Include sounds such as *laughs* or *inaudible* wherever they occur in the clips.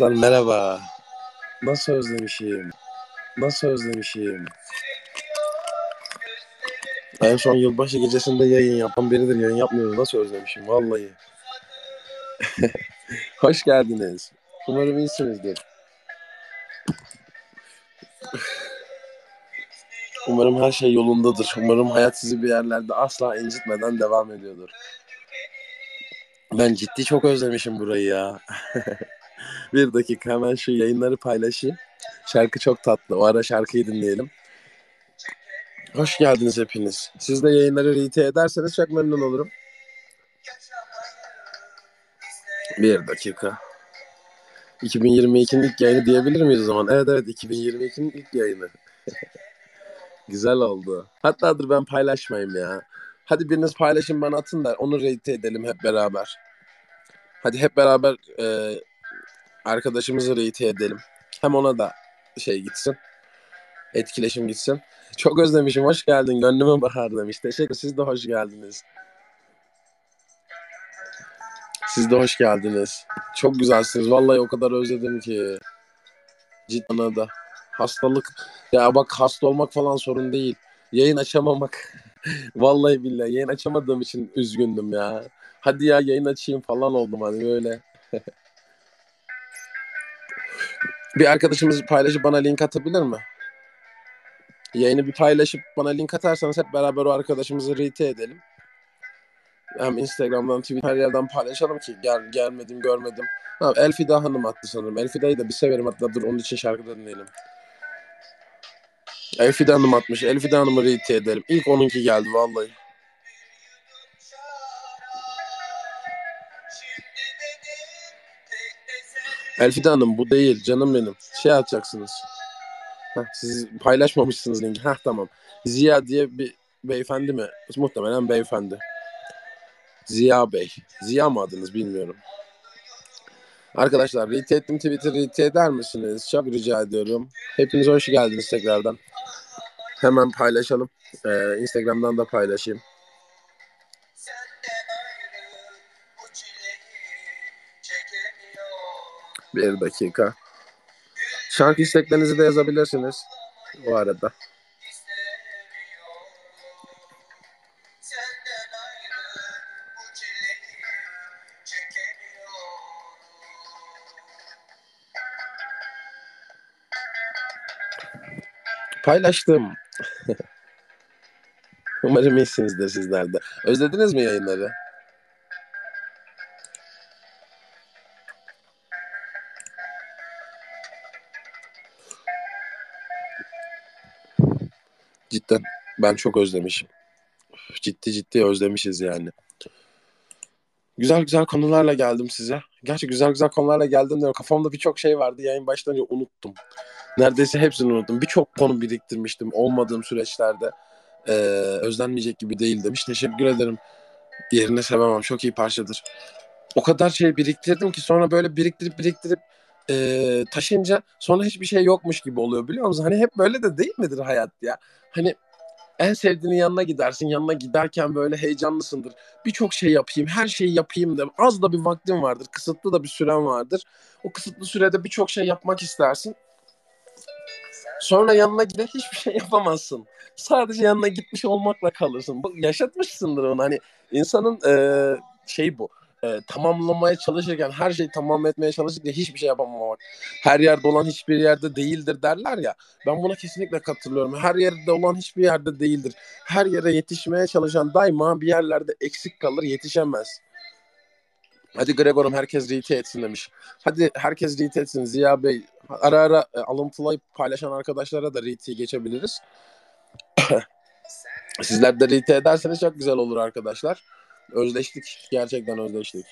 Arkadaşlar merhaba. Nasıl özlemişim? Nasıl özlemişim? En son yılbaşı gecesinde yayın yapan biridir. Yayın yapmıyoruz. Nasıl özlemişim? Vallahi. *laughs* Hoş geldiniz. Umarım iyisinizdir. Umarım her şey yolundadır. Umarım hayat sizi bir yerlerde asla incitmeden devam ediyordur. Ben ciddi çok özlemişim burayı ya. *laughs* bir dakika hemen şu yayınları paylaşayım. Şarkı çok tatlı. O ara şarkıyı dinleyelim. Hoş geldiniz hepiniz. Siz de yayınları rete ederseniz çok memnun olurum. Bir dakika. 2022'nin ilk yayını diyebilir miyiz o zaman? Evet evet 2022'nin ilk yayını. *laughs* Güzel oldu. Hatta dur ben paylaşmayayım ya. Hadi biriniz paylaşın bana atın da onu rate edelim hep beraber. Hadi hep beraber e, arkadaşımızı rate edelim. Hem ona da şey gitsin. Etkileşim gitsin. Çok özlemişim. Hoş geldin. Gönlüme bahar demiş. Teşekkür. Siz de hoş geldiniz. Siz de hoş geldiniz. Çok güzelsiniz. Vallahi o kadar özledim ki. Cidden da. Hastalık. Ya bak hasta olmak falan sorun değil. Yayın açamamak. *laughs* Vallahi billahi yayın açamadığım için üzgündüm ya. Hadi ya yayın açayım falan oldum hani böyle. *laughs* bir arkadaşımız paylaşıp bana link atabilir mi? Yayını bir paylaşıp bana link atarsanız hep beraber o arkadaşımızı rete edelim. Hem Instagram'dan, Twitter her yerden paylaşalım ki gel gelmedim görmedim. Ha, Elfida Hanım attı sanırım. Elfida'yı da bir severim hatta dur onun için şarkı da dinleyelim. Elfida Hanım atmış. Elfida Hanım'ı rete edelim. İlk onunki geldi vallahi. Elfida Hanım bu değil canım benim. Şey atacaksınız. Heh, siz paylaşmamışsınız linki. Heh tamam. Ziya diye bir beyefendi mi? Muhtemelen beyefendi. Ziya Bey. Ziya mı adınız bilmiyorum. Arkadaşlar retweet ettim Twitter retweet eder misiniz? Çok rica ediyorum. Hepiniz hoş geldiniz tekrardan. Hemen paylaşalım. Ee, Instagram'dan da paylaşayım. Bir dakika. Şarkı isteklerinizi de yazabilirsiniz. O arada. Paylaştım. *laughs* Umarım iyisinizdir sizler de. Özlediniz mi yayınları? Ben çok özlemişim. Ciddi ciddi özlemişiz yani. Güzel güzel konularla geldim size. Gerçi güzel güzel konularla geldim de kafamda birçok şey vardı. Yayın başlayınca unuttum. Neredeyse hepsini unuttum. Birçok konu biriktirmiştim olmadığım süreçlerde. Ee, özlenmeyecek gibi değil demiş. Teşekkür ederim. Yerine sevemem. Çok iyi parçadır. O kadar şey biriktirdim ki sonra böyle biriktirip biriktirip e, taşınca sonra hiçbir şey yokmuş gibi oluyor biliyor musun? Hani hep böyle de değil midir hayat ya? Hani en sevdiğinin yanına gidersin. Yanına giderken böyle heyecanlısındır. Birçok şey yapayım, her şeyi yapayım da az da bir vaktin vardır. Kısıtlı da bir süren vardır. O kısıtlı sürede birçok şey yapmak istersin. Sonra yanına gider hiçbir şey yapamazsın. Sadece yanına gitmiş olmakla kalırsın. Bu yaşatmışsındır onu. Hani insanın e, şey bu. E, tamamlamaya çalışırken her şeyi tamam etmeye çalışırken hiçbir şey yapamamak. Her yerde olan hiçbir yerde değildir derler ya. Ben buna kesinlikle katılıyorum. Her yerde olan hiçbir yerde değildir. Her yere yetişmeye çalışan daima bir yerlerde eksik kalır, yetişemez. Hadi Gregor'um herkes rete etsin demiş. Hadi herkes rete etsin Ziya Bey. Ara ara e, alıntılayıp paylaşan arkadaşlara da rete'yi geçebiliriz. *coughs* Sizler de rete ederseniz çok güzel olur arkadaşlar. Özleştik. Gerçekten özleştik.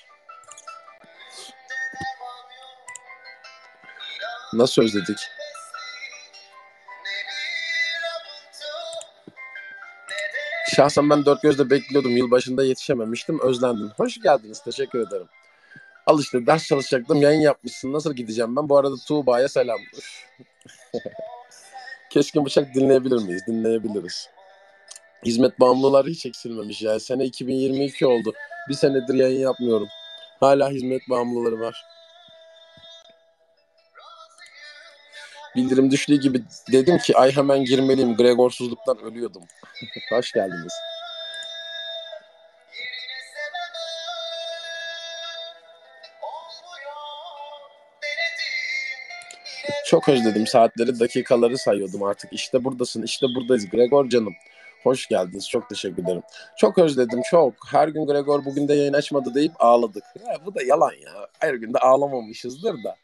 Nasıl özledik? Şahsen ben dört gözle bekliyordum. Yılbaşında yetişememiştim. Özlendim. Hoş geldiniz. Teşekkür ederim. Al işte ders çalışacaktım. Yayın yapmışsın. Nasıl gideceğim ben? Bu arada Tuğba'ya selam. *laughs* Keşke bıçak dinleyebilir miyiz? Dinleyebiliriz. Hizmet bağımlıları hiç eksilmemiş ya. Sene 2022 oldu. Bir senedir yayın yapmıyorum. Hala hizmet bağımlıları var. bildirim düştüğü gibi dedim ki ay hemen girmeliyim. Gregorsuzluktan ölüyordum. *laughs* Hoş geldiniz. Çok özledim saatleri, dakikaları sayıyordum artık. İşte buradasın, işte buradayız. Gregor canım. Hoş geldiniz. Çok teşekkür ederim. Çok özledim, çok. Her gün Gregor bugün de yayın açmadı deyip ağladık. Ya, bu da yalan ya. Her gün de ağlamamışızdır da.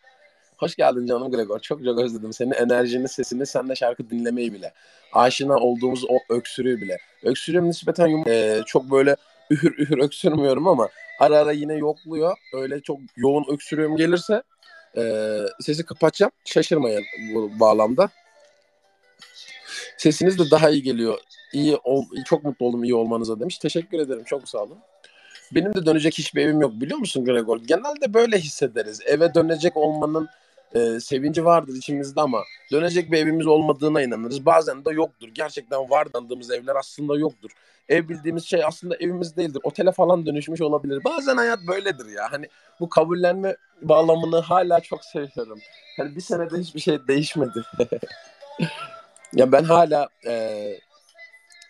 Hoş geldin canım Gregor. Çok çok özledim seni. Enerjini, sesini, sen de şarkı dinlemeyi bile. Aşina olduğumuz o öksürüğü bile. Öksürüğüm nispeten yum- ee, çok böyle ühür ühür öksürmüyorum ama ara ara yine yokluyor. Öyle çok yoğun öksürüğüm gelirse ee, sesi kapatacağım. Şaşırmayın bu bağlamda. Sesiniz de daha iyi geliyor. İyi ol, çok mutlu oldum iyi olmanıza demiş. Teşekkür ederim. Çok sağ olun. Benim de dönecek hiçbir evim yok biliyor musun Gregor? Genelde böyle hissederiz. Eve dönecek olmanın e, sevinci vardır içimizde ama dönecek bir evimiz olmadığına inanırız. Bazen de yoktur. Gerçekten var dandığımız evler aslında yoktur. Ev bildiğimiz şey aslında evimiz değildir. Otele falan dönüşmüş olabilir. Bazen hayat böyledir ya. Hani bu kabullenme bağlamını hala çok seviyorum. Hani bir senede hiçbir şey değişmedi. *laughs* ya ben hala e,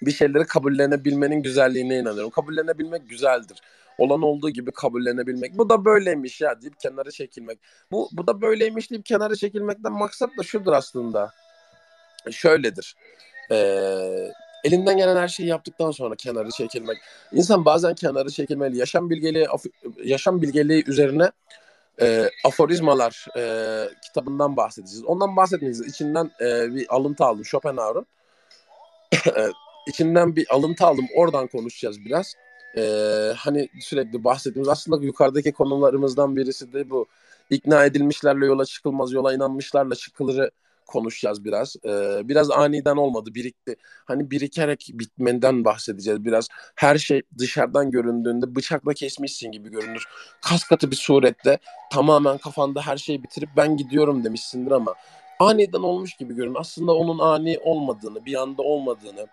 bir şeyleri kabullenebilmenin güzelliğine inanıyorum. Kabullenebilmek güzeldir. Olan olduğu gibi kabullenebilmek. Bu da böyleymiş ya deyip kenara çekilmek. Bu, bu da böyleymiş deyip kenara çekilmekten maksat da şudur aslında. Şöyledir. Ee, elinden gelen her şeyi yaptıktan sonra kenarı çekilmek. İnsan bazen kenarı çekilmeli. Yaşam bilgeliği, yaşam bilgeliği üzerine e, aforizmalar e, kitabından bahsedeceğiz. Ondan bahsetmeyeceğiz. İçinden e, bir alıntı aldım Schopenhauer'un. *coughs* İçinden bir alıntı aldım. Oradan konuşacağız biraz. Ee, hani sürekli bahsettiğimiz aslında yukarıdaki konularımızdan birisi de bu. İkna edilmişlerle yola çıkılmaz, yola inanmışlarla çıkılırı konuşacağız biraz. Ee, biraz aniden olmadı, birikti. Hani birikerek bitmenden bahsedeceğiz biraz. Her şey dışarıdan göründüğünde bıçakla kesmişsin gibi görünür. Kas katı bir surette tamamen kafanda her şeyi bitirip ben gidiyorum demişsindir ama aniden olmuş gibi görünür. Aslında onun ani olmadığını, bir anda olmadığını,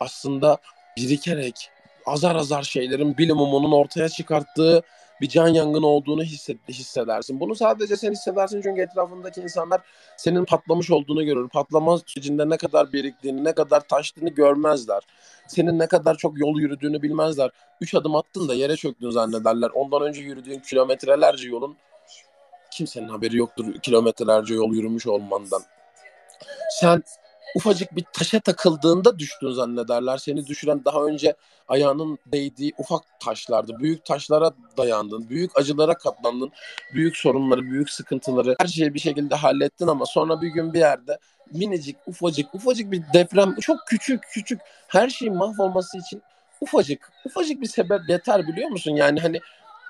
aslında birikerek azar azar şeylerin bilimumunun ortaya çıkarttığı bir can yangını olduğunu hisset, hissedersin. Bunu sadece sen hissedersin çünkü etrafındaki insanlar senin patlamış olduğunu görür. Patlama sürecinde ne kadar biriktiğini, ne kadar taştığını görmezler. Senin ne kadar çok yol yürüdüğünü bilmezler. Üç adım attın da yere çöktün zannederler. Ondan önce yürüdüğün kilometrelerce yolun kimsenin haberi yoktur kilometrelerce yol yürümüş olmandan. Sen ufacık bir taşa takıldığında düştün zannederler. Seni düşüren daha önce ayağının değdiği ufak taşlardı. Büyük taşlara dayandın, büyük acılara katlandın, büyük sorunları, büyük sıkıntıları her şeyi bir şekilde hallettin ama sonra bir gün bir yerde minicik, ufacık, ufacık bir deprem, çok küçük küçük her şeyin mahvolması için ufacık, ufacık bir sebep yeter biliyor musun? Yani hani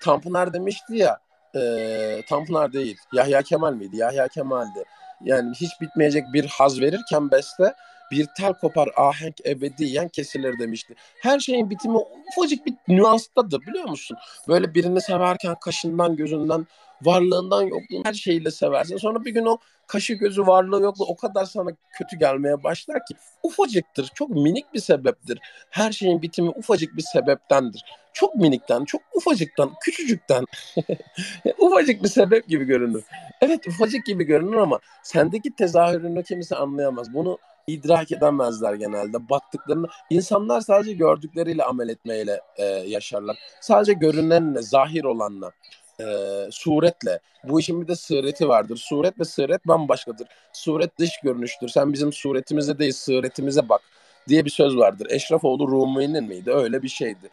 Tanpınar demişti ya, e, Tanpınar değil, Yahya Kemal miydi? Yahya Kemal'di yani hiç bitmeyecek bir haz verirken beste bir tel kopar ahenk ebediyen kesilir demişti. Her şeyin bitimi ufacık bir nüanstadır biliyor musun? Böyle birini severken kaşından gözünden varlığından yokluğun her şeyiyle seversin. Sonra bir gün o kaşı gözü varlığı yokluğu o kadar sana kötü gelmeye başlar ki ufacıktır. Çok minik bir sebeptir. Her şeyin bitimi ufacık bir sebeptendir. Çok minikten, çok ufacıktan, küçücükten *laughs* ufacık bir sebep gibi görünür. Evet ufacık gibi görünür ama sendeki tezahürünü kimse anlayamaz. Bunu idrak edemezler genelde. Baktıklarını insanlar sadece gördükleriyle amel etmeyle e, yaşarlar. Sadece görünenle, zahir olanla, e, suretle. Bu işin bir de sıreti vardır. Suret ve sıret bambaşkadır. Suret dış görünüştür. Sen bizim suretimize değil, sıretimize bak diye bir söz vardır. Eşrefoğlu Rumi'nin miydi? Öyle bir şeydi.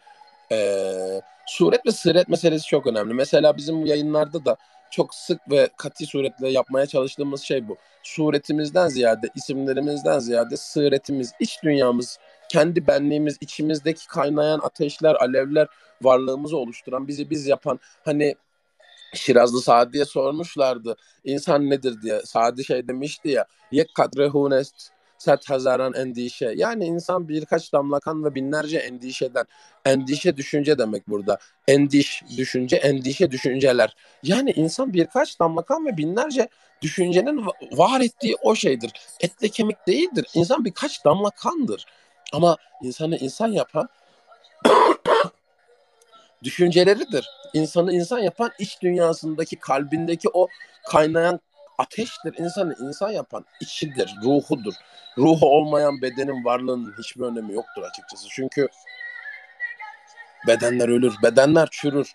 E, suret ve sıret meselesi çok önemli. Mesela bizim yayınlarda da çok sık ve katı suretle yapmaya çalıştığımız şey bu. Suretimizden ziyade, isimlerimizden ziyade sıretimiz, iç dünyamız, kendi benliğimiz, içimizdeki kaynayan ateşler, alevler, varlığımızı oluşturan, bizi biz yapan hani Şirazlı Sadi'ye sormuşlardı insan nedir diye. Sadi şey demişti ya yek kadre hunest set hazaran endişe. Yani insan birkaç damla kan ve binlerce endişeden. Endişe düşünce demek burada. Endiş düşünce, endişe düşünceler. Yani insan birkaç damla kan ve binlerce düşüncenin var ettiği o şeydir. Etle kemik değildir. İnsan birkaç damla kandır. Ama insanı insan yapan düşünceleridir. İnsanı insan yapan iç dünyasındaki kalbindeki o kaynayan ateştir. İnsanı insan yapan içidir, ruhudur. Ruhu olmayan bedenin varlığının hiçbir önemi yoktur açıkçası. Çünkü bedenler ölür, bedenler çürür.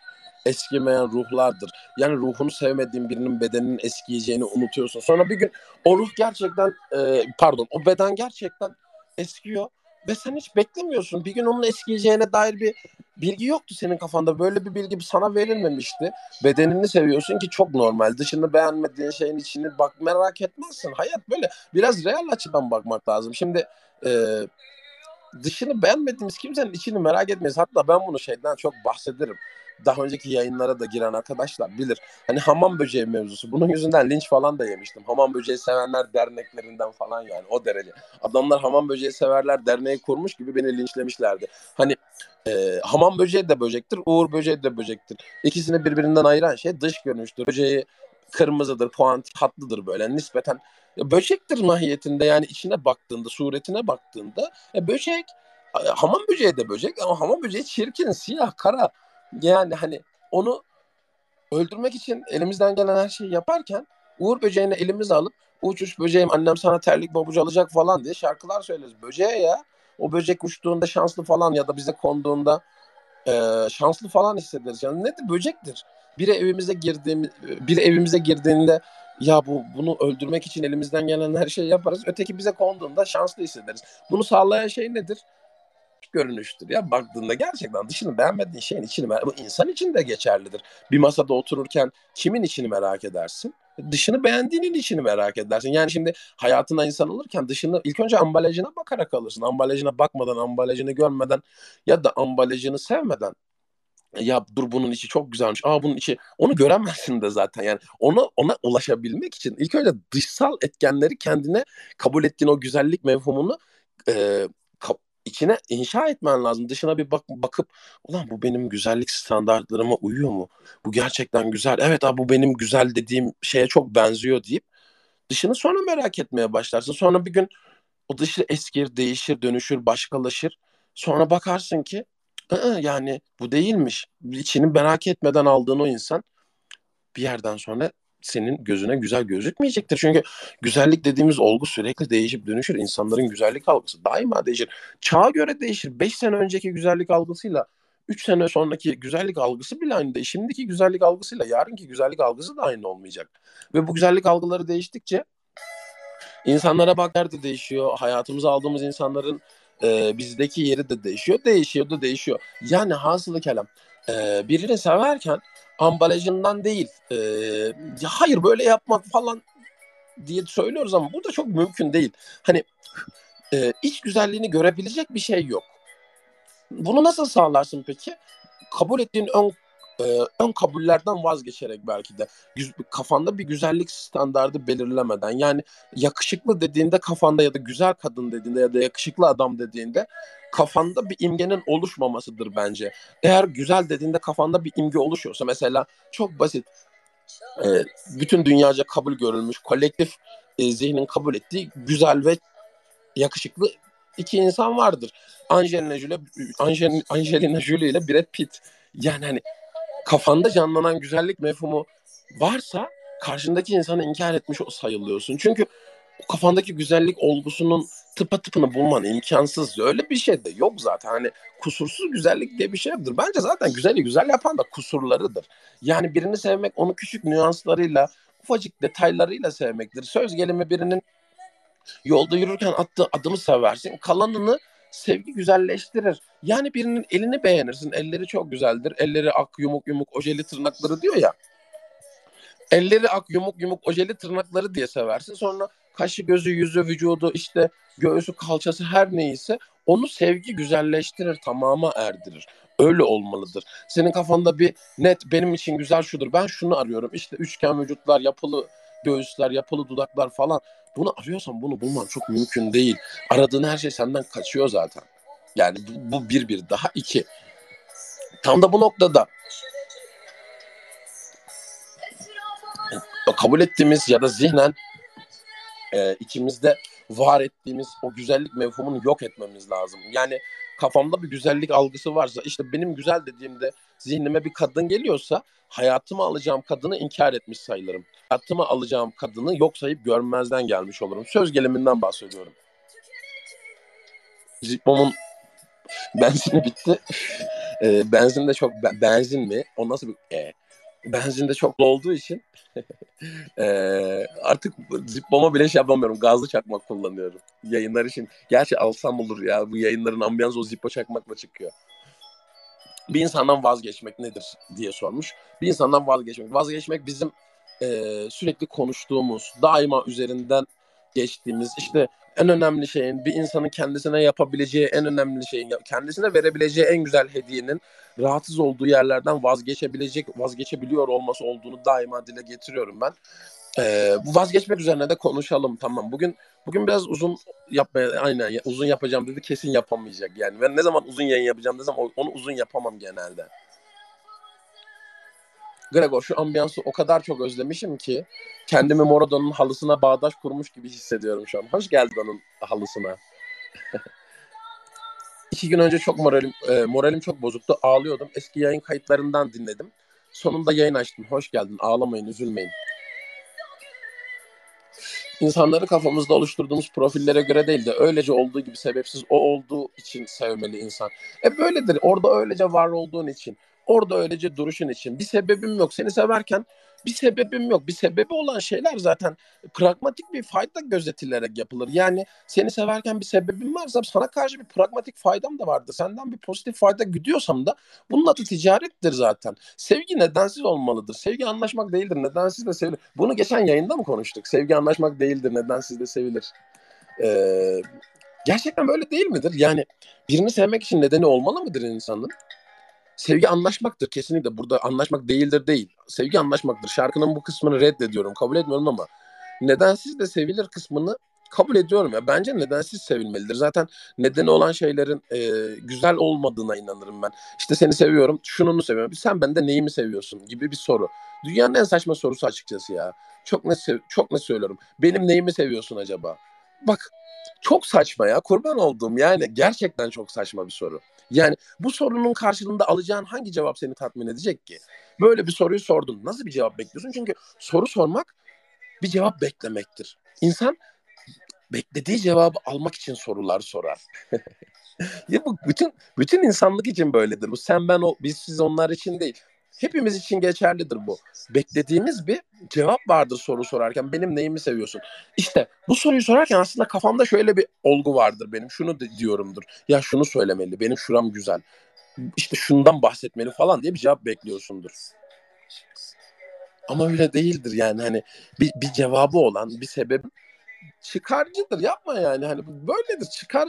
Eskimeyen ruhlardır. Yani ruhunu sevmediğin birinin bedeninin eskiyeceğini unutuyorsun. Sonra bir gün o ruh gerçekten e, pardon o beden gerçekten eskiyor ve sen hiç beklemiyorsun. Bir gün onun eskiyeceğine dair bir bilgi yoktu senin kafanda. Böyle bir bilgi sana verilmemişti. Bedenini seviyorsun ki çok normal. Dışını beğenmediğin şeyin içini bak merak etmezsin. Hayat böyle biraz real açıdan bakmak lazım. Şimdi e, dışını beğenmediğimiz kimsenin içini merak etmeyiz. Hatta ben bunu şeyden çok bahsederim daha önceki yayınlara da giren arkadaşlar bilir. Hani hamam böceği mevzusu. Bunun yüzünden linç falan da yemiştim. Hamam böceği sevenler derneklerinden falan yani o derece. Adamlar hamam böceği severler derneği kurmuş gibi beni linçlemişlerdi. Hani e, hamam böceği de böcektir, uğur böceği de böcektir. İkisini birbirinden ayıran şey dış görünüştür. Böceği kırmızıdır, puantik, hatlıdır böyle nispeten. Böcektir mahiyetinde yani içine baktığında, suretine baktığında e, böcek hamam böceği de böcek ama hamam böceği çirkin, siyah, kara. Yani hani onu öldürmek için elimizden gelen her şeyi yaparken Uğur böceğini elimize alıp uç uç böceğim annem sana terlik babucu alacak falan diye şarkılar söyleriz. Böceğe ya o böcek uçtuğunda şanslı falan ya da bize konduğunda e, şanslı falan hissederiz. Yani nedir? Böcektir. Biri evimize girdiğimiz, biri evimize girdiğinde ya bu bunu öldürmek için elimizden gelen her şeyi yaparız. Öteki bize konduğunda şanslı hissederiz. Bunu sağlayan şey nedir? Görünüştür ya baktığında gerçekten dışını beğenmediğin şeyin içini bu insan için de geçerlidir. Bir masada otururken kimin içini merak edersin? Dışını beğendiğinin içini merak edersin. Yani şimdi hayatına insan olurken dışını ilk önce ambalajına bakarak alırsın. Ambalajına bakmadan, ambalajını görmeden ya da ambalajını sevmeden ya dur bunun içi çok güzelmiş. Aa bunun içi onu göremezsin de zaten. Yani ona ona ulaşabilmek için ilk önce dışsal etkenleri kendine kabul ettiğin o güzellik mevhumunu e, içine inşa etmen lazım. Dışına bir bak bakıp ulan bu benim güzellik standartlarıma uyuyor mu? Bu gerçekten güzel. Evet abi bu benim güzel dediğim şeye çok benziyor deyip dışını sonra merak etmeye başlarsın. Sonra bir gün o dışı eskir, değişir, dönüşür, başkalaşır. Sonra bakarsın ki yani bu değilmiş. İçini merak etmeden aldığın o insan bir yerden sonra senin gözüne güzel gözükmeyecektir. Çünkü güzellik dediğimiz olgu sürekli değişip dönüşür. İnsanların güzellik algısı daima değişir. Çağa göre değişir. 5 sene önceki güzellik algısıyla 3 sene sonraki güzellik algısı bile aynı değil. Şimdiki güzellik algısıyla yarınki güzellik algısı da aynı olmayacak. Ve bu güzellik algıları değiştikçe insanlara bakar da değişiyor. Hayatımıza aldığımız insanların e, bizdeki yeri de değişiyor. Değişiyor da değişiyor. Yani hasılı kelam e, birini severken ambalajından değil. E, hayır böyle yapmak falan diye söylüyoruz ama bu da çok mümkün değil. Hani e, iç güzelliğini görebilecek bir şey yok. Bunu nasıl sağlarsın peki? Kabul ettiğin ön e, ön kabullerden vazgeçerek belki de kafanda bir güzellik standardı belirlemeden yani yakışıklı dediğinde kafanda ya da güzel kadın dediğinde ya da yakışıklı adam dediğinde kafanda bir imgenin oluşmamasıdır bence. Eğer güzel dediğinde kafanda bir imge oluşuyorsa mesela çok basit e, bütün dünyaca kabul görülmüş kolektif e, zihnin kabul ettiği güzel ve yakışıklı iki insan vardır. Angelina Jolie, Angelina Jolie ile Brad Pitt. Yani hani kafanda canlanan güzellik mefhumu varsa karşındaki insanı inkar etmiş sayılıyorsun. Çünkü o kafandaki güzellik olgusunun tıpa tıpını bulman imkansız. Öyle bir şey de yok zaten. Hani kusursuz güzellik diye bir şey yoktur. Bence zaten güzeli güzel yapan da kusurlarıdır. Yani birini sevmek onu küçük nüanslarıyla, ufacık detaylarıyla sevmektir. Söz gelimi birinin yolda yürürken attığı adımı seversin. Kalanını sevgi güzelleştirir. Yani birinin elini beğenirsin. Elleri çok güzeldir. Elleri ak yumuk yumuk ojeli tırnakları diyor ya. Elleri ak yumuk yumuk ojeli tırnakları diye seversin. Sonra kaşı gözü yüzü vücudu işte göğsü kalçası her neyse onu sevgi güzelleştirir tamama erdirir. Öyle olmalıdır. Senin kafanda bir net benim için güzel şudur. Ben şunu arıyorum. İşte üçgen vücutlar, yapılı göğüsler, yapılı dudaklar falan. Bunu arıyorsan bunu bulman çok mümkün değil. Aradığın her şey senden kaçıyor zaten. Yani bu, bu bir bir daha iki. Tam da bu noktada kabul ettiğimiz ya da zihnen e, içimizde var ettiğimiz o güzellik mevhumunu yok etmemiz lazım. Yani kafamda bir güzellik algısı varsa işte benim güzel dediğimde zihnime bir kadın geliyorsa hayatıma alacağım kadını inkar etmiş sayılırım. Hayatıma alacağım kadını yok sayıp görmezden gelmiş olurum. Söz geliminden bahsediyorum. Zippo'mun *laughs* benzini bitti. E, benzin de çok benzin mi? O nasıl bir e, benzin de çok olduğu için *laughs* e, artık Zippo'ma bile şey yapamıyorum. Gazlı çakmak kullanıyorum. Yayınlar için. Gerçi alsam olur ya. Bu yayınların ambiyansı o Zippo çakmakla çıkıyor. Bir insandan vazgeçmek nedir diye sormuş. Bir insandan vazgeçmek. Vazgeçmek bizim e, sürekli konuştuğumuz, daima üzerinden geçtiğimiz işte en önemli şeyin bir insanın kendisine yapabileceği en önemli şeyin kendisine verebileceği en güzel hediyenin rahatsız olduğu yerlerden vazgeçebilecek vazgeçebiliyor olması olduğunu daima dile getiriyorum ben. Ee, bu vazgeçmek üzerine de konuşalım tamam. Bugün bugün biraz uzun yapmaya aynen uzun yapacağım dedi kesin yapamayacak yani. Ben ne zaman uzun yayın yapacağım desem onu uzun yapamam genelde. Gregor şu ambiyansı o kadar çok özlemişim ki kendimi Morado'nun halısına bağdaş kurmuş gibi hissediyorum şu an. Hoş geldin onun halısına. *laughs* İki gün önce çok moralim e, moralim çok bozuktu. Ağlıyordum. Eski yayın kayıtlarından dinledim. Sonunda yayın açtım. Hoş geldin. Ağlamayın, üzülmeyin. İnsanları kafamızda oluşturduğumuz profillere göre değil de öylece olduğu gibi sebepsiz o olduğu için sevmeli insan. E böyledir. Orada öylece var olduğun için. Orada öylece duruşun için. Bir sebebim yok. Seni severken bir sebebim yok. Bir sebebi olan şeyler zaten pragmatik bir fayda gözetilerek yapılır. Yani seni severken bir sebebim varsa sana karşı bir pragmatik faydam da vardır. Senden bir pozitif fayda güdüyorsam da bunun adı ticarettir zaten. Sevgi nedensiz olmalıdır. Sevgi anlaşmak değildir. Nedensiz de sevilir. Bunu geçen yayında mı konuştuk? Sevgi anlaşmak değildir. Nedensiz de sevilir. Ee, gerçekten böyle değil midir? Yani birini sevmek için nedeni olmalı mıdır insanın? Sevgi anlaşmaktır kesinlikle. Burada anlaşmak değildir değil. Sevgi anlaşmaktır. Şarkının bu kısmını reddediyorum. Kabul etmiyorum ama nedensiz de sevilir kısmını kabul ediyorum ya. Bence nedensiz sevilmelidir. Zaten nedeni olan şeylerin e, güzel olmadığına inanırım ben. İşte seni seviyorum, şunu seviyorum. Sen bende neyimi seviyorsun gibi bir soru. Dünyanın en saçma sorusu açıkçası ya. Çok ne çok ne söylüyorum. Benim neyimi seviyorsun acaba? Bak çok saçma ya. Kurban olduğum yani gerçekten çok saçma bir soru. Yani bu sorunun karşılığında alacağın hangi cevap seni tatmin edecek ki? Böyle bir soruyu sordun. Nasıl bir cevap bekliyorsun? Çünkü soru sormak bir cevap beklemektir. İnsan beklediği cevabı almak için sorular sorar. *laughs* ya bu bütün bütün insanlık için böyledir. Bu sen ben o biz siz onlar için değil. Hepimiz için geçerlidir bu. Beklediğimiz bir cevap vardır soru sorarken. Benim neyimi seviyorsun? İşte bu soruyu sorarken aslında kafamda şöyle bir olgu vardır benim. Şunu diyorumdur. Ya şunu söylemeli. Benim şuram güzel. İşte şundan bahsetmeli falan diye bir cevap bekliyorsundur. Ama öyle değildir yani hani bir, bir cevabı olan bir sebep çıkarcıdır yapma yani hani böyledir çıkar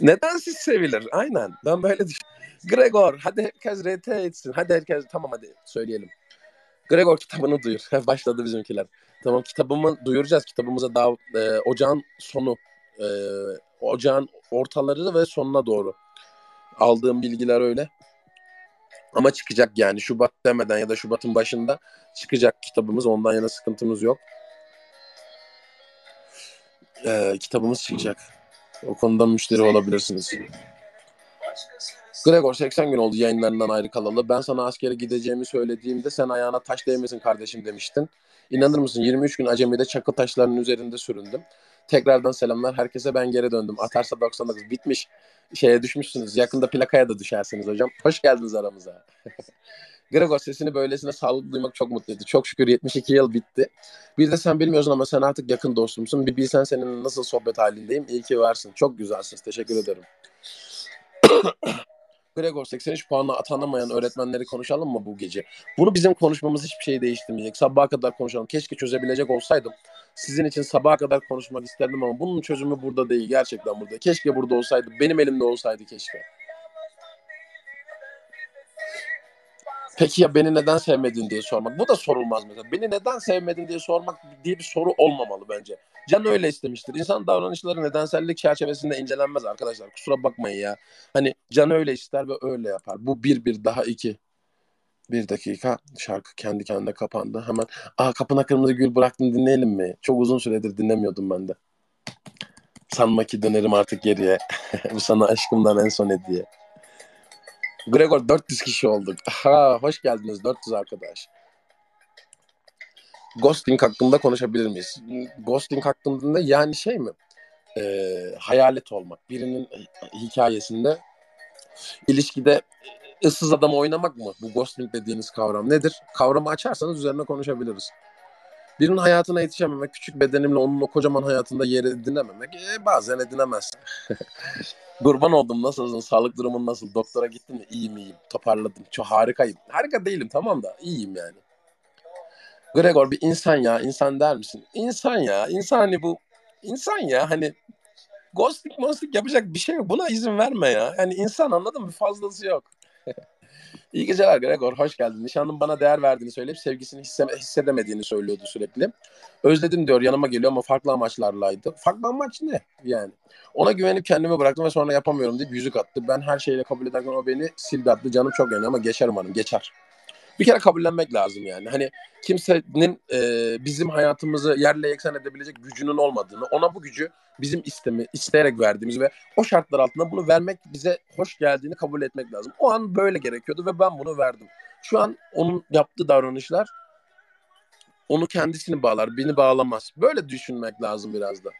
nedensiz sevilir aynen ben böyle düşünüyorum. Gregor hadi herkes RT etsin. Hadi herkes tamam hadi söyleyelim. Gregor kitabını duyur. *laughs* Başladı bizimkiler. Tamam kitabımı duyuracağız. Kitabımıza daha e, ocağın sonu e, ocağın ortaları ve sonuna doğru aldığım bilgiler öyle. Ama çıkacak yani Şubat demeden ya da Şubat'ın başında çıkacak kitabımız. Ondan yana sıkıntımız yok. Ee, kitabımız çıkacak. O konuda müşteri olabilirsiniz. Gregor 80 gün oldu yayınlarından ayrı kalalı. Ben sana askere gideceğimi söylediğimde sen ayağına taş değmesin kardeşim demiştin. İnanır mısın 23 gün acemide çakı taşlarının üzerinde süründüm. Tekrardan selamlar. Herkese ben geri döndüm. Atarsa 99 bitmiş. Şeye düşmüşsünüz. Yakında plakaya da düşersiniz hocam. Hoş geldiniz aramıza. *laughs* Gregor sesini böylesine sağlıklı duymak çok mutlu. Çok şükür 72 yıl bitti. Bir de sen bilmiyorsun ama sen artık yakın dostumsun. Bir bilsen senin nasıl sohbet halindeyim. İyi ki varsın. Çok güzelsiniz. Teşekkür ederim. *coughs* Gregor 83 puanla atanamayan öğretmenleri konuşalım mı bu gece? Bunu bizim konuşmamız hiçbir şey değiştirmeyecek. Sabaha kadar konuşalım. Keşke çözebilecek olsaydım. Sizin için sabaha kadar konuşmak isterdim ama bunun çözümü burada değil. Gerçekten burada. Keşke burada olsaydı. Benim elimde olsaydı keşke. Peki ya beni neden sevmedin diye sormak. Bu da sorulmaz mesela. Beni neden sevmedin diye sormak diye bir soru olmamalı bence. Can öyle istemiştir. İnsan davranışları nedensellik çerçevesinde incelenmez arkadaşlar. Kusura bakmayın ya. Hani can öyle ister ve öyle yapar. Bu bir bir daha iki. Bir dakika şarkı kendi kendine kapandı. Hemen aa kapına kırmızı gül bıraktın dinleyelim mi? Çok uzun süredir dinlemiyordum ben de. Sanma ki dönerim artık geriye. *laughs* Bu sana aşkımdan en son hediye. Gregor 400 kişi olduk. Ha, hoş geldiniz 400 arkadaş. Ghosting hakkında konuşabilir miyiz? Ghosting hakkında yani şey mi? Ee, hayalet olmak. Birinin hikayesinde ilişkide ıssız adam oynamak mı? Bu ghosting dediğiniz kavram nedir? Kavramı açarsanız üzerine konuşabiliriz. Birinin hayatına yetişememek, küçük bedenimle onun o kocaman hayatında yer edinememek, e, bazen edinemezsin. *laughs* Kurban oldum nasılsın, sağlık durumun nasıl, doktora gittin mi? İyiyim iyiyim, toparladım, çok harikayım. Harika değilim tamam da iyiyim yani. Gregor bir insan ya, insan der misin? İnsan ya, insan hani bu, insan ya hani ghosting ghosting yapacak bir şey yok. Buna izin verme ya. Yani insan anladın mı? Fazlası yok. *laughs* İyi geceler Gregor, hoş geldin. Nişanlım bana değer verdiğini söyleyip sevgisini hisse- hissedemediğini söylüyordu sürekli. Özledim diyor, yanıma geliyor ama farklı amaçlarlaydı. Farklı amaç ne yani? Ona güvenip kendimi bıraktım ve sonra yapamıyorum deyip yüzük attı. Ben her şeyle kabul ederken o beni sildi attı. Canım çok yanıyor ama geçer umarım, geçer. Bir kere kabullenmek lazım yani. Hani kimsenin e, bizim hayatımızı yerle yeksan edebilecek gücünün olmadığını, ona bu gücü bizim istemi, isteyerek verdiğimiz ve o şartlar altında bunu vermek bize hoş geldiğini kabul etmek lazım. O an böyle gerekiyordu ve ben bunu verdim. Şu an onun yaptığı davranışlar onu kendisini bağlar, beni bağlamaz. Böyle düşünmek lazım biraz da.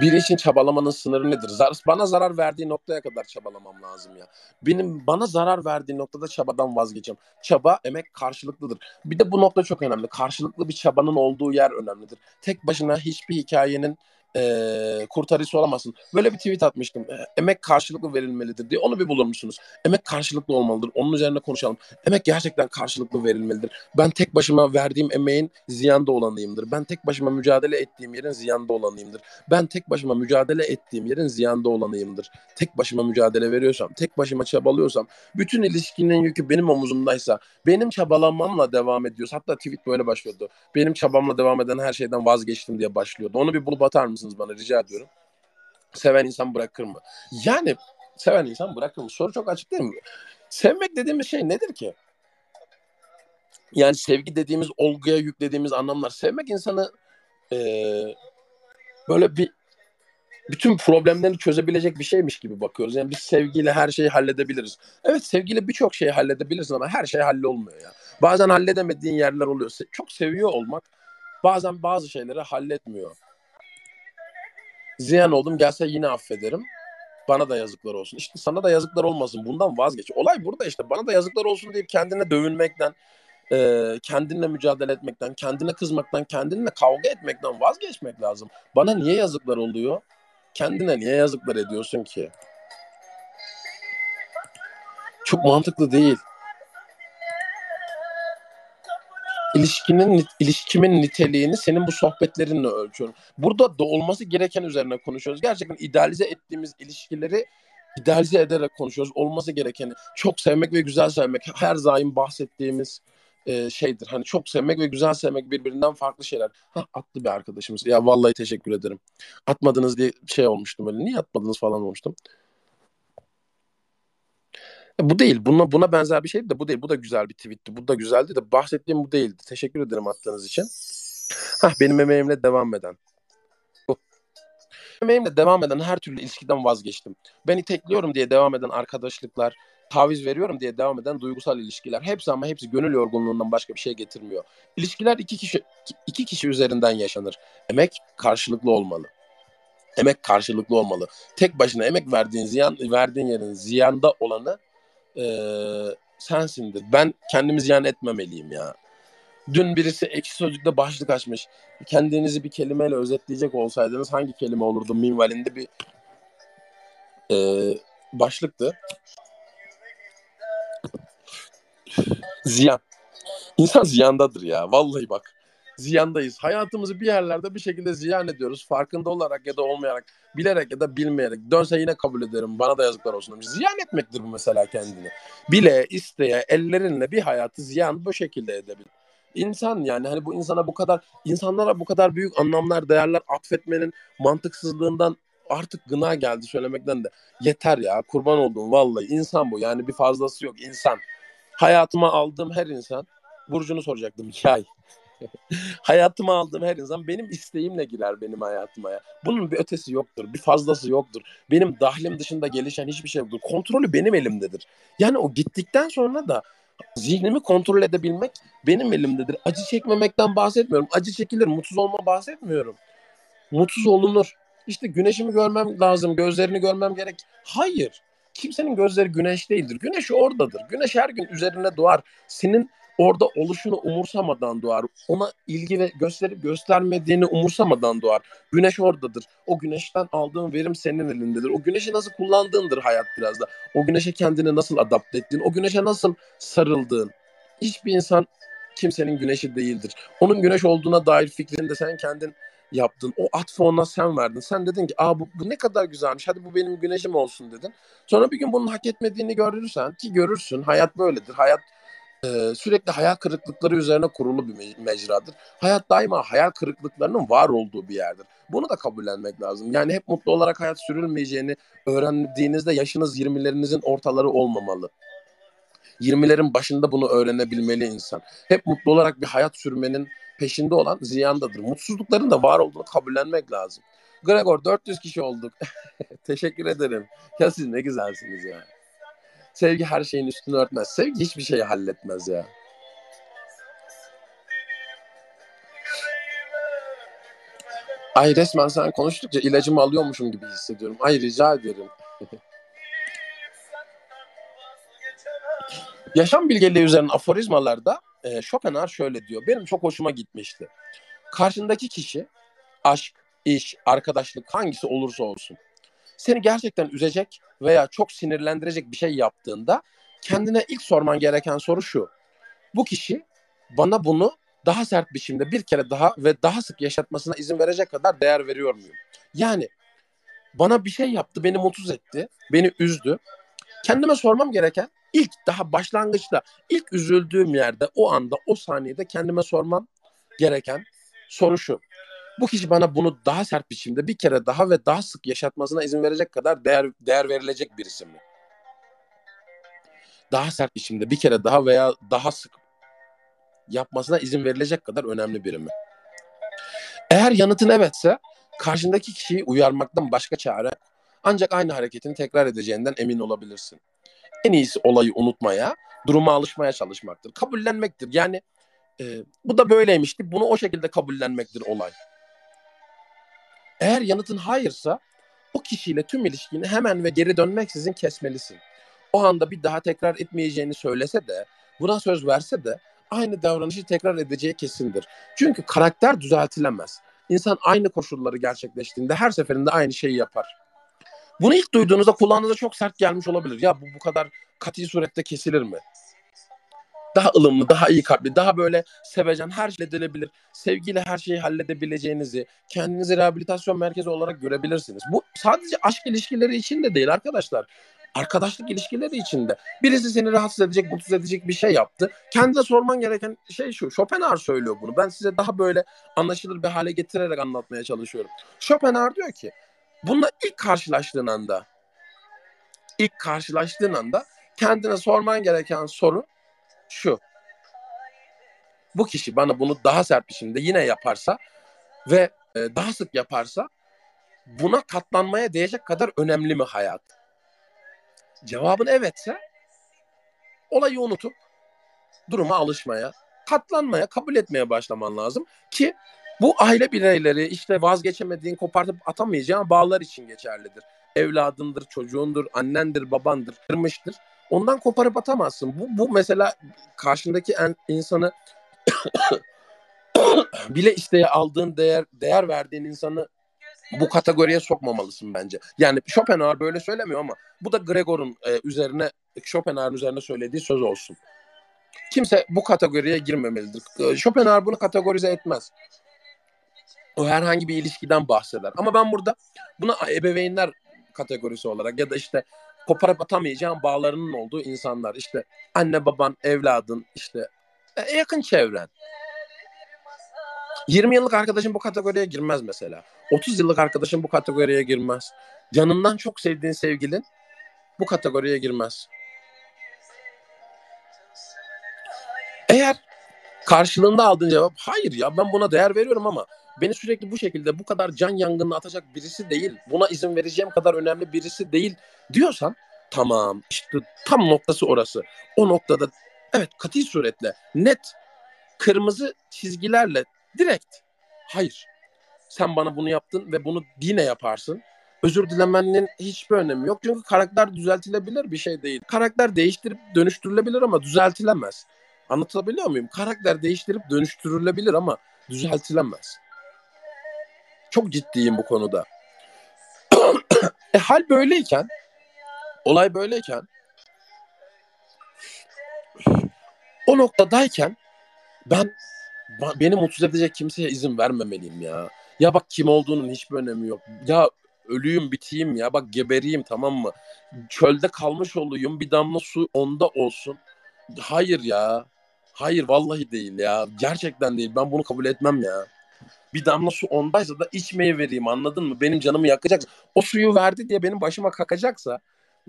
Biri için çabalamanın sınırı nedir? Zar- bana zarar verdiği noktaya kadar çabalamam lazım ya. Benim bana zarar verdiği noktada çabadan vazgeçeceğim. Çaba, emek karşılıklıdır. Bir de bu nokta çok önemli. Karşılıklı bir çabanın olduğu yer önemlidir. Tek başına hiçbir hikayenin e, kurtarıcısı olamazsın. Böyle bir tweet atmıştım. Emek karşılıklı verilmelidir diye. Onu bir bulur musunuz? Emek karşılıklı olmalıdır. Onun üzerine konuşalım. Emek gerçekten karşılıklı verilmelidir. Ben tek başıma verdiğim emeğin ziyanda olanıyımdır. Ben tek başıma mücadele ettiğim yerin ziyanda olanıyımdır. Ben tek başıma mücadele ettiğim yerin ziyanda olanıyımdır. Tek başıma mücadele veriyorsam, tek başıma çabalıyorsam, bütün ilişkinin yükü benim omuzumdaysa, benim çabalamamla devam ediyorsa, hatta tweet böyle başlıyordu. Benim çabamla devam eden her şeyden vazgeçtim diye başlıyordu. Onu bir bulup atar mısınız bana rica ediyorum. Seven insan bırakır mı? Yani seven insan bırakır mı? Soru çok açık değil mi? Sevmek dediğimiz şey nedir ki? Yani sevgi dediğimiz olguya yüklediğimiz anlamlar. Sevmek insanı eee, böyle bir bütün problemlerini çözebilecek bir şeymiş gibi bakıyoruz. Yani biz sevgiyle her şeyi halledebiliriz. Evet sevgiyle birçok şeyi halledebilirsin ama her şey hallolmuyor ya. Bazen halledemediğin yerler oluyor. Çok seviyor olmak bazen bazı şeyleri halletmiyor. Ziyan oldum gelse yine affederim. Bana da yazıklar olsun. İşte sana da yazıklar olmasın. Bundan vazgeç. Olay burada işte. Bana da yazıklar olsun deyip kendine dövünmekten, e, kendinle mücadele etmekten, kendine kızmaktan, kendinle kavga etmekten vazgeçmek lazım. Bana niye yazıklar oluyor? Kendine niye yazıklar ediyorsun ki? Çok mantıklı değil. İlişkinin ilişkimin niteliğini senin bu sohbetlerinle ölçüyorum. Burada da olması gereken üzerine konuşuyoruz. Gerçekten idealize ettiğimiz ilişkileri idealize ederek konuşuyoruz. Olması gerekeni çok sevmek ve güzel sevmek her daim bahsettiğimiz e, şeydir. Hani çok sevmek ve güzel sevmek birbirinden farklı şeyler. Hah, attı bir arkadaşımız. Ya vallahi teşekkür ederim. Atmadınız diye şey olmuştum böyle. Niye atmadınız falan olmuştum. E, Bu değil. Buna, buna benzer bir şeydi de bu değil. Bu da güzel bir tweetti. Bu da güzeldi de bahsettiğim bu değildi. Teşekkür ederim attığınız için. Hah, benim emeğimle devam eden. Emeğimle devam eden her türlü ilişkiden vazgeçtim. Beni tekliyorum diye devam eden arkadaşlıklar, taviz veriyorum diye devam eden duygusal ilişkiler. Hepsi ama hepsi gönül yorgunluğundan başka bir şey getirmiyor. İlişkiler iki kişi iki kişi üzerinden yaşanır. Emek karşılıklı olmalı. Emek karşılıklı olmalı. Tek başına emek verdiğin ziyan verdiğin yerin ziyanda olanı eee, sensindir. Ben kendimi ziyan etmemeliyim ya. Dün birisi ekşi sözlükte başlık açmış. Kendinizi bir kelimeyle özetleyecek olsaydınız hangi kelime olurdu minvalinde bir eee, başlıktı. Ziyan. İnsan ziyandadır ya. Vallahi bak. Ziyandayız. Hayatımızı bir yerlerde bir şekilde ziyan ediyoruz. Farkında olarak ya da olmayarak, bilerek ya da bilmeyerek. Dönse yine kabul ederim. Bana da yazıklar olsun demiş. Ziyan etmektir bu mesela kendini. Bile, isteye, ellerinle bir hayatı ziyan bu şekilde edebilir. İnsan yani hani bu insana bu kadar, insanlara bu kadar büyük anlamlar, değerler atfetmenin mantıksızlığından artık gına geldi söylemekten de. Yeter ya kurban olduğum vallahi insan bu yani bir fazlası yok insan. Hayatıma aldığım her insan Burcu'nu soracaktım yay. Hayatıma aldığım her insan benim isteğimle girer benim hayatıma ya. Bunun bir ötesi yoktur, bir fazlası yoktur. Benim dahlim dışında gelişen hiçbir şey yoktur. Kontrolü benim elimdedir. Yani o gittikten sonra da zihnimi kontrol edebilmek benim elimdedir. Acı çekmemekten bahsetmiyorum. Acı çekilir, mutsuz olma bahsetmiyorum. Mutsuz olunur. İşte güneşimi görmem lazım, gözlerini görmem gerek. Hayır. Kimsenin gözleri güneş değildir. Güneş oradadır. Güneş her gün üzerine doğar. Senin orada oluşunu umursamadan doğar. Ona ilgi ve gösterip göstermediğini umursamadan doğar. Güneş oradadır. O güneşten aldığın verim senin elindedir. O güneşi nasıl kullandığındır hayat biraz da. O güneşe kendini nasıl adapte ettiğin, o güneşe nasıl sarıldığın. Hiçbir insan kimsenin güneşi değildir. Onun güneş olduğuna dair fikrini de sen kendin yaptın. O atfı ona sen verdin. Sen dedin ki Aa, bu, bu ne kadar güzelmiş. Hadi bu benim güneşim olsun dedin. Sonra bir gün bunun hak etmediğini görürsen ki görürsün. Hayat böyledir. Hayat e, sürekli hayal kırıklıkları üzerine kurulu bir mecradır. Hayat daima hayal kırıklıklarının var olduğu bir yerdir. Bunu da kabullenmek lazım. Yani hep mutlu olarak hayat sürülmeyeceğini öğrendiğinizde yaşınız 20'lerinizin ortaları olmamalı. 20'lerin başında bunu öğrenebilmeli insan. Hep mutlu olarak bir hayat sürmenin peşinde olan ziyandadır. Mutsuzlukların da var olduğunu kabullenmek lazım. Gregor 400 kişi olduk. *laughs* Teşekkür ederim. Ya siz ne güzelsiniz ya. Sevgi her şeyin üstünü örtmez. Sevgi hiçbir şeyi halletmez ya. Ay resmen sen konuştukça ilacımı alıyormuşum gibi hissediyorum. Ay rica ederim. *laughs* Yaşam bilgeliği üzerine aforizmalarda e, Schopenhauer şöyle diyor. Benim çok hoşuma gitmişti. Karşındaki kişi aşk, iş, arkadaşlık hangisi olursa olsun seni gerçekten üzecek veya çok sinirlendirecek bir şey yaptığında kendine ilk sorman gereken soru şu. Bu kişi bana bunu daha sert biçimde bir kere daha ve daha sık yaşatmasına izin verecek kadar değer veriyor muyum? Yani bana bir şey yaptı, beni mutsuz etti, beni üzdü. Kendime sormam gereken ilk daha başlangıçta, ilk üzüldüğüm yerde, o anda, o saniyede kendime sormam gereken soru şu bu kişi bana bunu daha sert biçimde bir kere daha ve daha sık yaşatmasına izin verecek kadar değer değer verilecek birisi mi? Daha sert biçimde bir kere daha veya daha sık yapmasına izin verilecek kadar önemli biri mi? Eğer yanıtın evetse karşındaki kişiyi uyarmaktan başka çare ancak aynı hareketini tekrar edeceğinden emin olabilirsin. En iyisi olayı unutmaya, duruma alışmaya çalışmaktır. Kabullenmektir. Yani e, bu da böyleymişti. Bunu o şekilde kabullenmektir olay. Eğer yanıtın hayırsa o kişiyle tüm ilişkini hemen ve geri dönmeksizin kesmelisin. O anda bir daha tekrar etmeyeceğini söylese de, buna söz verse de aynı davranışı tekrar edeceği kesindir. Çünkü karakter düzeltilemez. İnsan aynı koşulları gerçekleştiğinde her seferinde aynı şeyi yapar. Bunu ilk duyduğunuzda kulağınıza çok sert gelmiş olabilir. Ya bu bu kadar katı surette kesilir mi? Daha ılımlı, daha iyi kalpli, daha böyle sevecen, her şey edilebilir. Sevgiyle her şeyi halledebileceğinizi, kendinizi rehabilitasyon merkezi olarak görebilirsiniz. Bu sadece aşk ilişkileri için de değil arkadaşlar. Arkadaşlık ilişkileri için de. Birisi seni rahatsız edecek, mutsuz edecek bir şey yaptı. Kendine sorman gereken şey şu. Schopenhauer söylüyor bunu. Ben size daha böyle anlaşılır bir hale getirerek anlatmaya çalışıyorum. Schopenhauer diyor ki, bununla ilk karşılaştığın anda, ilk karşılaştığın anda kendine sorman gereken soru şu. Bu kişi bana bunu daha sert biçimde yine yaparsa ve e, daha sık yaparsa buna katlanmaya değecek kadar önemli mi hayat? Cevabın evetse olayı unutup duruma alışmaya, katlanmaya, kabul etmeye başlaman lazım ki bu aile bireyleri işte vazgeçemediğin, kopartıp atamayacağın bağlar için geçerlidir. Evladındır, çocuğundur, annendir, babandır, kırmıştır. Ondan koparıp atamazsın. Bu, bu mesela karşındaki en, insanı *coughs* bile isteye aldığın değer değer verdiğin insanı bu kategoriye sokmamalısın bence. Yani Schopenhauer böyle söylemiyor ama bu da Gregor'un e, üzerine Schopenhauer'ın üzerine söylediği söz olsun. Kimse bu kategoriye girmemelidir. E, Schopenhauer bunu kategorize etmez. O herhangi bir ilişkiden bahseder. Ama ben burada buna ebeveynler kategorisi olarak ya da işte koparıp atamayacağın bağlarının olduğu insanlar. İşte anne baban, evladın, işte e, yakın çevren. 20 yıllık arkadaşın bu kategoriye girmez mesela. 30 yıllık arkadaşın bu kategoriye girmez. Canından çok sevdiğin sevgilin bu kategoriye girmez. Karşılığında aldığın cevap hayır ya ben buna değer veriyorum ama beni sürekli bu şekilde bu kadar can yangınına atacak birisi değil. Buna izin vereceğim kadar önemli birisi değil diyorsan tamam işte tam noktası orası. O noktada evet katı suretle net kırmızı çizgilerle direkt hayır sen bana bunu yaptın ve bunu yine yaparsın. Özür dilemenin hiçbir önemi yok. Çünkü karakter düzeltilebilir bir şey değil. Karakter değiştirip dönüştürülebilir ama düzeltilemez. Anlatabiliyor muyum? Karakter değiştirip dönüştürülebilir ama düzeltilemez. Çok ciddiyim bu konuda. *clears throat* e hal böyleyken, olay böyleyken o noktadayken ben beni mutsuz edecek kimseye izin vermemeliyim ya. Ya bak kim olduğunun hiçbir önemi yok. Ya ölüyüm biteyim ya bak geberiyim tamam mı? Çölde kalmış olayım bir damla su onda olsun. Hayır ya. Hayır vallahi değil ya. Gerçekten değil. Ben bunu kabul etmem ya. Bir damla su ondaysa da içmeye vereyim anladın mı? Benim canımı yakacak. O suyu verdi diye benim başıma kakacaksa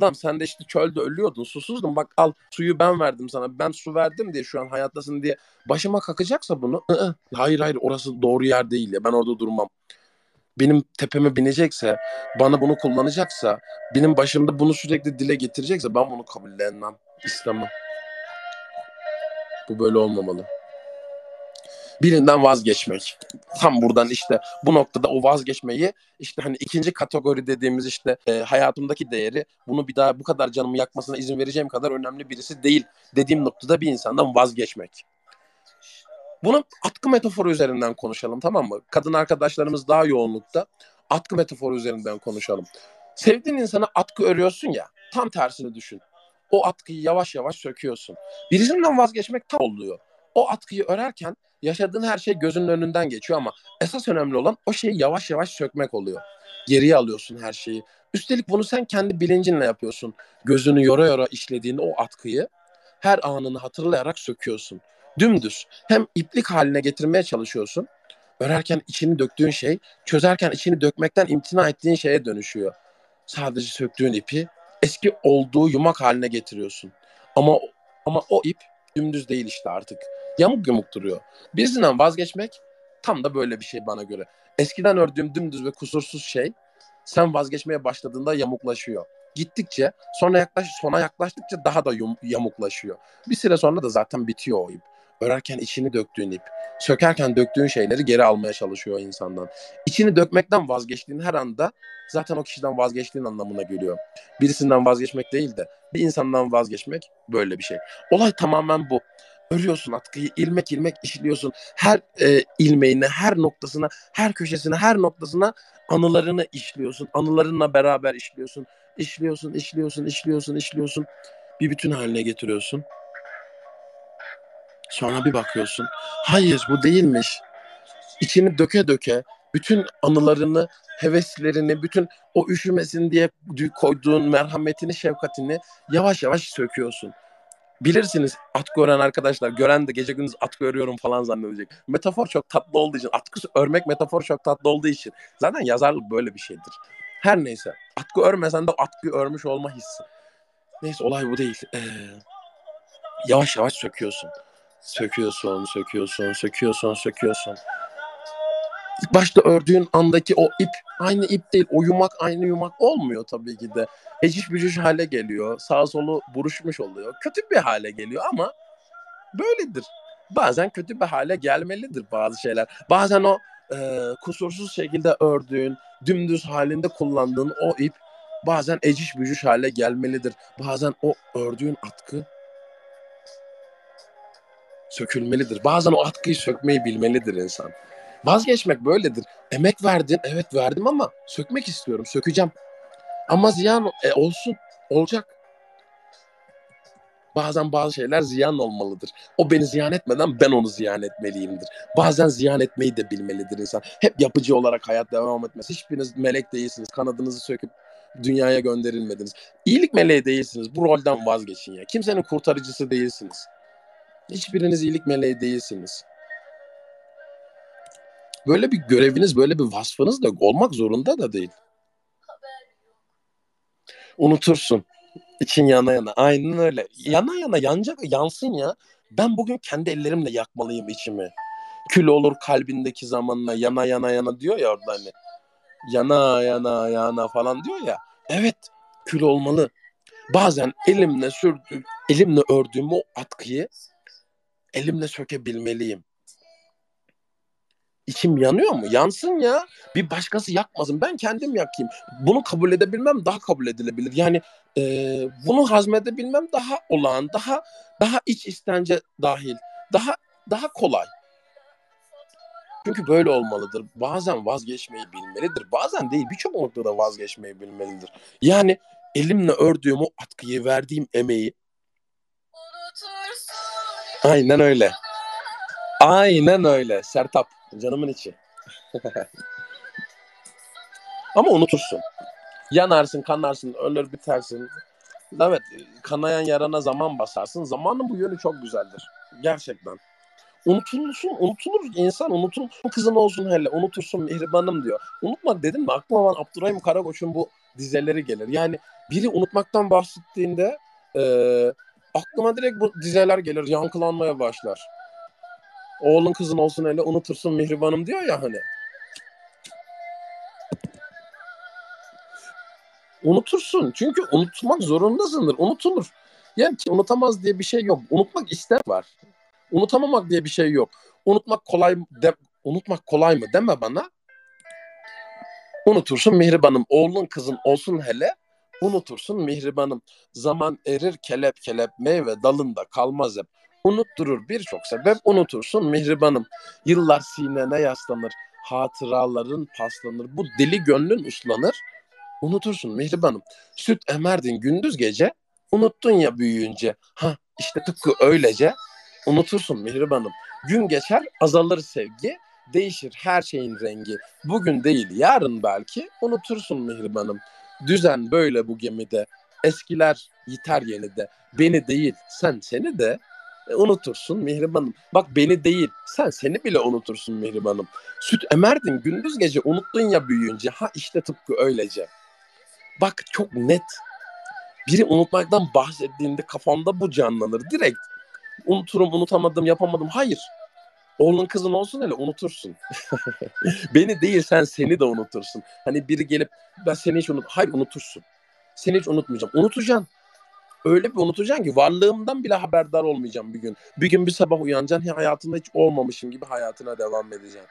Lan sen de işte çölde ölüyordun, susuzdun. Bak al suyu ben verdim sana. Ben su verdim diye şu an hayattasın diye başıma kakacaksa bunu. ı hayır hayır orası doğru yer değil ya. Ben orada durmam. Benim tepeme binecekse, bana bunu kullanacaksa, benim başımda bunu sürekli dile getirecekse ben bunu kabullenmem, istemem. Bu böyle olmamalı birinden vazgeçmek. Tam buradan işte bu noktada o vazgeçmeyi işte hani ikinci kategori dediğimiz işte e, hayatımdaki değeri bunu bir daha bu kadar canımı yakmasına izin vereceğim kadar önemli birisi değil dediğim noktada bir insandan vazgeçmek. Bunu atkı metaforu üzerinden konuşalım tamam mı? Kadın arkadaşlarımız daha yoğunlukta. Atkı metaforu üzerinden konuşalım. Sevdiğin insana atkı örüyorsun ya tam tersini düşün. O atkıyı yavaş yavaş söküyorsun. Birisinden vazgeçmek tam oluyor. O atkıyı örerken yaşadığın her şey gözünün önünden geçiyor ama esas önemli olan o şeyi yavaş yavaş sökmek oluyor. Geriye alıyorsun her şeyi. Üstelik bunu sen kendi bilincinle yapıyorsun. Gözünü yora yora işlediğin o atkıyı her anını hatırlayarak söküyorsun. Dümdüz. Hem iplik haline getirmeye çalışıyorsun. Örerken içini döktüğün şey, çözerken içini dökmekten imtina ettiğin şeye dönüşüyor. Sadece söktüğün ipi eski olduğu yumak haline getiriyorsun. Ama ama o ip dümdüz değil işte artık. Yamuk yamuk duruyor. Birisinden vazgeçmek tam da böyle bir şey bana göre. Eskiden ördüğüm dümdüz ve kusursuz şey sen vazgeçmeye başladığında yamuklaşıyor. Gittikçe sonra yaklaş sona yaklaştıkça daha da yum, yamuklaşıyor. Bir süre sonra da zaten bitiyor o ip. Örerken içini döktüğün ip. Sökerken döktüğün şeyleri geri almaya çalışıyor insandan. İçini dökmekten vazgeçtiğin her anda zaten o kişiden vazgeçtiğin anlamına geliyor. Birisinden vazgeçmek değil de bir insandan vazgeçmek böyle bir şey. Olay tamamen bu. Örüyorsun atkıyı ilmek ilmek işliyorsun. Her e, ilmeğine, her noktasına, her köşesine, her noktasına anılarını işliyorsun. Anılarınla beraber işliyorsun. İşliyorsun, işliyorsun, işliyorsun, işliyorsun. Bir bütün haline getiriyorsun. Sonra bir bakıyorsun. Hayır bu değilmiş. İçini döke döke bütün anılarını, heveslerini, bütün o üşümesin diye koyduğun merhametini, şefkatini yavaş yavaş söküyorsun. Bilirsiniz atkı ören arkadaşlar. Gören de gece gündüz atkı örüyorum falan zannedecek. Metafor çok tatlı olduğu için, atkı örmek metafor çok tatlı olduğu için. Zaten yazarlık böyle bir şeydir. Her neyse. Atkı örmesen de atkı örmüş olma hissi. Neyse olay bu değil. Ee, yavaş yavaş söküyorsun. Söküyorsun, söküyorsun, söküyorsun, söküyorsun. İlk başta ördüğün andaki o ip aynı ip değil. O yumak aynı yumak olmuyor tabii ki de. Eciş bücüş hale geliyor. Sağ solu buruşmuş oluyor. Kötü bir hale geliyor ama böyledir. Bazen kötü bir hale gelmelidir bazı şeyler. Bazen o e, kusursuz şekilde ördüğün, dümdüz halinde kullandığın o ip bazen eciş bücüş hale gelmelidir. Bazen o ördüğün atkı sökülmelidir. Bazen o atkıyı sökmeyi bilmelidir insan. Vazgeçmek böyledir. Emek verdin, evet verdim ama sökmek istiyorum, sökeceğim. Ama ziyan e, olsun, olacak. Bazen bazı şeyler ziyan olmalıdır. O beni ziyan etmeden ben onu ziyan etmeliyimdir. Bazen ziyan etmeyi de bilmelidir insan. Hep yapıcı olarak hayat devam etmez. Hiçbiriniz melek değilsiniz. Kanadınızı söküp dünyaya gönderilmediniz. İyilik meleği değilsiniz. Bu rolden vazgeçin ya. Kimsenin kurtarıcısı değilsiniz. Hiçbiriniz iyilik meleği değilsiniz. Böyle bir göreviniz, böyle bir vasfınız da olmak zorunda da değil. Unutursun. İçin yana yana. Aynen öyle. Yana yana yanacak yansın ya. Ben bugün kendi ellerimle yakmalıyım içimi. Kül olur kalbindeki zamanla yana yana yana diyor ya orada hani. Yana yana yana falan diyor ya. Evet kül olmalı. Bazen elimle sürdüğüm, elimle ördüğüm o atkıyı elimle sökebilmeliyim. İçim yanıyor mu? Yansın ya. Bir başkası yakmasın. Ben kendim yakayım. Bunu kabul edebilmem daha kabul edilebilir. Yani e, bunu hazmedebilmem daha olağan, daha daha iç istence dahil, daha daha kolay. Çünkü böyle olmalıdır. Bazen vazgeçmeyi bilmelidir. Bazen değil birçok noktada vazgeçmeyi bilmelidir. Yani elimle ördüğüm o atkıyı, verdiğim emeği. Aynen öyle. Aynen öyle. Sertap. Canımın içi. *laughs* Ama unutursun. Yanarsın, kanarsın, ölür bitersin. Evet, kanayan yarana zaman basarsın. Zamanın bu yönü çok güzeldir. Gerçekten. Unutulursun, unutulur insan unutulur. Kızın olsun hele, unutursun mihribanım diyor. Unutmak dedim mi aklıma olan Abdurrahim Karakoç'un bu dizeleri gelir. Yani biri unutmaktan bahsettiğinde e, aklıma direkt bu dizeler gelir, yankılanmaya başlar. Oğlun kızın olsun hele unutursun mihribanım diyor ya hani. Unutursun. Çünkü unutmak zorundasındır. Unutulur. Yani ki unutamaz diye bir şey yok. Unutmak ister var. Unutamamak diye bir şey yok. Unutmak kolay de, unutmak kolay mı deme bana. Unutursun mihribanım. Oğlun kızın olsun hele unutursun mihribanım. Zaman erir kelep kelep meyve dalında kalmaz hep. Unutturur birçok sebep unutursun mihribanım. Yıllar sinene yaslanır. Hatıraların paslanır. Bu deli gönlün uslanır. Unutursun mihribanım. Süt emerdin gündüz gece. Unuttun ya büyüyünce. Ha işte tıpkı öylece. Unutursun mihribanım. Gün geçer azalır sevgi. Değişir her şeyin rengi. Bugün değil yarın belki. Unutursun mihribanım. Düzen böyle bu gemide. Eskiler yiter yenide. Beni değil sen seni de e, unutursun Mihribanım. Bak beni değil sen seni bile unutursun Mihribanım. Süt emerdin gündüz gece unuttun ya büyüyünce. Ha işte tıpkı öylece. Bak çok net. Biri unutmaktan bahsettiğinde kafamda bu canlanır. Direkt unuturum, unutamadım, yapamadım. Hayır. Oğlun kızın olsun hele unutursun. *laughs* Beni değil sen seni de unutursun. Hani biri gelip ben seni hiç unut... Hayır unutursun. Seni hiç unutmayacağım. Unutacaksın öyle bir unutacaksın ki varlığımdan bile haberdar olmayacağım bir gün. Bir gün bir sabah uyanacaksın hayatında hiç olmamışım gibi hayatına devam edeceksin.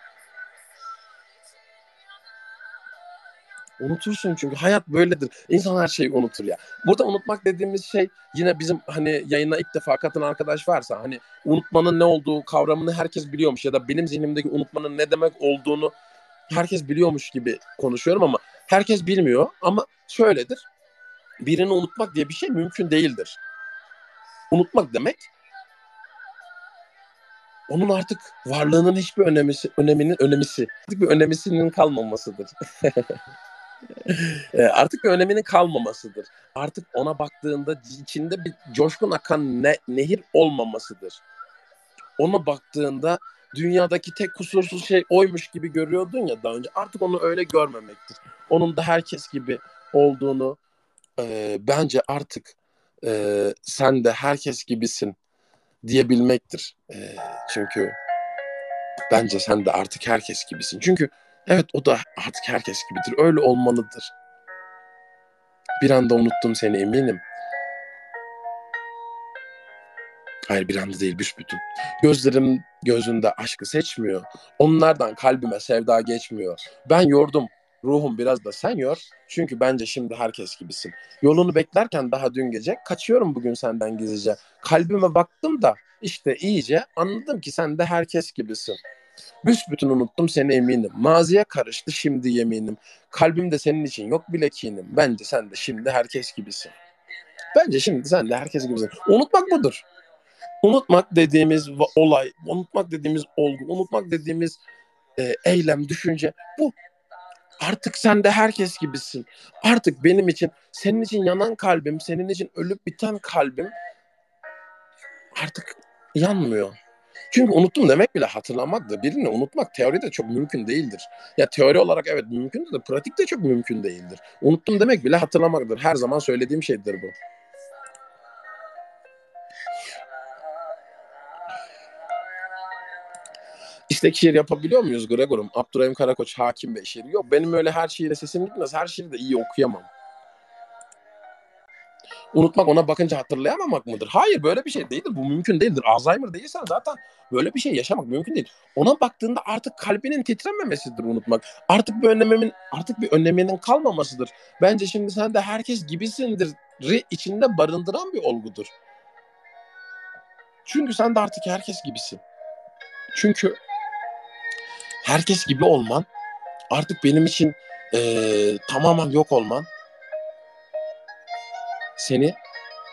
Unutursun çünkü hayat böyledir. İnsan her şeyi unutur ya. Burada unutmak dediğimiz şey yine bizim hani yayına ilk defa katılan arkadaş varsa hani unutmanın ne olduğu kavramını herkes biliyormuş ya da benim zihnimdeki unutmanın ne demek olduğunu herkes biliyormuş gibi konuşuyorum ama herkes bilmiyor ama şöyledir birini unutmak diye bir şey mümkün değildir. Unutmak demek onun artık varlığının hiçbir önemisi, öneminin önemisi, artık bir önemisinin kalmamasıdır. *laughs* E, artık öneminin kalmamasıdır. Artık ona baktığında içinde bir coşkun akan ne, nehir olmamasıdır. Ona baktığında dünyadaki tek kusursuz şey oymuş gibi görüyordun ya daha önce. Artık onu öyle görmemektir. Onun da herkes gibi olduğunu, e, bence artık e, sen de herkes gibisin diyebilmektir. E, çünkü bence sen de artık herkes gibisin. Çünkü evet o da artık herkes gibidir. Öyle olmalıdır. Bir anda unuttum seni eminim. Hayır bir anda değil büsbütün. Gözlerim gözünde aşkı seçmiyor. Onlardan kalbime sevda geçmiyor. Ben yordum Ruhum biraz da sen yor. Çünkü bence şimdi herkes gibisin. Yolunu beklerken daha dün gece kaçıyorum bugün senden gizlice. Kalbime baktım da işte iyice anladım ki sen de herkes gibisin. Büsbütün unuttum seni eminim. Maziye karıştı şimdi yeminim. Kalbimde senin için yok bile kinim. Bence sen de şimdi herkes gibisin. Bence şimdi sen de herkes gibisin. Unutmak budur. Unutmak dediğimiz olay, unutmak dediğimiz olgu, unutmak dediğimiz e, eylem, düşünce bu. Artık sen de herkes gibisin. Artık benim için, senin için yanan kalbim, senin için ölüp biten kalbim artık yanmıyor. Çünkü unuttum demek bile hatırlamaktır. Birini unutmak teoride çok mümkün değildir. Ya teori olarak evet mümkündür de pratikte çok mümkün değildir. Unuttum demek bile hatırlamaktır. Her zaman söylediğim şeydir bu. İstek şiir yapabiliyor muyuz Gregor'um? Abdurrahim Karakoç hakim ve şiiri. Yok benim öyle her şiire sesim gitmez. Her şiiri de iyi okuyamam. Unutmak ona bakınca hatırlayamamak mıdır? Hayır böyle bir şey değildir. Bu mümkün değildir. Alzheimer değilsen zaten böyle bir şey yaşamak mümkün değil. Ona baktığında artık kalbinin titrememesidir unutmak. Artık bir önlememin artık bir önleminin kalmamasıdır. Bence şimdi sen de herkes gibisindir içinde barındıran bir olgudur. Çünkü sen de artık herkes gibisin. Çünkü herkes gibi olman artık benim için ee, tamamen yok olman seni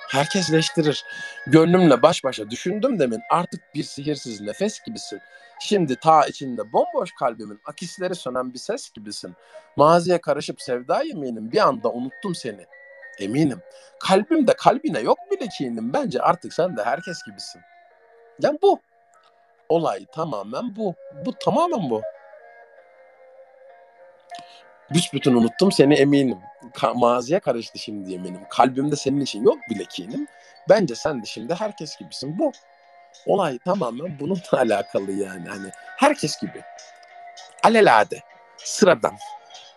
herkesleştirir. Gönlümle baş başa düşündüm demin artık bir sihirsiz nefes gibisin. Şimdi ta içinde bomboş kalbimin akisleri sönen bir ses gibisin. Maziye karışıp sevda yeminim bir anda unuttum seni. Eminim. Kalbimde kalbine yok bile kinim. Bence artık sen de herkes gibisin. Yani bu. Olay tamamen bu. Bu tamamen bu. Büsbütün unuttum seni eminim. Ka- maziye karıştı şimdi eminim. Kalbimde senin için yok bile kinim. Bence sen de şimdi herkes gibisin. Bu. Olay tamamen bununla *laughs* alakalı yani. Hani herkes gibi. Alelade. Sıradan.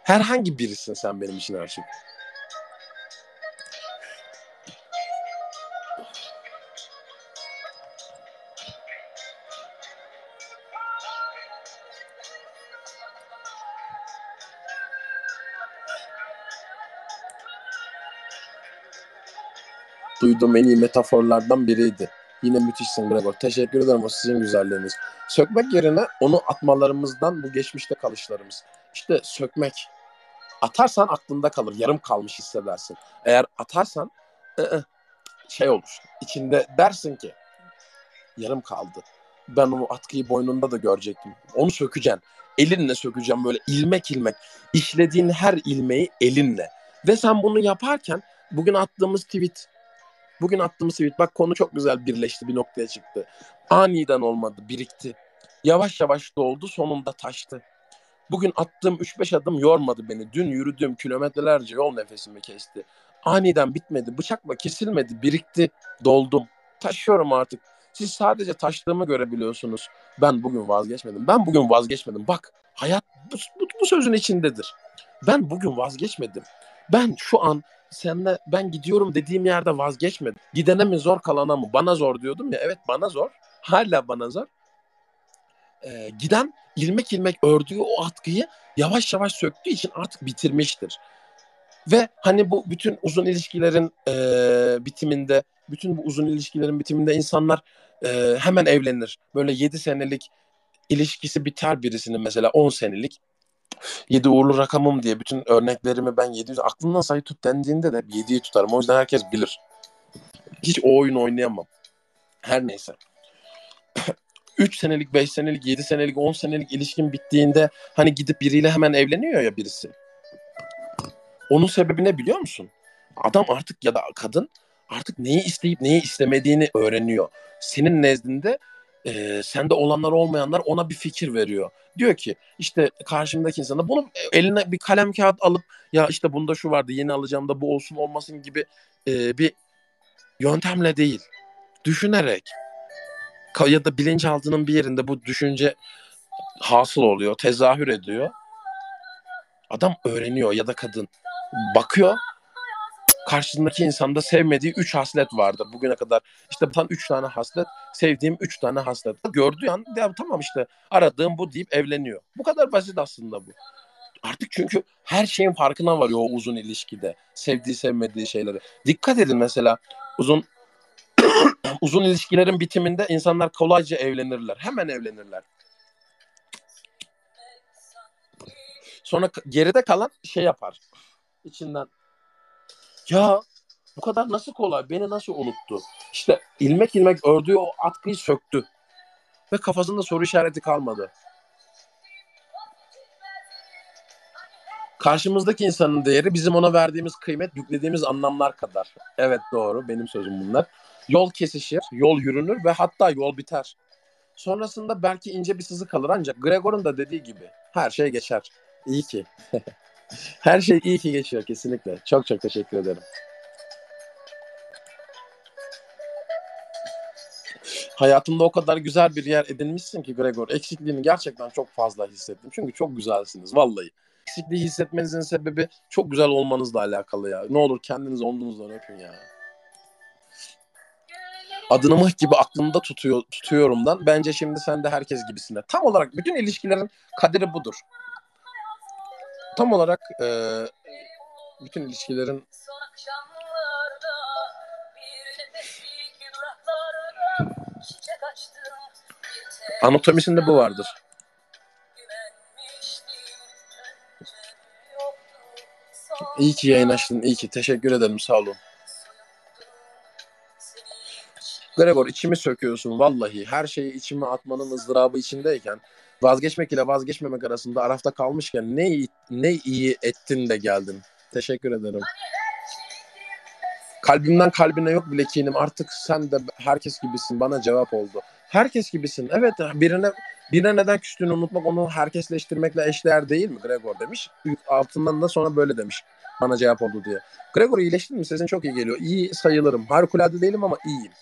Herhangi birisin sen benim için her şey. Duyduğum en iyi metaforlardan biriydi. Yine müthişsin Gregor. Teşekkür ederim o sizin güzelliğiniz. Sökmek yerine onu atmalarımızdan bu geçmişte kalışlarımız. İşte sökmek. Atarsan aklında kalır. Yarım kalmış hissedersin. Eğer atarsan ı-ı, şey olur. İçinde dersin ki yarım kaldı. Ben o atkıyı boynunda da görecektim. Onu sökeceksin. Elinle sökeceğim böyle ilmek ilmek. İşlediğin her ilmeği elinle. Ve sen bunu yaparken bugün attığımız tweet Bugün attığımız tweet bak konu çok güzel birleşti bir noktaya çıktı. Aniden olmadı birikti. Yavaş yavaş doldu sonunda taştı. Bugün attığım 3-5 adım yormadı beni. Dün yürüdüğüm kilometrelerce yol nefesimi kesti. Aniden bitmedi. Bıçakla kesilmedi. Birikti. Doldum. Taşıyorum artık. Siz sadece taştığımı görebiliyorsunuz. Ben bugün vazgeçmedim. Ben bugün vazgeçmedim. Bak hayat bu, bu, bu sözün içindedir. Ben bugün vazgeçmedim. Ben şu an senle ben gidiyorum dediğim yerde vazgeçmedim. Gidene mi zor kalana mı? Bana zor diyordum ya. Evet bana zor. Hala bana zor. Ee, giden ilmek ilmek ördüğü o atkıyı yavaş yavaş söktüğü için artık bitirmiştir. Ve hani bu bütün uzun ilişkilerin e, bitiminde, bütün bu uzun ilişkilerin bitiminde insanlar e, hemen evlenir. Böyle 7 senelik ilişkisi biter birisinin mesela 10 senelik. 7 uğurlu rakamım diye bütün örneklerimi ben 700 aklımdan sayı tut dendiğinde de 7'yi tutarım. O yüzden herkes bilir. Hiç o oyunu oynayamam. Her neyse. *clears throat* 3 senelik, 5 senelik, 7 senelik, 10 senelik ilişkin bittiğinde hani gidip biriyle hemen evleniyor ya birisi. Onun sebebi ne biliyor musun? Adam artık ya da kadın artık neyi isteyip neyi istemediğini öğreniyor. Senin nezdinde e, sende olanlar olmayanlar ona bir fikir veriyor. Diyor ki işte karşımdaki insana bunu eline bir kalem kağıt alıp ya işte bunda şu vardı yeni alacağım da bu olsun olmasın gibi e, bir yöntemle değil. Düşünerek ya da bilinçaltının bir yerinde bu düşünce hasıl oluyor, tezahür ediyor. Adam öğreniyor ya da kadın bakıyor karşısındaki insanda sevmediği üç haslet vardır bugüne kadar. İşte tam üç tane haslet, sevdiğim üç tane haslet. Gördüğü an ya tamam işte aradığım bu deyip evleniyor. Bu kadar basit aslında bu. Artık çünkü her şeyin farkına varıyor o uzun ilişkide. Sevdiği sevmediği şeyleri. Dikkat edin mesela uzun *coughs* uzun ilişkilerin bitiminde insanlar kolayca evlenirler. Hemen evlenirler. Sonra geride kalan şey yapar. İçinden ya bu kadar nasıl kolay? Beni nasıl unuttu? İşte ilmek ilmek ördüğü o atkıyı söktü. Ve kafasında soru işareti kalmadı. Karşımızdaki insanın değeri bizim ona verdiğimiz kıymet, yüklediğimiz anlamlar kadar. Evet doğru, benim sözüm bunlar. Yol kesişir, yol yürünür ve hatta yol biter. Sonrasında belki ince bir sızı kalır ancak Gregor'un da dediği gibi her şey geçer. İyi ki. *laughs* Her şey iyi ki geçiyor kesinlikle. Çok çok teşekkür ederim. Hayatımda o kadar güzel bir yer edinmişsin ki Gregor. Eksikliğini gerçekten çok fazla hissettim. Çünkü çok güzelsiniz vallahi. Eksikliği hissetmenizin sebebi çok güzel olmanızla alakalı ya. Ne olur kendinizi omzunuzdan öpün ya. Adını mıh gibi aklımda tutuyor, tutuyorumdan. Bence şimdi sen de herkes gibisine. Tam olarak bütün ilişkilerin kaderi budur. Tam olarak e, bütün ilişkilerin anatomisinde bu vardır. İyi ki yayın açtın. iyi ki. Teşekkür ederim. Sağ olun. Gregor içimi söküyorsun vallahi. Her şeyi içime atmanın ızdırabı içindeyken vazgeçmek ile vazgeçmemek arasında arafta kalmışken ne iyi, ne iyi ettin de geldin. Teşekkür ederim. Kalbimden kalbine yok bile kinim. Artık sen de herkes gibisin. Bana cevap oldu. Herkes gibisin. Evet birine birine neden küstüğünü unutmak onu herkesleştirmekle eşdeğer değil mi Gregor demiş. Altından da sonra böyle demiş. Bana cevap oldu diye. Gregor iyileştin mi? Sesin çok iyi geliyor. İyi sayılırım. Harikulade değilim ama iyiyim.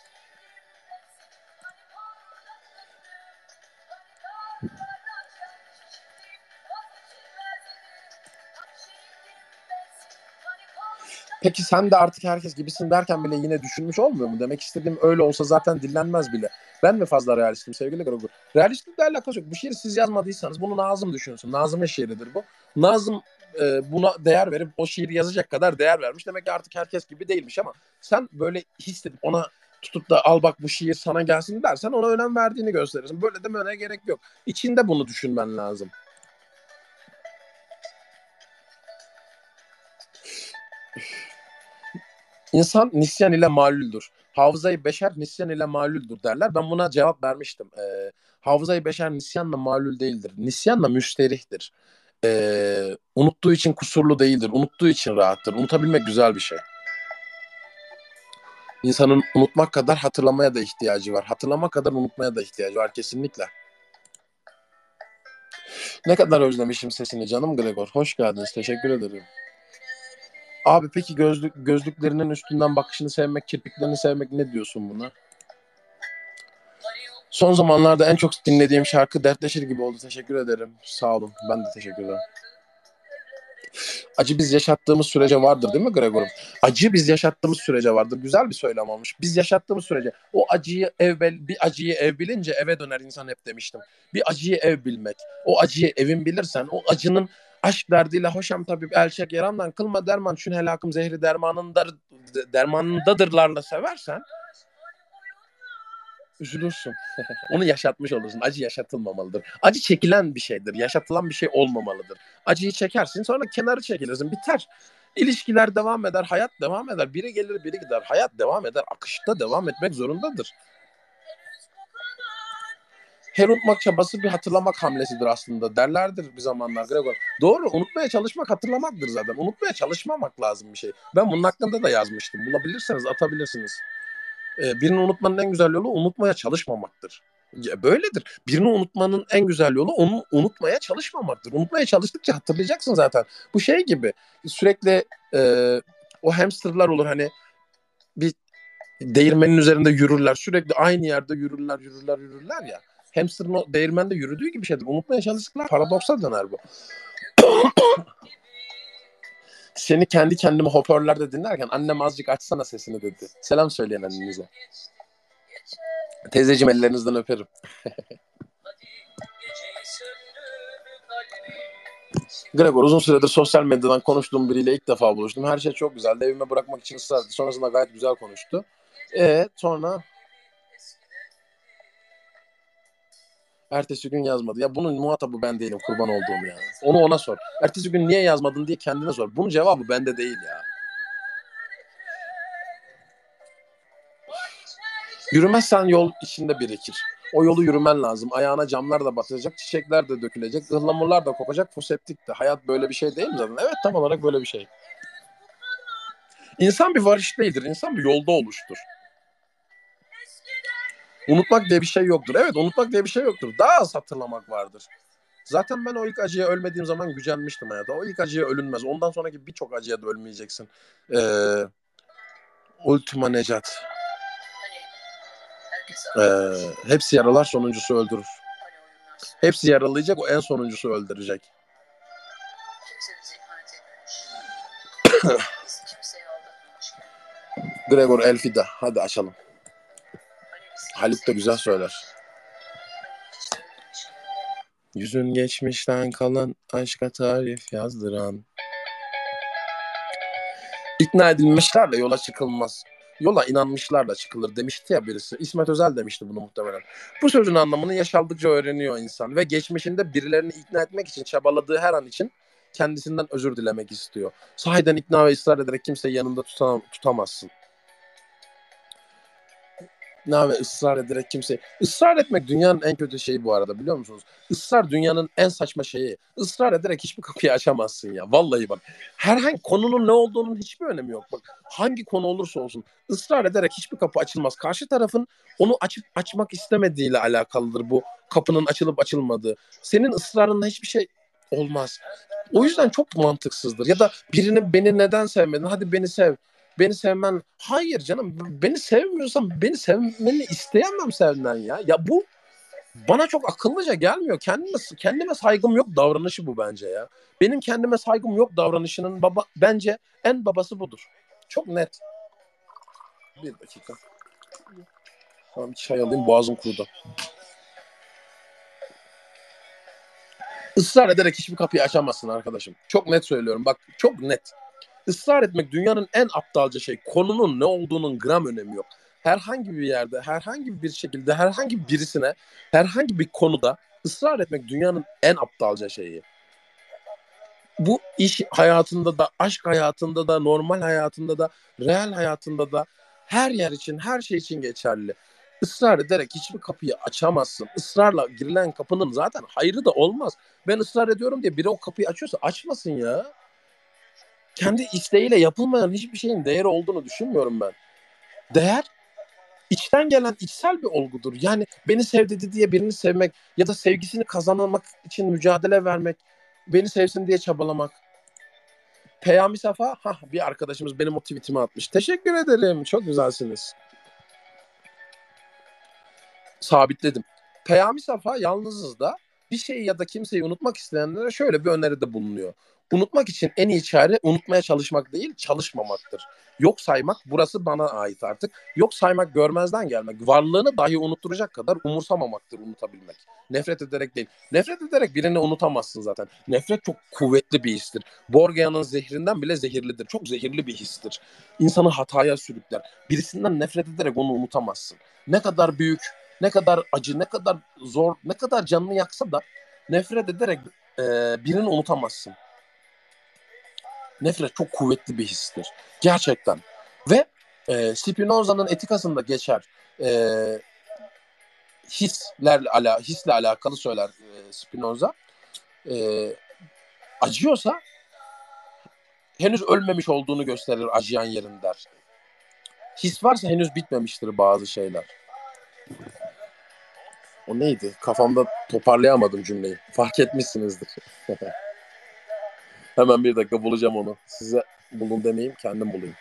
Peki sen de artık herkes gibisin derken bile yine düşünmüş olmuyor mu? Demek istediğim öyle olsa zaten dinlenmez bile. Ben mi fazla realistim sevgili Gregor? Realistlikle alakası yok. Bu şiiri siz yazmadıysanız bunu Nazım düşünsün. Nazım'ın şiiridir bu. Nazım e, buna değer verip o şiiri yazacak kadar değer vermiş. Demek ki artık herkes gibi değilmiş ama sen böyle hissedip ona tutup da al bak bu şiir sana gelsin dersen ona önem verdiğini gösterirsin. Böyle demene gerek yok. İçinde bunu düşünmen lazım. İnsan nisyan ile malüldür. Hafızayı beşer nisyan ile malüldür derler. Ben buna cevap vermiştim. Ee, hafızayı beşer nisyanla malül değildir. Nisyanla müsterihtir. Ee, unuttuğu için kusurlu değildir. Unuttuğu için rahattır. Unutabilmek güzel bir şey. İnsanın unutmak kadar hatırlamaya da ihtiyacı var. Hatırlamak kadar unutmaya da ihtiyacı var kesinlikle. Ne kadar özlemişim sesini canım Gregor. Hoş geldiniz. Teşekkür ederim. Abi peki gözlük gözlüklerinin üstünden bakışını sevmek, kirpiklerini sevmek ne diyorsun buna? Son zamanlarda en çok dinlediğim şarkı Dertleşir gibi oldu. Teşekkür ederim. Sağ olun. Ben de teşekkür ederim. Acı biz yaşattığımız sürece vardır değil mi Gregor'um? Acı biz yaşattığımız sürece vardır. Güzel bir söylem olmuş. Biz yaşattığımız sürece. O acıyı ev bir acıyı ev bilince eve döner insan hep demiştim. Bir acıyı ev bilmek. O acıyı evin bilirsen o acının aşk derdiyle hoşam tabip elçek yarandan kılma derman şun helakım zehri dermanındır, dermanındadırlarla seversen üzülürsün. *laughs* Onu yaşatmış olursun. Acı yaşatılmamalıdır. Acı çekilen bir şeydir. Yaşatılan bir şey olmamalıdır. Acıyı çekersin sonra kenarı çekilirsin. Biter. İlişkiler devam eder. Hayat devam eder. Biri gelir biri gider. Hayat devam eder. Akışta devam etmek zorundadır her unutmak çabası bir hatırlamak hamlesidir aslında derlerdir bir zamanlar Gregor. Doğru unutmaya çalışmak hatırlamaktır zaten. Unutmaya çalışmamak lazım bir şey. Ben bunun hakkında da yazmıştım. Bulabilirseniz atabilirsiniz. Ee, birini unutmanın en güzel yolu unutmaya çalışmamaktır. Ya böyledir. Birini unutmanın en güzel yolu onu unutmaya çalışmamaktır. Unutmaya çalıştıkça hatırlayacaksın zaten. Bu şey gibi sürekli e, o hamsterlar olur hani bir değirmenin üzerinde yürürler. Sürekli aynı yerde yürürler, yürürler, yürürler ya hamsterın o değirmende yürüdüğü gibi şeydir. Unutmaya çalıştıklar paradoksa döner bu. *coughs* Seni kendi kendime hoparlörlerde dinlerken annem azıcık açsana sesini dedi. Selam söyleyen annenize. Teyzeciğim ellerinizden öperim. *laughs* Gregor uzun süredir sosyal medyadan konuştuğum biriyle ilk defa buluştum. Her şey çok güzeldi. Evime bırakmak için ısrar. Sonrasında gayet güzel konuştu. E sonra Ertesi gün yazmadı. Ya bunun muhatabı ben değilim kurban olduğum ya. Onu ona sor. Ertesi gün niye yazmadın diye kendine sor. Bunun cevabı bende değil ya. Yürümezsen yol içinde birikir. O yolu yürümen lazım. Ayağına camlar da batacak, çiçekler de dökülecek, ıhlamurlar da kopacak, foseptik de. Hayat böyle bir şey değil mi zaten? Evet tam olarak böyle bir şey. İnsan bir varış değildir. İnsan bir yolda oluştur. Unutmak diye bir şey yoktur. Evet unutmak diye bir şey yoktur. Daha az hatırlamak vardır. Zaten ben o ilk acıya ölmediğim zaman gücenmiştim hayata. O ilk acıya ölünmez. Ondan sonraki birçok acıya da ölmeyeceksin. Ee, Ultima Necat. Ee, hepsi yaralar sonuncusu öldürür. Hepsi yaralayacak o en sonuncusu öldürecek. *coughs* Gregor Elfida. Hadi açalım. Halit de güzel söyler. Yüzün geçmişten kalan aşka tarif yazdıran. İkna edilmişlerle yola çıkılmaz. Yola inanmışlarla çıkılır demişti ya birisi. İsmet Özel demişti bunu muhtemelen. Bu sözün anlamını yaşaldıkça öğreniyor insan ve geçmişinde birilerini ikna etmek için çabaladığı her an için kendisinden özür dilemek istiyor. Sahiden ikna ve ısrar ederek kimseyi yanında tutam tutamazsın ikna ve ısrar ederek kimse ısrar etmek dünyanın en kötü şeyi bu arada biliyor musunuz? Israr dünyanın en saçma şeyi. Israr ederek hiçbir kapıyı açamazsın ya. Vallahi bak. Herhangi konunun ne olduğunun hiçbir önemi yok. Bak hangi konu olursa olsun ısrar ederek hiçbir kapı açılmaz. Karşı tarafın onu açıp açmak istemediğiyle alakalıdır bu kapının açılıp açılmadığı. Senin ısrarınla hiçbir şey olmaz. O yüzden çok mantıksızdır. Ya da birini beni neden sevmedin? Hadi beni sev beni sevmen. Hayır canım beni sevmiyorsan beni sevmeni isteyemem senden ya. Ya bu bana çok akıllıca gelmiyor. Kendime, kendime saygım yok davranışı bu bence ya. Benim kendime saygım yok davranışının baba bence en babası budur. Çok net. Bir dakika. Tamam çay alayım boğazım kurudu. Israr ederek hiçbir kapıyı açamazsın arkadaşım. Çok net söylüyorum. Bak çok net ısrar etmek dünyanın en aptalca şey. Konunun ne olduğunun gram önemi yok. Herhangi bir yerde, herhangi bir şekilde, herhangi birisine, herhangi bir konuda ısrar etmek dünyanın en aptalca şeyi. Bu iş hayatında da, aşk hayatında da, normal hayatında da, real hayatında da her yer için, her şey için geçerli. Israr ederek hiçbir kapıyı açamazsın. Israrla girilen kapının zaten hayrı da olmaz. Ben ısrar ediyorum diye biri o kapıyı açıyorsa açmasın ya kendi isteğiyle yapılmayan hiçbir şeyin değeri olduğunu düşünmüyorum ben. Değer içten gelen içsel bir olgudur. Yani beni sev dedi diye birini sevmek ya da sevgisini kazanmak için mücadele vermek, beni sevsin diye çabalamak. Peyami Safa, ha bir arkadaşımız benim o tweetimi atmış. Teşekkür ederim. Çok güzelsiniz. Sabitledim. Peyami Safa yalnızız da bir şeyi ya da kimseyi unutmak isteyenlere şöyle bir öneride bulunuyor. Unutmak için en iyi çare unutmaya çalışmak değil, çalışmamaktır. Yok saymak burası bana ait artık. Yok saymak görmezden gelmek. Varlığını dahi unutturacak kadar umursamamaktır unutabilmek. Nefret ederek değil. Nefret ederek birini unutamazsın zaten. Nefret çok kuvvetli bir histir. Borgea'nın zehrinden bile zehirlidir. Çok zehirli bir histir. İnsanı hataya sürükler. Birisinden nefret ederek onu unutamazsın. Ne kadar büyük, ne kadar acı, ne kadar zor, ne kadar canını yaksa da nefret ederek e, birini unutamazsın. Nefret çok kuvvetli bir histir. Gerçekten. Ve e, Spinoza'nın etikasında geçer. E, hislerle ala, hisle alakalı söyler e, Spinoza. E, acıyorsa henüz ölmemiş olduğunu gösterir acıyan yerin der. His varsa henüz bitmemiştir bazı şeyler. O neydi? Kafamda toparlayamadım cümleyi. Fark etmişsinizdir. *laughs* Hemen bir dakika bulacağım onu. Size bulun demeyeyim, kendim bulayım.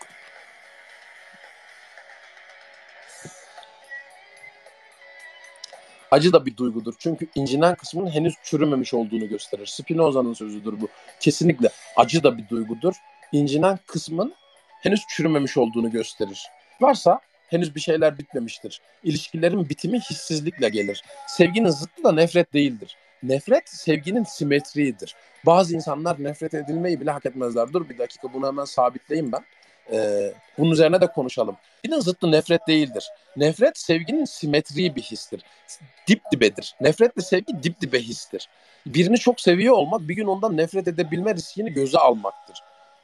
Acı da bir duygudur. Çünkü incinen kısmın henüz çürümemiş olduğunu gösterir. Spinoza'nın sözüdür bu. Kesinlikle acı da bir duygudur. İncinen kısmın henüz çürümemiş olduğunu gösterir. Varsa henüz bir şeyler bitmemiştir. İlişkilerin bitimi hissizlikle gelir. Sevginin zıttı da nefret değildir. Nefret sevginin simetriğidir. Bazı insanlar nefret edilmeyi bile hak etmezler. Dur bir dakika bunu hemen sabitleyeyim ben. Ee, bunun üzerine de konuşalım. Birinin zıttı nefret değildir. Nefret sevginin simetriği bir histir. Dip dibedir. Nefretle sevgi dip dibe histir. Birini çok seviyor olmak bir gün ondan nefret edebilme riskini göze almaktır.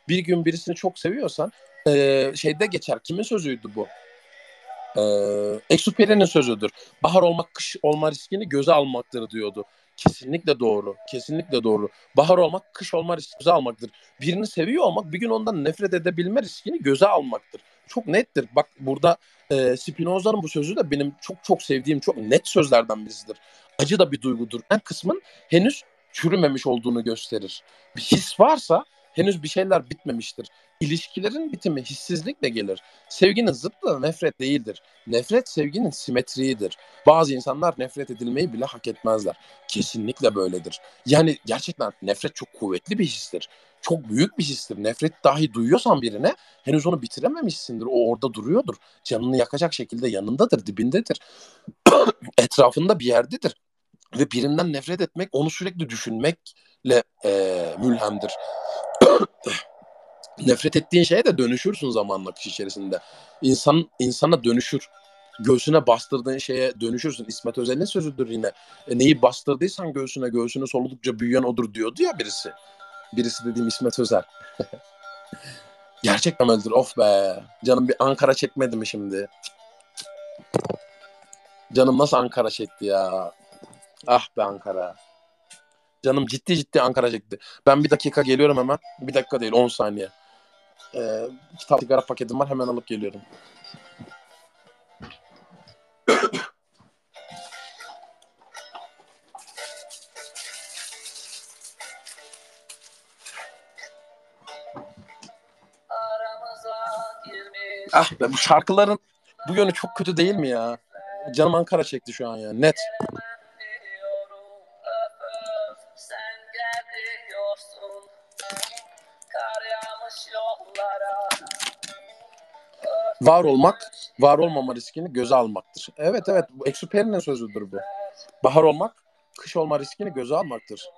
Bir gün birisini çok seviyorsan e, şeyde geçer. Kimin sözüydü bu? E, Exupéry'nin sözüdür. Bahar olmak kış olma riskini göze almaktır diyordu. Kesinlikle doğru. Kesinlikle doğru. Bahar olmak, kış olma riski göze almaktır. Birini seviyor olmak bir gün ondan nefret edebilme riskini göze almaktır. Çok nettir. Bak burada e, Spinoza'nın bu sözü de benim çok çok sevdiğim çok net sözlerden birisidir. Acı da bir duygudur. En kısmın henüz çürümemiş olduğunu gösterir. Bir his varsa Henüz bir şeyler bitmemiştir. İlişkilerin bitimi hissizlikle gelir. Sevginin zıttı nefret değildir. Nefret sevginin simetriğidir. Bazı insanlar nefret edilmeyi bile hak etmezler. Kesinlikle böyledir. Yani gerçekten nefret çok kuvvetli bir histir. Çok büyük bir histir. Nefret dahi duyuyorsan birine henüz onu bitirememişsindir. O orada duruyordur. Canını yakacak şekilde yanındadır, dibindedir. *coughs* Etrafında bir yerdedir. Ve birinden nefret etmek, onu sürekli düşünmekle e, mülhemdir. *coughs* nefret ettiğin şeye de dönüşürsün zamanla kişi içerisinde. İnsan insana dönüşür. Göğsüne bastırdığın şeye dönüşürsün. İsmet Özel'in sözüdür yine. E, neyi bastırdıysan göğsüne, göğsüne soludukça büyüyen odur diyordu ya birisi. Birisi dediğim İsmet Özel. *laughs* Gerçekten öldür. Of be. Canım bir Ankara çekmedi mi şimdi? Canım nasıl Ankara çekti ya? Ah be Ankara. Canım ciddi ciddi Ankara çekti. Ben bir dakika geliyorum hemen. Bir dakika değil 10 saniye. Ee, kitap sigara paketim var hemen alıp geliyorum. ah be bu şarkıların bu yönü çok kötü değil mi ya? Canım Ankara çekti şu an ya net. Var olmak, var olmama riskini göze almaktır. Evet evet, bu Exupéry'nin sözüdür bu. Bahar olmak, kış olma riskini göze almaktır.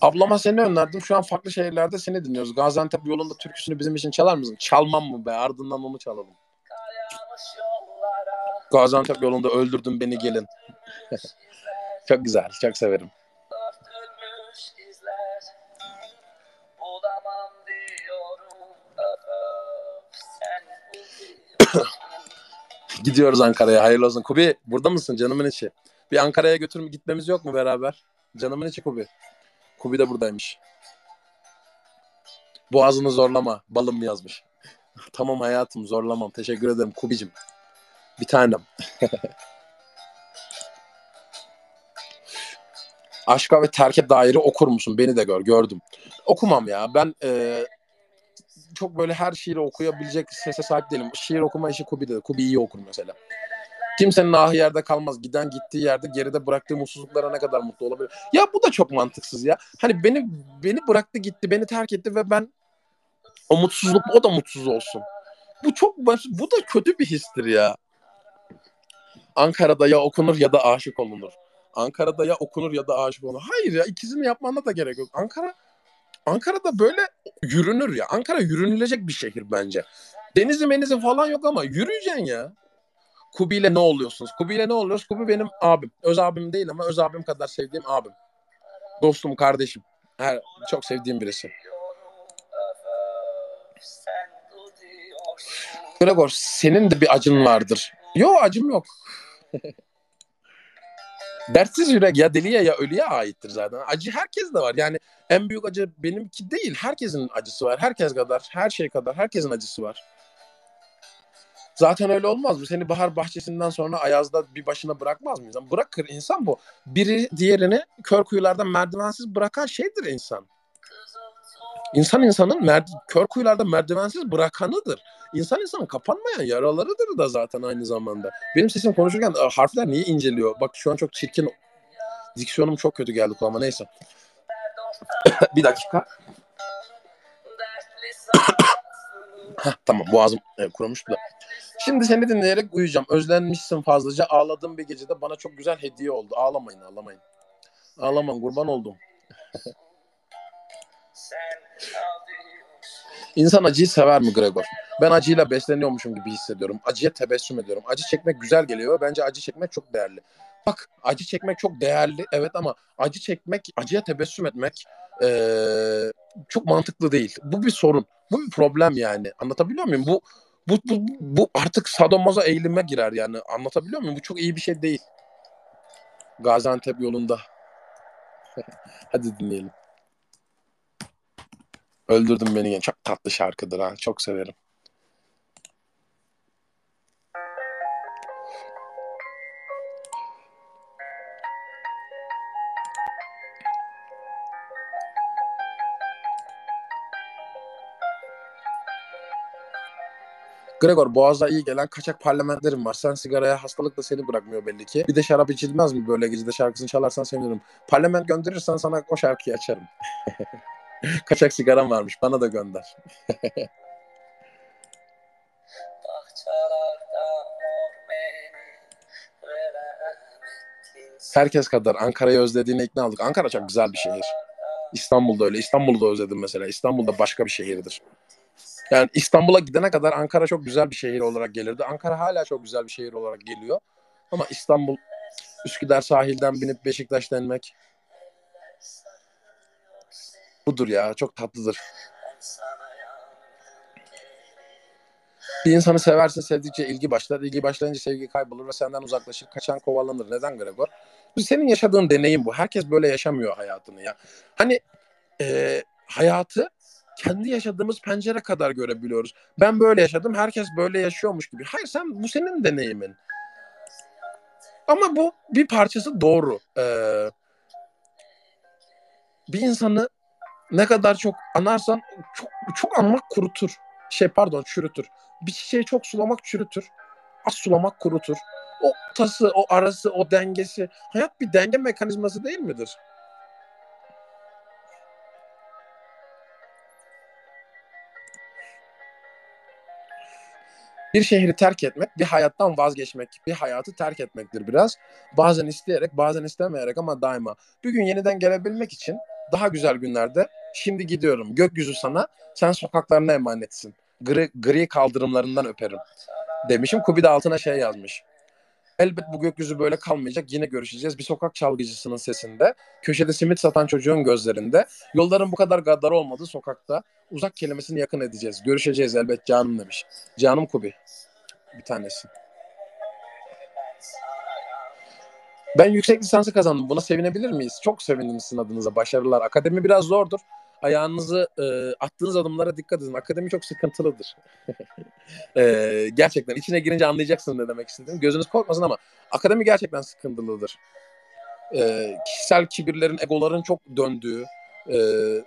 Ablama seni önerdim. Şu an farklı şehirlerde seni dinliyoruz. Gaziantep yolunda türküsünü bizim için çalar mısın? Çalmam mı be? Ardından onu çalalım. Gaziantep yolunda öldürdün beni gelin. *laughs* çok güzel. Çok severim. Gidiyoruz Ankara'ya. Hayırlı olsun. Kubi burada mısın canımın içi? Bir Ankara'ya götürme gitmemiz yok mu beraber? Canımın içi Kubi. Kubi de buradaymış. Boğazını zorlama. Balım yazmış. *laughs* tamam hayatım zorlamam. Teşekkür ederim Kubicim. Bir tanem. *laughs* Aşka ve terke dairi okur musun? Beni de gör. Gördüm. Okumam ya. Ben e, çok böyle her şiiri okuyabilecek sese sahip değilim. Şiir okuma işi Kubi'de. Kubi iyi okur mesela. Kimsenin ahı yerde kalmaz. Giden gittiği yerde geride bıraktığı mutsuzluklara ne kadar mutlu olabilir. Ya bu da çok mantıksız ya. Hani beni beni bıraktı gitti, beni terk etti ve ben o mutsuzluk o da mutsuz olsun. Bu çok bu da kötü bir histir ya. Ankara'da ya okunur ya da aşık olunur. Ankara'da ya okunur ya da aşık olunur. Hayır ya ikisini yapmana da gerek yok. Ankara Ankara'da böyle yürünür ya. Ankara yürünülecek bir şehir bence. Denizi menizi falan yok ama yürüyeceksin ya. Kubi ile ne oluyorsunuz? Kubi ile ne oluyoruz? Kubi benim abim. Öz abim değil ama öz abim kadar sevdiğim abim. Dostum, kardeşim. Her, çok sevdiğim birisi. Gregor senin de bir acın vardır. Yok acım yok. *laughs* Dertsiz yürek ya deliye ya ölüye aittir zaten. Acı herkes de var. Yani en büyük acı benimki değil. Herkesin acısı var. Herkes kadar, her şey kadar herkesin acısı var. Zaten öyle olmaz mı? Seni bahar bahçesinden sonra Ayaz'da bir başına bırakmaz mı insan? Bırakır insan bu. Biri diğerini kör kuyularda merdivensiz bırakan şeydir insan. İnsan insanın mer- kör kuyularda merdivensiz bırakanıdır. İnsan insanın kapanmayan yaralarıdır da zaten aynı zamanda. Benim sesim konuşurken harfler niye inceliyor? Bak şu an çok çirkin. Diksiyonum çok kötü geldi kulağıma. Neyse. *coughs* bir dakika. *coughs* Heh, tamam boğazım e, kurumuştu da. Şimdi seni dinleyerek uyuyacağım. Özlenmişsin fazlaca. Ağladığım bir gecede bana çok güzel hediye oldu. Ağlamayın ağlamayın. Ağlamayın kurban oldum. İnsan acıyı sever mi Gregor? Ben acıyla besleniyormuşum gibi hissediyorum. Acıya tebessüm ediyorum. Acı çekmek güzel geliyor. Bence acı çekmek çok değerli. Bak acı çekmek çok değerli evet ama acı çekmek, acıya tebessüm etmek ee, çok mantıklı değil. Bu bir sorun. Bu bir problem yani. Anlatabiliyor muyum? Bu bu, bu, bu artık sadomaza eğilime girer yani. Anlatabiliyor muyum? Bu çok iyi bir şey değil. Gaziantep yolunda. *laughs* Hadi dinleyelim. Öldürdün beni yine. Çok tatlı şarkıdır ha. Çok severim. Gregor boğaza iyi gelen kaçak parlamentlerim var. Sen sigaraya hastalık da seni bırakmıyor belli ki. Bir de şarap içilmez mi böyle gecede şarkısını çalarsan sevinirim. Parlament gönderirsen sana o şarkıyı açarım. *laughs* *laughs* kaçak sigaram varmış bana da gönder. *laughs* Herkes kadar Ankara'yı özlediğine ikna olduk. Ankara çok güzel bir şehir. İstanbul'da öyle. İstanbul'da özledim mesela. İstanbul'da başka bir şehirdir. Yani İstanbul'a gidene kadar Ankara çok güzel bir şehir olarak gelirdi. Ankara hala çok güzel bir şehir olarak geliyor. Ama İstanbul Üsküdar sahilden binip Beşiktaş denmek budur ya. Çok tatlıdır. Bir insanı severse sevdikçe ilgi başlar. İlgi başlayınca sevgi kaybolur ve senden uzaklaşır. Kaçan kovalanır. Neden Gregor? Bu senin yaşadığın deneyim bu. Herkes böyle yaşamıyor hayatını ya. Hani e, hayatı kendi yaşadığımız pencere kadar görebiliyoruz. Ben böyle yaşadım, herkes böyle yaşıyormuş gibi. Hayır sen bu senin deneyimin. Ama bu bir parçası doğru. Ee, bir insanı ne kadar çok anarsan çok çok anmak kurutur. Şey pardon çürütür. Bir çiçeği çok sulamak çürütür. Az sulamak kurutur. O tası, o arası, o dengesi. Hayat bir denge mekanizması değil midir? Bir şehri terk etmek, bir hayattan vazgeçmek, bir hayatı terk etmektir biraz. Bazen isteyerek, bazen istemeyerek ama daima. Bir gün yeniden gelebilmek için daha güzel günlerde şimdi gidiyorum. Gökyüzü sana, sen sokaklarına emanetsin. Gri, gri kaldırımlarından öperim. Demişim. Kubi de altına şey yazmış. Elbet bu gökyüzü böyle kalmayacak. Yine görüşeceğiz. Bir sokak çalgıcısının sesinde, köşede simit satan çocuğun gözlerinde, yolların bu kadar gaddar olmadığı sokakta uzak kelimesini yakın edeceğiz. Görüşeceğiz elbet canım demiş. Canım Kubi. Bir tanesi. Ben yüksek lisansı kazandım. Buna sevinebilir miyiz? Çok sevindim sizin adınıza. Başarılar. Akademi biraz zordur. Ayağınızı e, attığınız adımlara dikkat edin. Akademi çok sıkıntılıdır. *laughs* e, gerçekten içine girince anlayacaksın ne demek istediğimi. Gözünüz korkmasın ama akademi gerçekten sıkıntılıdır. E, kişisel kibirlerin, egoların çok döndüğü e,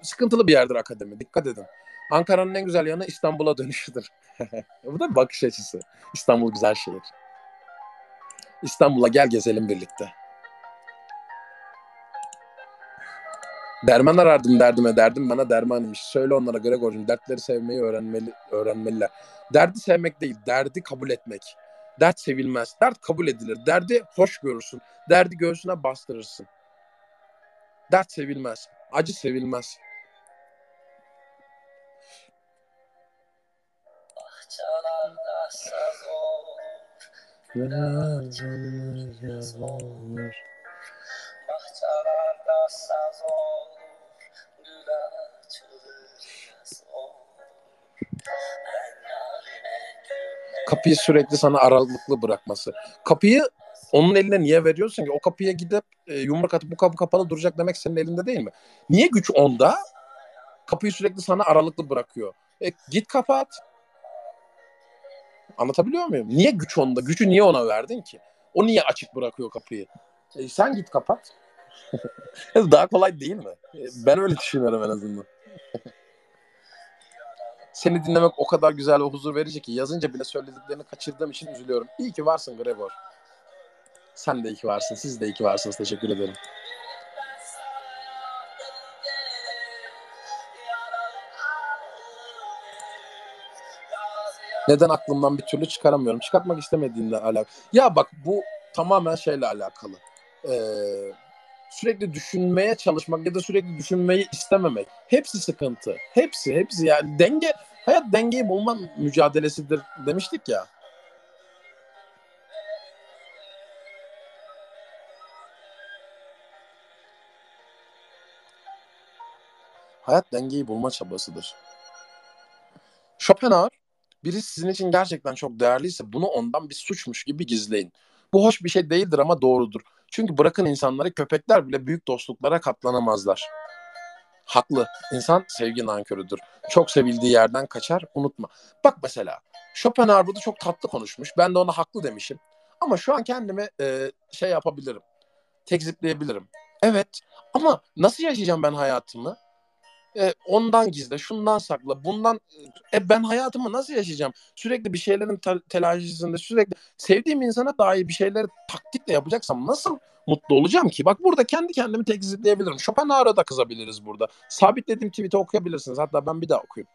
sıkıntılı bir yerdir akademi. Dikkat edin. Ankara'nın en güzel yanı İstanbul'a dönüşüdür. *laughs* Bu da bir bakış açısı. İstanbul güzel şehir. İstanbul'a gel gezelim birlikte. Derman arardım derdime derdim bana dermanmış. Söyle onlara Gregor'cum dertleri sevmeyi öğrenmeli, öğrenmeliler. Derdi sevmek değil, derdi kabul etmek. Dert sevilmez, dert kabul edilir. Derdi hoş görürsün, derdi göğsüne bastırırsın. Dert sevilmez, acı sevilmez. Bahçelerde saz olur. Bahçelerde saz olur, Kapıyı sürekli sana aralıklı bırakması. Kapıyı onun eline niye veriyorsun ki? O kapıya gidip e, yumruk atıp bu kapı kapalı duracak demek senin elinde değil mi? Niye güç onda? Kapıyı sürekli sana aralıklı bırakıyor. E, git kapat. Anlatabiliyor muyum? Niye güç onda? Gücü niye ona verdin ki? O niye açık bırakıyor kapıyı? E, sen git kapat. *laughs* Daha kolay değil mi? E, ben öyle düşünüyorum en azından. *laughs* Seni dinlemek o kadar güzel ve huzur verici ki yazınca bile söylediklerini kaçırdığım için üzülüyorum. İyi ki varsın Gregor. Sen de iyi ki varsın. Siz de iyi ki varsınız. Teşekkür ederim. Neden aklımdan bir türlü çıkaramıyorum? Çıkartmak istemediğimle alakalı. Ya bak bu tamamen şeyle alakalı. Ee, sürekli düşünmeye çalışmak ya da sürekli düşünmeyi istememek. Hepsi sıkıntı. Hepsi, hepsi yani denge, hayat dengeyi bulma mücadelesidir demiştik ya. Hayat dengeyi bulma çabasıdır. Schopenhauer, biri sizin için gerçekten çok değerliyse bunu ondan bir suçmuş gibi gizleyin. Bu hoş bir şey değildir ama doğrudur. Çünkü bırakın insanları köpekler bile büyük dostluklara katlanamazlar. Haklı. İnsan sevgi nankörüdür. Çok sevildiği yerden kaçar. Unutma. Bak mesela Schopenhauer burada çok tatlı konuşmuş. Ben de ona haklı demişim. Ama şu an kendimi e, şey yapabilirim. Tekzipleyebilirim. Evet. Ama nasıl yaşayacağım ben hayatımı? E, ondan gizle, şundan sakla, bundan e, ben hayatımı nasıl yaşayacağım? Sürekli bir şeylerin te- telaşesinde, sürekli sevdiğim insana dair bir şeyleri taktikle yapacaksam nasıl mutlu olacağım ki? Bak burada kendi kendimi tekzipleyebilirim. Schopenhauer'a da kızabiliriz burada. Sabitlediğim tweet'i okuyabilirsiniz. Hatta ben bir daha okuyayım.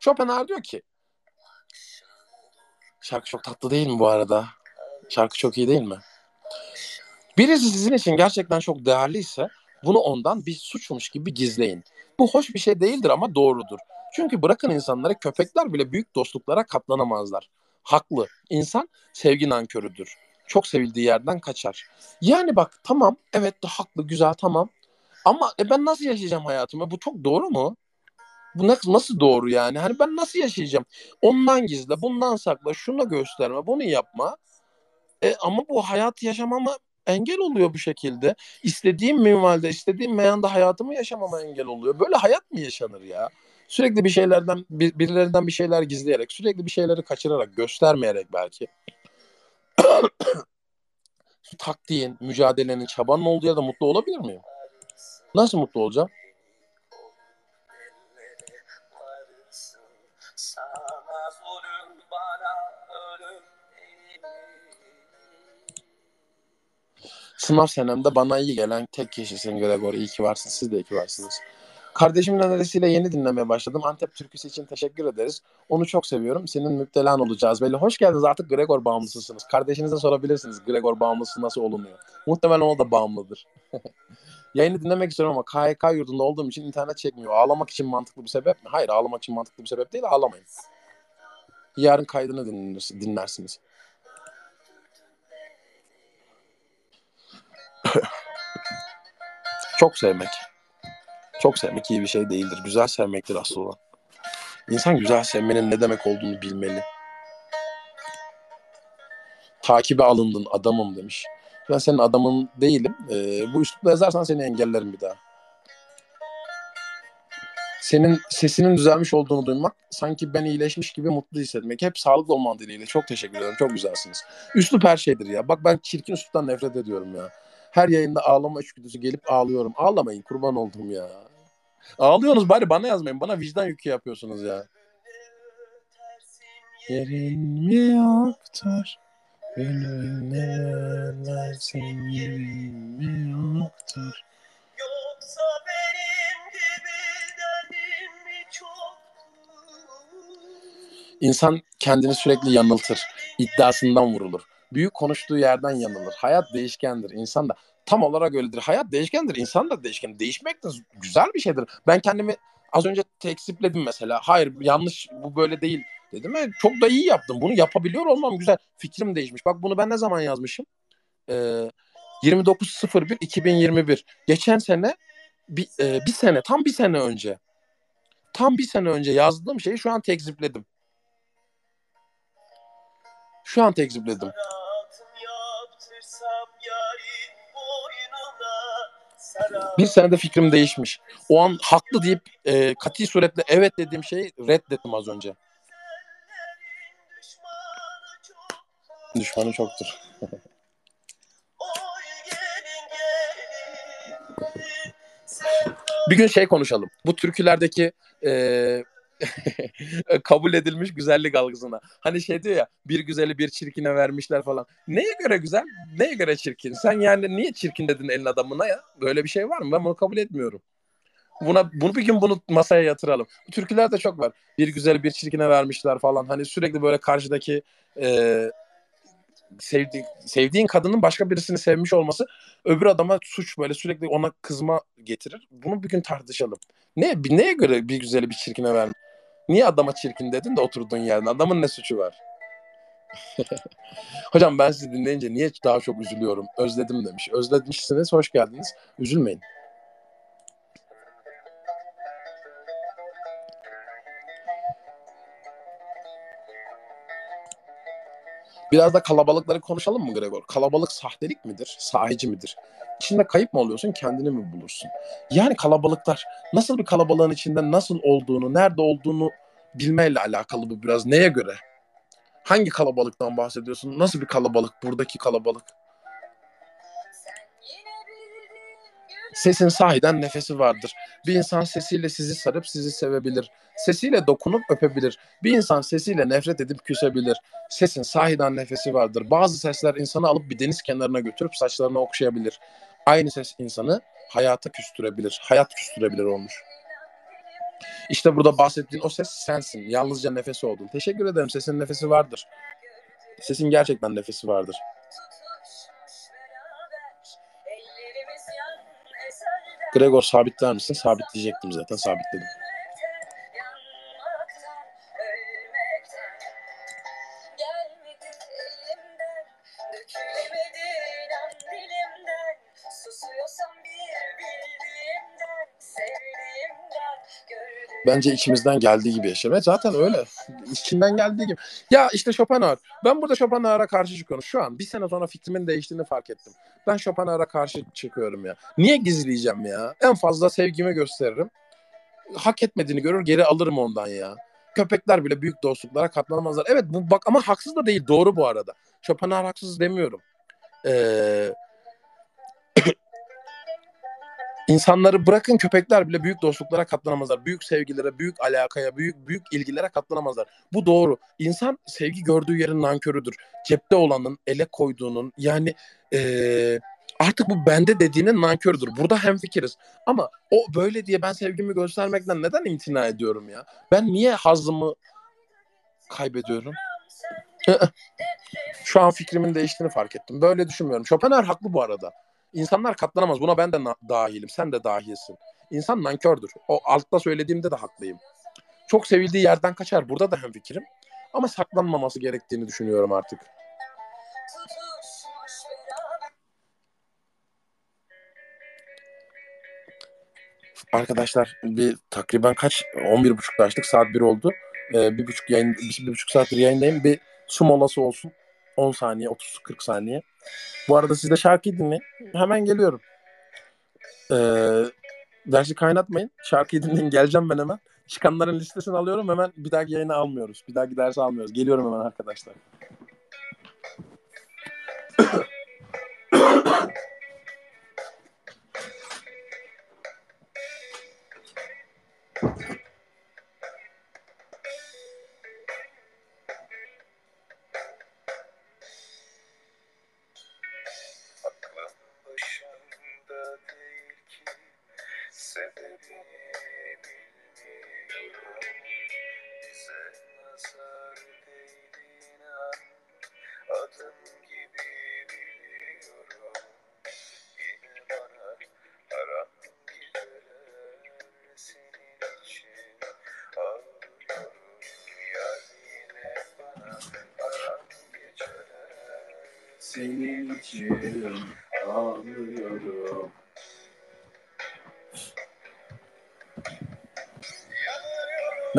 Schopenhauer diyor ki Şarkı çok tatlı değil mi bu arada? Şarkı çok iyi değil mi? Birisi sizin için gerçekten çok değerliyse bunu ondan bir suçmuş gibi gizleyin. Bu hoş bir şey değildir ama doğrudur. Çünkü bırakın insanlara köpekler bile büyük dostluklara katlanamazlar. Haklı. İnsan sevgi nankörüdür. Çok sevildiği yerden kaçar. Yani bak tamam evet de haklı güzel tamam. Ama e, ben nasıl yaşayacağım hayatımı? Bu çok doğru mu? Bu nasıl, doğru yani? Hani ben nasıl yaşayacağım? Ondan gizle, bundan sakla, şunu gösterme, bunu yapma. E, ama bu hayat yaşamama engel oluyor bu şekilde. İstediğim minvalde, istediğim meyanda hayatımı yaşamama engel oluyor. Böyle hayat mı yaşanır ya? Sürekli bir şeylerden, bir, birilerinden bir şeyler gizleyerek, sürekli bir şeyleri kaçırarak, göstermeyerek belki. *coughs* Taktiğin, mücadelenin, çabanın olduğu da mutlu olabilir miyim? Nasıl mutlu olacağım? Sınav senemde bana iyi gelen tek kişisin Gregor. İyi ki varsın. Siz de iyi ki varsınız. Kardeşimin önerisiyle yeni dinlemeye başladım. Antep türküsü için teşekkür ederiz. Onu çok seviyorum. Senin müptelan olacağız. Böyle hoş geldiniz artık Gregor bağımlısısınız. Kardeşinize sorabilirsiniz Gregor bağımlısı nasıl olunuyor. Muhtemelen o da bağımlıdır. *laughs* Yayını dinlemek istiyorum ama KYK yurdunda olduğum için internet çekmiyor. Ağlamak için mantıklı bir sebep mi? Hayır ağlamak için mantıklı bir sebep değil. Ağlamayın. Yarın kaydını dinlersiniz. Çok sevmek. Çok sevmek iyi bir şey değildir. Güzel sevmektir asıl olan. İnsan güzel sevmenin ne demek olduğunu bilmeli. Takibe alındın adamım demiş. Ben senin adamın değilim. Ee, bu üslupla yazarsan seni engellerim bir daha. Senin sesinin düzelmiş olduğunu duymak, sanki ben iyileşmiş gibi mutlu hissetmek. Hep sağlıklı olman dileğiyle. Çok teşekkür ederim. Çok güzelsiniz. Üslup her şeydir ya. Bak ben çirkin üsluptan nefret ediyorum ya. Her yayında ağlama içgüdüsü gelip ağlıyorum. Ağlamayın kurban oldum ya. Ağlıyorsunuz bari bana yazmayın. Bana vicdan yükü yapıyorsunuz ya. Yerin mi yoktur? Gönül yerin mi yoktur? Yoksa benim gibi derdim mi İnsan kendini sürekli yanıltır. iddiasından vurulur. Büyük konuştuğu yerden yanılır. Hayat değişkendir. İnsan da tam olarak öyledir. Hayat değişkendir. İnsan da değişken. Değişmek de güzel bir şeydir. Ben kendimi az önce teksipledim mesela. Hayır yanlış bu böyle değil dedim. E, çok da iyi yaptım. Bunu yapabiliyor olmam güzel. Fikrim değişmiş. Bak bunu ben ne zaman yazmışım? Ee, 29.01.2021. Geçen sene bir, e, bir sene tam bir sene önce tam bir sene önce yazdığım şeyi şu an tekzipledim. Şu an tekzipledim. Bir senede fikrim değişmiş. O an haklı deyip e, kati suretle evet dediğim şeyi reddettim az önce. Düşmanı çoktur. *laughs* bir gün şey konuşalım. Bu türkülerdeki e, *laughs* kabul edilmiş güzellik algısına. Hani şey diyor ya bir güzeli bir çirkine vermişler falan. Neye göre güzel? Neye göre çirkin? Sen yani niye çirkin dedin elin adamına ya? Böyle bir şey var mı? Ben bunu kabul etmiyorum. Buna bunu bir gün bunu masaya yatıralım. Bu türkülerde çok var. Bir güzel bir çirkine vermişler falan. Hani sürekli böyle karşıdaki e, sevdi, sevdiğin kadının başka birisini sevmiş olması öbür adama suç böyle sürekli ona kızma getirir. Bunu bir gün tartışalım. Ne neye göre bir güzeli bir çirkine vermiş? Niye adama çirkin dedin de oturduğun yerde? Adamın ne suçu var? *laughs* Hocam ben sizi dinleyince niye daha çok üzülüyorum? Özledim demiş. Özlemişsiniz, hoş geldiniz. Üzülmeyin. Biraz da kalabalıkları konuşalım mı Gregor? Kalabalık sahtelik midir? Sahici midir? İçinde kayıp mı oluyorsun, kendini mi bulursun? Yani kalabalıklar nasıl bir kalabalığın içinde nasıl olduğunu, nerede olduğunu bilmeyle alakalı bu biraz. Neye göre? Hangi kalabalıktan bahsediyorsun? Nasıl bir kalabalık? Buradaki kalabalık. Sesin sahiden nefesi vardır. Bir insan sesiyle sizi sarıp sizi sevebilir. Sesiyle dokunup öpebilir. Bir insan sesiyle nefret edip küsebilir. Sesin sahiden nefesi vardır. Bazı sesler insanı alıp bir deniz kenarına götürüp saçlarını okşayabilir. Aynı ses insanı hayata küstürebilir. Hayat küstürebilir olmuş. İşte burada bahsettiğin o ses sensin. Yalnızca nefesi oldun. Teşekkür ederim. Sesin nefesi vardır. Sesin gerçekten nefesi vardır. Gregor sabitler misin? Sabitleyecektim zaten. Sabitledim. Bence içimizden geldiği gibi yaşamak. Zaten öyle. İçinden geldiği gibi. Ya işte Schopenhauer. Ben burada Schopenhauer'a karşı çıkıyorum. Şu an bir sene sonra fikrimin değiştiğini fark ettim. Ben Schopenhauer'a karşı çıkıyorum ya. Niye gizleyeceğim ya? En fazla sevgimi gösteririm. Hak etmediğini görür geri alırım ondan ya. Köpekler bile büyük dostluklara katlanamazlar. Evet bu bak ama haksız da değil. Doğru bu arada. Schopenhauer haksız demiyorum. Eee İnsanları bırakın köpekler bile büyük dostluklara katlanamazlar. Büyük sevgilere, büyük alakaya, büyük büyük ilgilere katlanamazlar. Bu doğru. İnsan sevgi gördüğü yerin nankörüdür. Cepte olanın, ele koyduğunun yani ee, artık bu bende dediğinin nankörüdür. Burada hemfikiriz. Ama o böyle diye ben sevgimi göstermekten neden imtina ediyorum ya? Ben niye hazımı kaybediyorum? Şu an fikrimin değiştiğini fark ettim. Böyle düşünmüyorum. Schopenhauer haklı bu arada. İnsanlar katlanamaz. Buna ben de dahilim. Sen de dahilsin. İnsan nankördür. O altta söylediğimde de haklıyım. Çok sevildiği yerden kaçar. Burada da hemfikirim. Ama saklanmaması gerektiğini düşünüyorum artık. Arkadaşlar bir takriben kaç 11.30'da açtık saat 1 oldu. Ee, bir buçuk yayın bir, bir buçuk saattir yayındayım. Bir su molası olsun. 10 saniye 30-40 saniye. Bu arada siz de şarkıyı dinleyin. Hemen geliyorum. Ee, dersi kaynatmayın. Şarkıyı dinleyin. Geleceğim ben hemen. Çıkanların listesini alıyorum. Hemen bir dahaki yayını almıyoruz. Bir dahaki dersi almıyoruz. Geliyorum hemen arkadaşlar.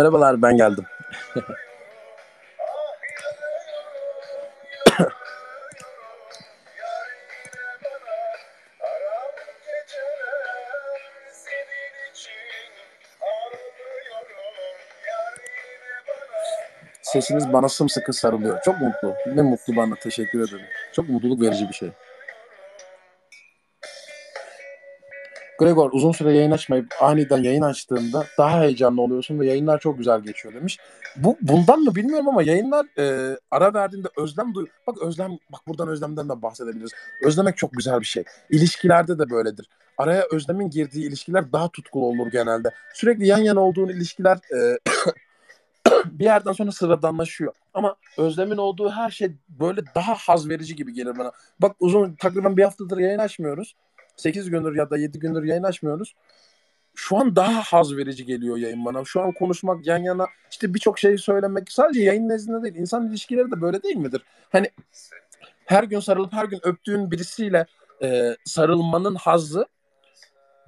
Merhabalar ben geldim. Sesiniz bana sımsıkı sarılıyor. Çok mutlu. Ne mutlu bana. Teşekkür ederim. Çok mutluluk verici bir şey. Gregor uzun süre yayın açmayıp aniden yayın açtığında daha heyecanlı oluyorsun ve yayınlar çok güzel geçiyor demiş. Bu bundan mı bilmiyorum ama yayınlar e, ara verdiğinde özlem duy. Bak özlem bak buradan özlemden de bahsedebiliriz. Özlemek çok güzel bir şey. İlişkilerde de böyledir. Araya özlemin girdiği ilişkiler daha tutkulu olur genelde. Sürekli yan yana olduğun ilişkiler e, *coughs* bir yerden sonra sıradanlaşıyor. Ama özlemin olduğu her şey böyle daha haz verici gibi gelir bana. Bak uzun takriben bir haftadır yayın açmıyoruz. 8 gündür ya da 7 gündür yayın açmıyoruz. Şu an daha haz verici geliyor yayın bana. Şu an konuşmak yan yana işte birçok şeyi söylemek sadece yayın nezdinde değil. İnsan ilişkileri de böyle değil midir? Hani her gün sarılıp her gün öptüğün birisiyle e, sarılmanın hazzı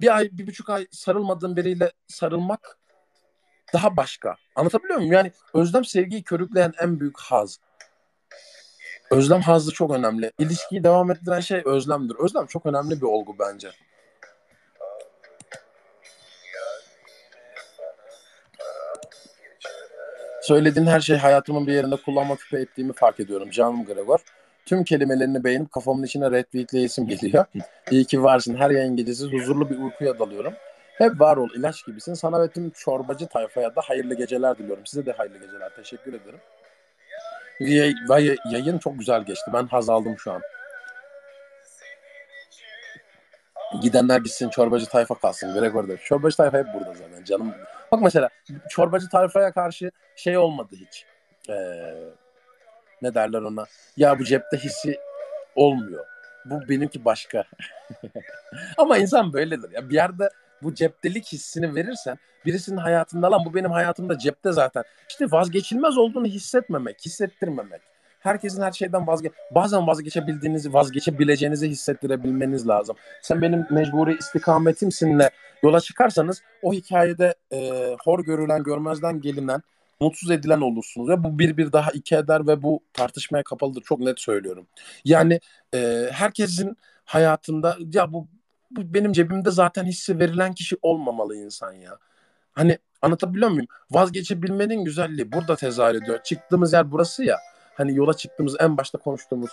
bir ay, bir buçuk ay sarılmadığın biriyle sarılmak daha başka. Anlatabiliyor muyum? Yani özlem sevgiyi körükleyen en büyük haz. Özlem hazzı çok önemli. İlişkiyi devam ettiren şey özlemdir. Özlem çok önemli bir olgu bence. Söylediğin her şey hayatımın bir yerinde kullanma küpe ettiğimi fark ediyorum. Canım Gregor. Tüm kelimelerini beğenip kafamın içine retweetleyesim geliyor. *laughs* İyi ki varsın. Her yayın gecesi huzurlu bir uykuya dalıyorum. Hep var ol ilaç gibisin. Sana ve tüm çorbacı tayfaya da hayırlı geceler diliyorum. Size de hayırlı geceler. Teşekkür ederim. Ve yayın çok güzel geçti. Ben haz aldım şu an. Gidenler gitsin çorbacı tayfa kalsın. Gregor da. Çorbacı tayfa hep burada zaten canım. Bak mesela çorbacı tayfaya karşı şey olmadı hiç. Ee, ne derler ona? Ya bu cepte hissi olmuyor. Bu benimki başka. *laughs* Ama insan böyledir. Ya bir yerde bu ceptelik hissini verirsen birisinin hayatında lan bu benim hayatımda cepte zaten. İşte vazgeçilmez olduğunu hissetmemek, hissettirmemek. Herkesin her şeyden vazge bazen vazgeçebildiğinizi, vazgeçebileceğinizi hissettirebilmeniz lazım. Sen benim mecburi istikametimsinle yola çıkarsanız o hikayede e, hor görülen, görmezden gelinen, mutsuz edilen olursunuz. Ve bu bir bir daha iki eder ve bu tartışmaya kapalıdır. Çok net söylüyorum. Yani e, herkesin hayatında ya bu, bu benim cebimde zaten hissi verilen kişi olmamalı insan ya. Hani anlatabiliyor muyum? Vazgeçebilmenin güzelliği burada tezahür ediyor. Çıktığımız yer burası ya. Hani yola çıktığımız en başta konuştuğumuz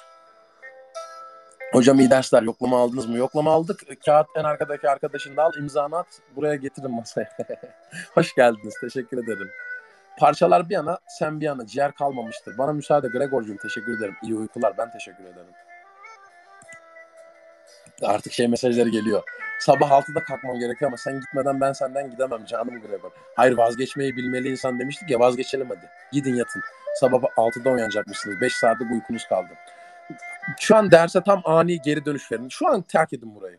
Hocam iyi dersler. Yoklama aldınız mı? Yoklama aldık. Kağıt en arkadaki arkadaşın da al. imzanı at. Buraya getirin masaya. *laughs* Hoş geldiniz. Teşekkür ederim. Parçalar bir yana, sen bir yana. Ciğer kalmamıştır. Bana müsaade Gregor'cum. Teşekkür ederim. İyi uykular. Ben teşekkür ederim. Artık şey mesajları geliyor. Sabah 6'da kalkmam gerekiyor ama sen gitmeden ben senden gidemem canım Gregor. Hayır vazgeçmeyi bilmeli insan demiştik ya vazgeçelim hadi. Gidin yatın. Sabah 6'da uyanacakmışsınız. 5 saatlik uykunuz kaldı. Şu an derse tam ani geri dönüş verin. Şu an terk edin burayı.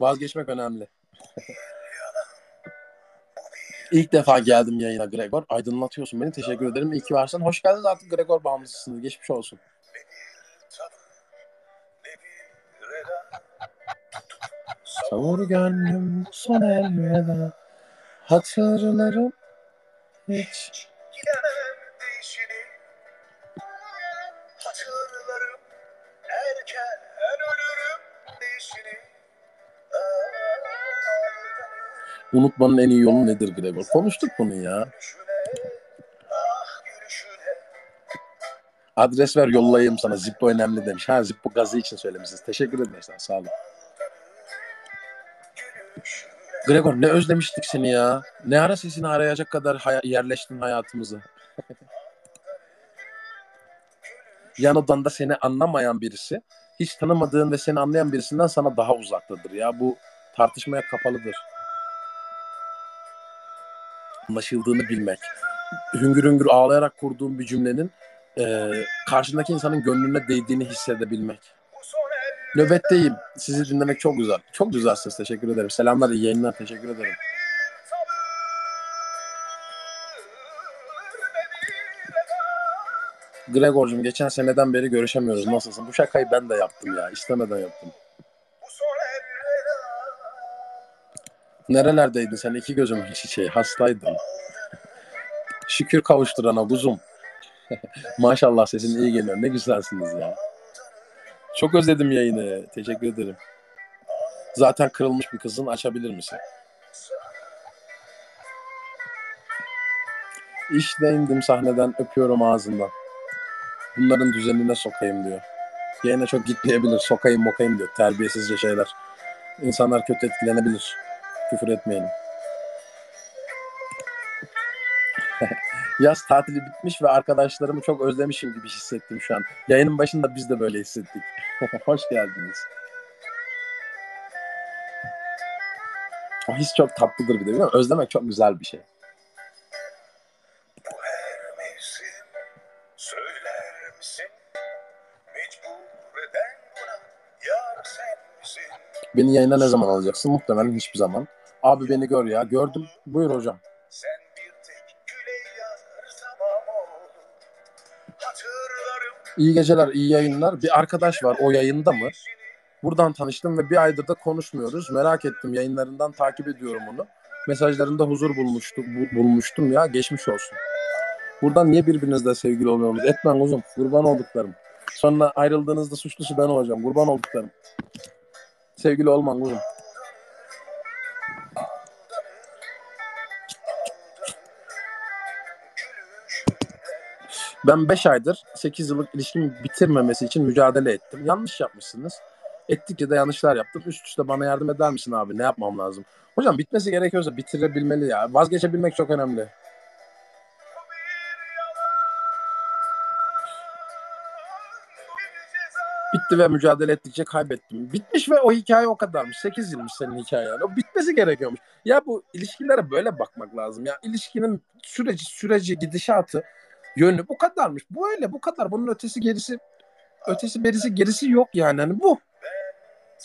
Vazgeçmek önemli. İlk defa geldim yayına Gregor. Aydınlatıyorsun beni. Teşekkür ederim. İyi ki varsın. Hoş geldiniz artık Gregor bağımlısısınız. Geçmiş olsun. Savur gönlüm son elveda. Hatırlarım hiç. Gidemem değişini Hatırlarım erken ölürüm değişini Unutmanın en iyi yolu nedir Gregor? Konuştuk bunu ya. Ah Adres ver yollayayım sana. Zippo önemli demiş. Ha Zippo gazı için söylemişsiniz. Teşekkür ederim. Sağ olun. Gregor ne özlemiştik seni ya. Ne ara sesini arayacak kadar haya- yerleştin hayatımıza. Yan odanda seni anlamayan birisi, hiç tanımadığın ve seni anlayan birisinden sana daha uzaktadır ya. Bu tartışmaya kapalıdır. Anlaşıldığını bilmek. Hüngür hüngür ağlayarak kurduğun bir cümlenin e, karşındaki insanın gönlüne değdiğini hissedebilmek. Nöbetteyim. Sizi dinlemek çok güzel. Çok güzel ses. Teşekkür ederim. Selamlar, iyi yayınlar. Teşekkür ederim. Gregor'cum geçen seneden beri görüşemiyoruz. Nasılsın? Bu şakayı ben de yaptım ya. İstemeden yaptım. Nerelerdeydin sen? İki gözümün çiçeği. Hastaydın. Şükür kavuşturana kuzum. *laughs* Maşallah sesin iyi geliyor. Ne güzelsiniz ya. Çok özledim yayını. Teşekkür ederim. Zaten kırılmış bir kızın açabilir misin? İşte indim sahneden öpüyorum ağzından. Bunların düzenine sokayım diyor. Yayına çok gitmeyebilir. Sokayım mokayım diyor. Terbiyesizce şeyler. İnsanlar kötü etkilenebilir. Küfür etmeyelim. Yaz tatili bitmiş ve arkadaşlarımı çok özlemişim gibi hissettim şu an. Yayının başında biz de böyle hissettik. *laughs* Hoş geldiniz. O his çok tatlıdır bir de değil mi? Özlemek çok güzel bir şey. Beni yayına ne zaman alacaksın? Muhtemelen hiçbir zaman. Abi beni gör ya. Gördüm. Buyur hocam. İyi geceler, iyi yayınlar. Bir arkadaş var. O yayında mı? Buradan tanıştım ve bir aydır da konuşmuyoruz. Merak ettim. Yayınlarından takip ediyorum onu. Mesajlarında huzur bulmuştum, bu- bulmuştum ya. Geçmiş olsun. Buradan niye birbirinizle sevgili olmuyorsunuz? Etmen kuzum. Kurban olduklarım. Sonra ayrıldığınızda suçlusu ben olacağım. Kurban olduklarım. Sevgili olman kuzum. Ben 5 aydır 8 yıllık ilişkimi bitirmemesi için mücadele ettim. Yanlış yapmışsınız. Ettikçe de yanlışlar yaptım. Üst üste bana yardım eder misin abi? Ne yapmam lazım? Hocam bitmesi gerekiyorsa bitirebilmeli ya. Vazgeçebilmek çok önemli. Bitti ve mücadele ettikçe kaybettim. Bitmiş ve o hikaye o kadarmış. 8 yılmış senin hikayen. O bitmesi gerekiyormuş. Ya bu ilişkilere böyle bakmak lazım. Ya ilişkinin süreci, süreci, gidişatı, yönü bu kadarmış. Bu öyle, bu kadar. Bunun ötesi gerisi ötesi berisi gerisi yok yani. Hani bu.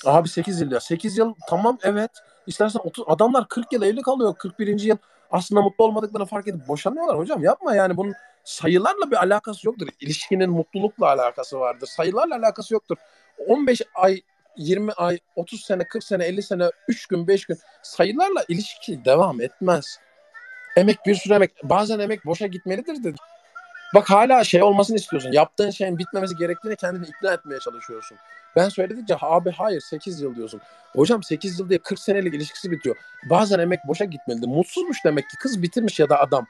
Abi 8 yıl ya. 8 yıl tamam evet. İstersen 30 adamlar 40 yıl evli kalıyor. 41. yıl aslında mutlu olmadıklarını fark edip boşanıyorlar hocam. Yapma yani bunun sayılarla bir alakası yoktur. İlişkinin mutlulukla alakası vardır. Sayılarla alakası yoktur. 15 ay 20 ay, 30 sene, 40 sene, 50 sene, 3 gün, 5 gün sayılarla ilişki devam etmez. Emek bir sürü emek. Bazen emek boşa gitmelidir de. Bak hala şey olmasını istiyorsun. Yaptığın şeyin bitmemesi gerektiğini kendini ikna etmeye çalışıyorsun. Ben söyledikçe abi hayır 8 yıl diyorsun. Hocam 8 yıl diye 40 senelik ilişkisi bitiyor. Bazen emek boşa gitmelidir. Mutsuzmuş demek ki kız bitirmiş ya da adam.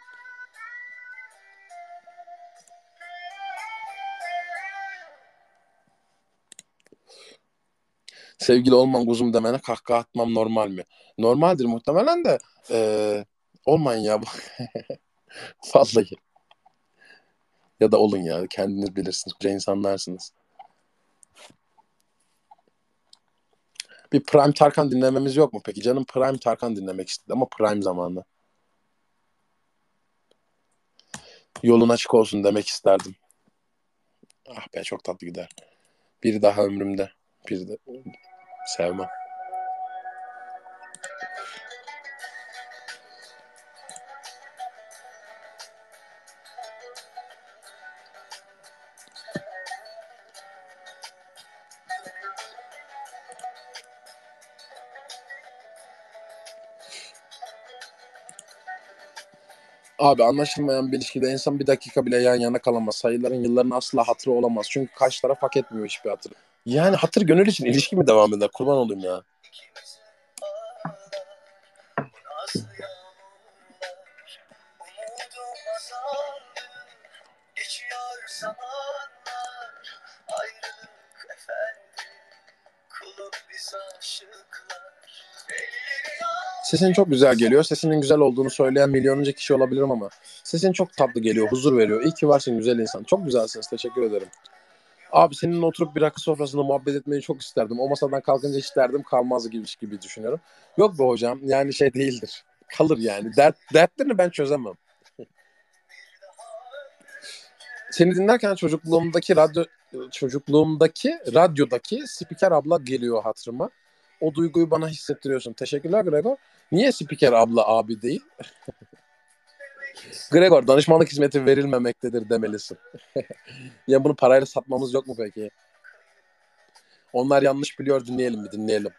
Sevgili olman kuzum demene kahkaha atmam normal mi? Normaldir muhtemelen de eee olmayın ya. *laughs* Vallahi. Ya da olun ya. Kendiniz bilirsiniz. Koca insanlarsınız. Bir Prime Tarkan dinlememiz yok mu peki? Canım Prime Tarkan dinlemek istedi ama Prime zamanı. Yolun açık olsun demek isterdim. Ah be çok tatlı gider. Biri daha ömrümde. Biri de sevmem. Abi anlaşılmayan bir ilişkide insan bir dakika bile yan yana kalamaz. Sayıların yılların asla hatırı olamaz. Çünkü karşı taraf hak etmiyor hiçbir hatır. Yani hatır gönül için ilişki mi devam eder? Kurban olayım ya. Sesin çok güzel geliyor. Sesinin güzel olduğunu söyleyen milyonunca kişi olabilirim ama sesin çok tatlı geliyor, huzur veriyor. İyi ki varsın güzel insan. Çok güzelsiniz. Teşekkür ederim. Abi seninle oturup bir rakı sofrasında muhabbet etmeyi çok isterdim. O masadan kalkınca hiç derdim kalmaz gibi gibi düşünüyorum. Yok be hocam yani şey değildir. Kalır yani. Dert, dertlerini ben çözemem. Seni dinlerken çocukluğumdaki radyo çocukluğumdaki radyodaki spiker abla geliyor hatırıma. O duyguyu bana hissettiriyorsun. Teşekkürler Gregor. Niye spiker abla abi değil? *laughs* Gregor danışmanlık hizmeti verilmemektedir demelisin. *laughs* ya bunu parayla satmamız yok mu peki? Onlar yanlış biliyor dinleyelim mi? Dinleyelim.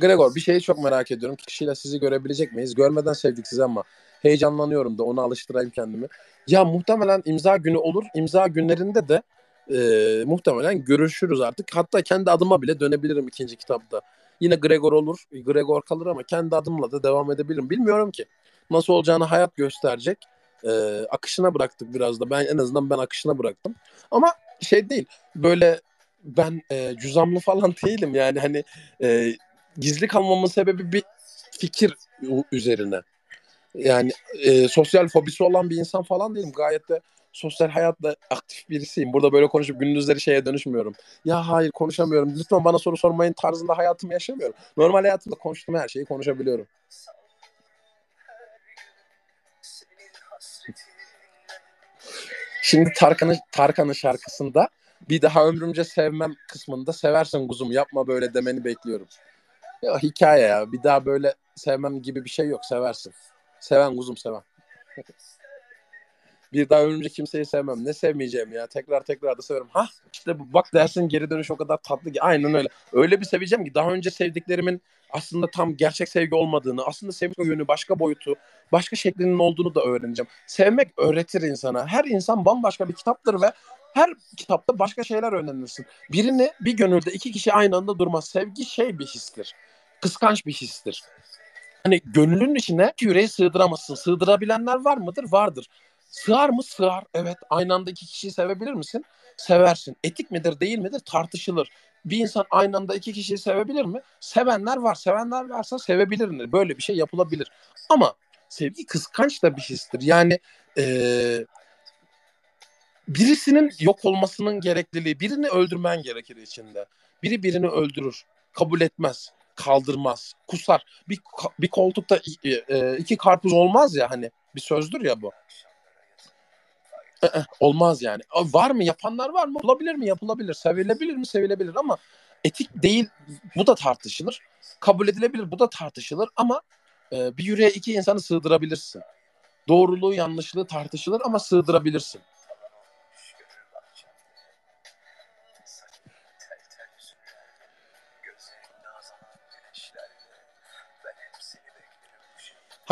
Gregor bir şeyi çok merak ediyorum. Kişiyle sizi görebilecek miyiz? Görmeden sevdik sizi ama heyecanlanıyorum da ona alıştırayım kendimi. Ya muhtemelen imza günü olur. İmza günlerinde de e, muhtemelen görüşürüz artık. Hatta kendi adıma bile dönebilirim ikinci kitapta. Yine Gregor olur. Gregor kalır ama kendi adımla da devam edebilirim. Bilmiyorum ki. Nasıl olacağını hayat gösterecek. E, akışına bıraktık biraz da. Ben en azından ben akışına bıraktım. Ama şey değil. Böyle ben e, cüzamlı falan *laughs* değilim. Yani hani e, gizli kalmamın sebebi bir fikir üzerine. Yani e, sosyal fobisi olan bir insan falan değilim. Gayet de sosyal hayatta aktif birisiyim. Burada böyle konuşup gündüzleri şeye dönüşmüyorum. Ya hayır konuşamıyorum. Lütfen bana soru sormayın tarzında hayatımı yaşamıyorum. Normal hayatımda konuştuğum her şeyi konuşabiliyorum. Şimdi Tarkan'ın Tarkan'ın şarkısında bir daha ömrümce sevmem kısmında seversen kuzum yapma böyle demeni bekliyorum. Ya hikaye ya. Bir daha böyle sevmem gibi bir şey yok. Seversin. Seven kuzum seven. Bir daha ömrümce kimseyi sevmem. Ne sevmeyeceğim ya. Tekrar tekrar da severim. Ha işte bu bak dersin geri dönüş o kadar tatlı ki. Aynen öyle. Öyle bir seveceğim ki daha önce sevdiklerimin aslında tam gerçek sevgi olmadığını, aslında sevgi yönü başka boyutu, başka şeklinin olduğunu da öğreneceğim. Sevmek öğretir insana. Her insan bambaşka bir kitaptır ve her kitapta başka şeyler öğrenirsin. Birini bir gönülde iki kişi aynı anda durmaz. Sevgi şey bir histir. Kıskanç bir histir. Hani gönlünün içine yüreği sığdıramazsın. Sığdırabilenler var mıdır? Vardır. Sığar mı? Sığar. Evet. Aynı anda iki kişiyi sevebilir misin? Seversin. Etik midir değil midir? Tartışılır. bir insan aynı anda iki kişiyi sevebilir mi? Sevenler var. Sevenler varsa sevebilir. Böyle bir şey yapılabilir. Ama sevgi kıskanç da bir histir. Yani eee birisinin yok olmasının gerekliliği, birini öldürmen gerekir içinde. Biri birini öldürür, kabul etmez, kaldırmaz, kusar. Bir bir koltukta e, iki karpuz olmaz ya hani bir sözdür ya bu. Olmaz yani. Var mı? Yapanlar var mı? Olabilir mi? Yapılabilir. Sevilebilir mi? Sevilebilir ama etik değil. Bu da tartışılır. Kabul edilebilir. Bu da tartışılır ama e, bir yüreğe iki insanı sığdırabilirsin. Doğruluğu, yanlışlığı tartışılır ama sığdırabilirsin.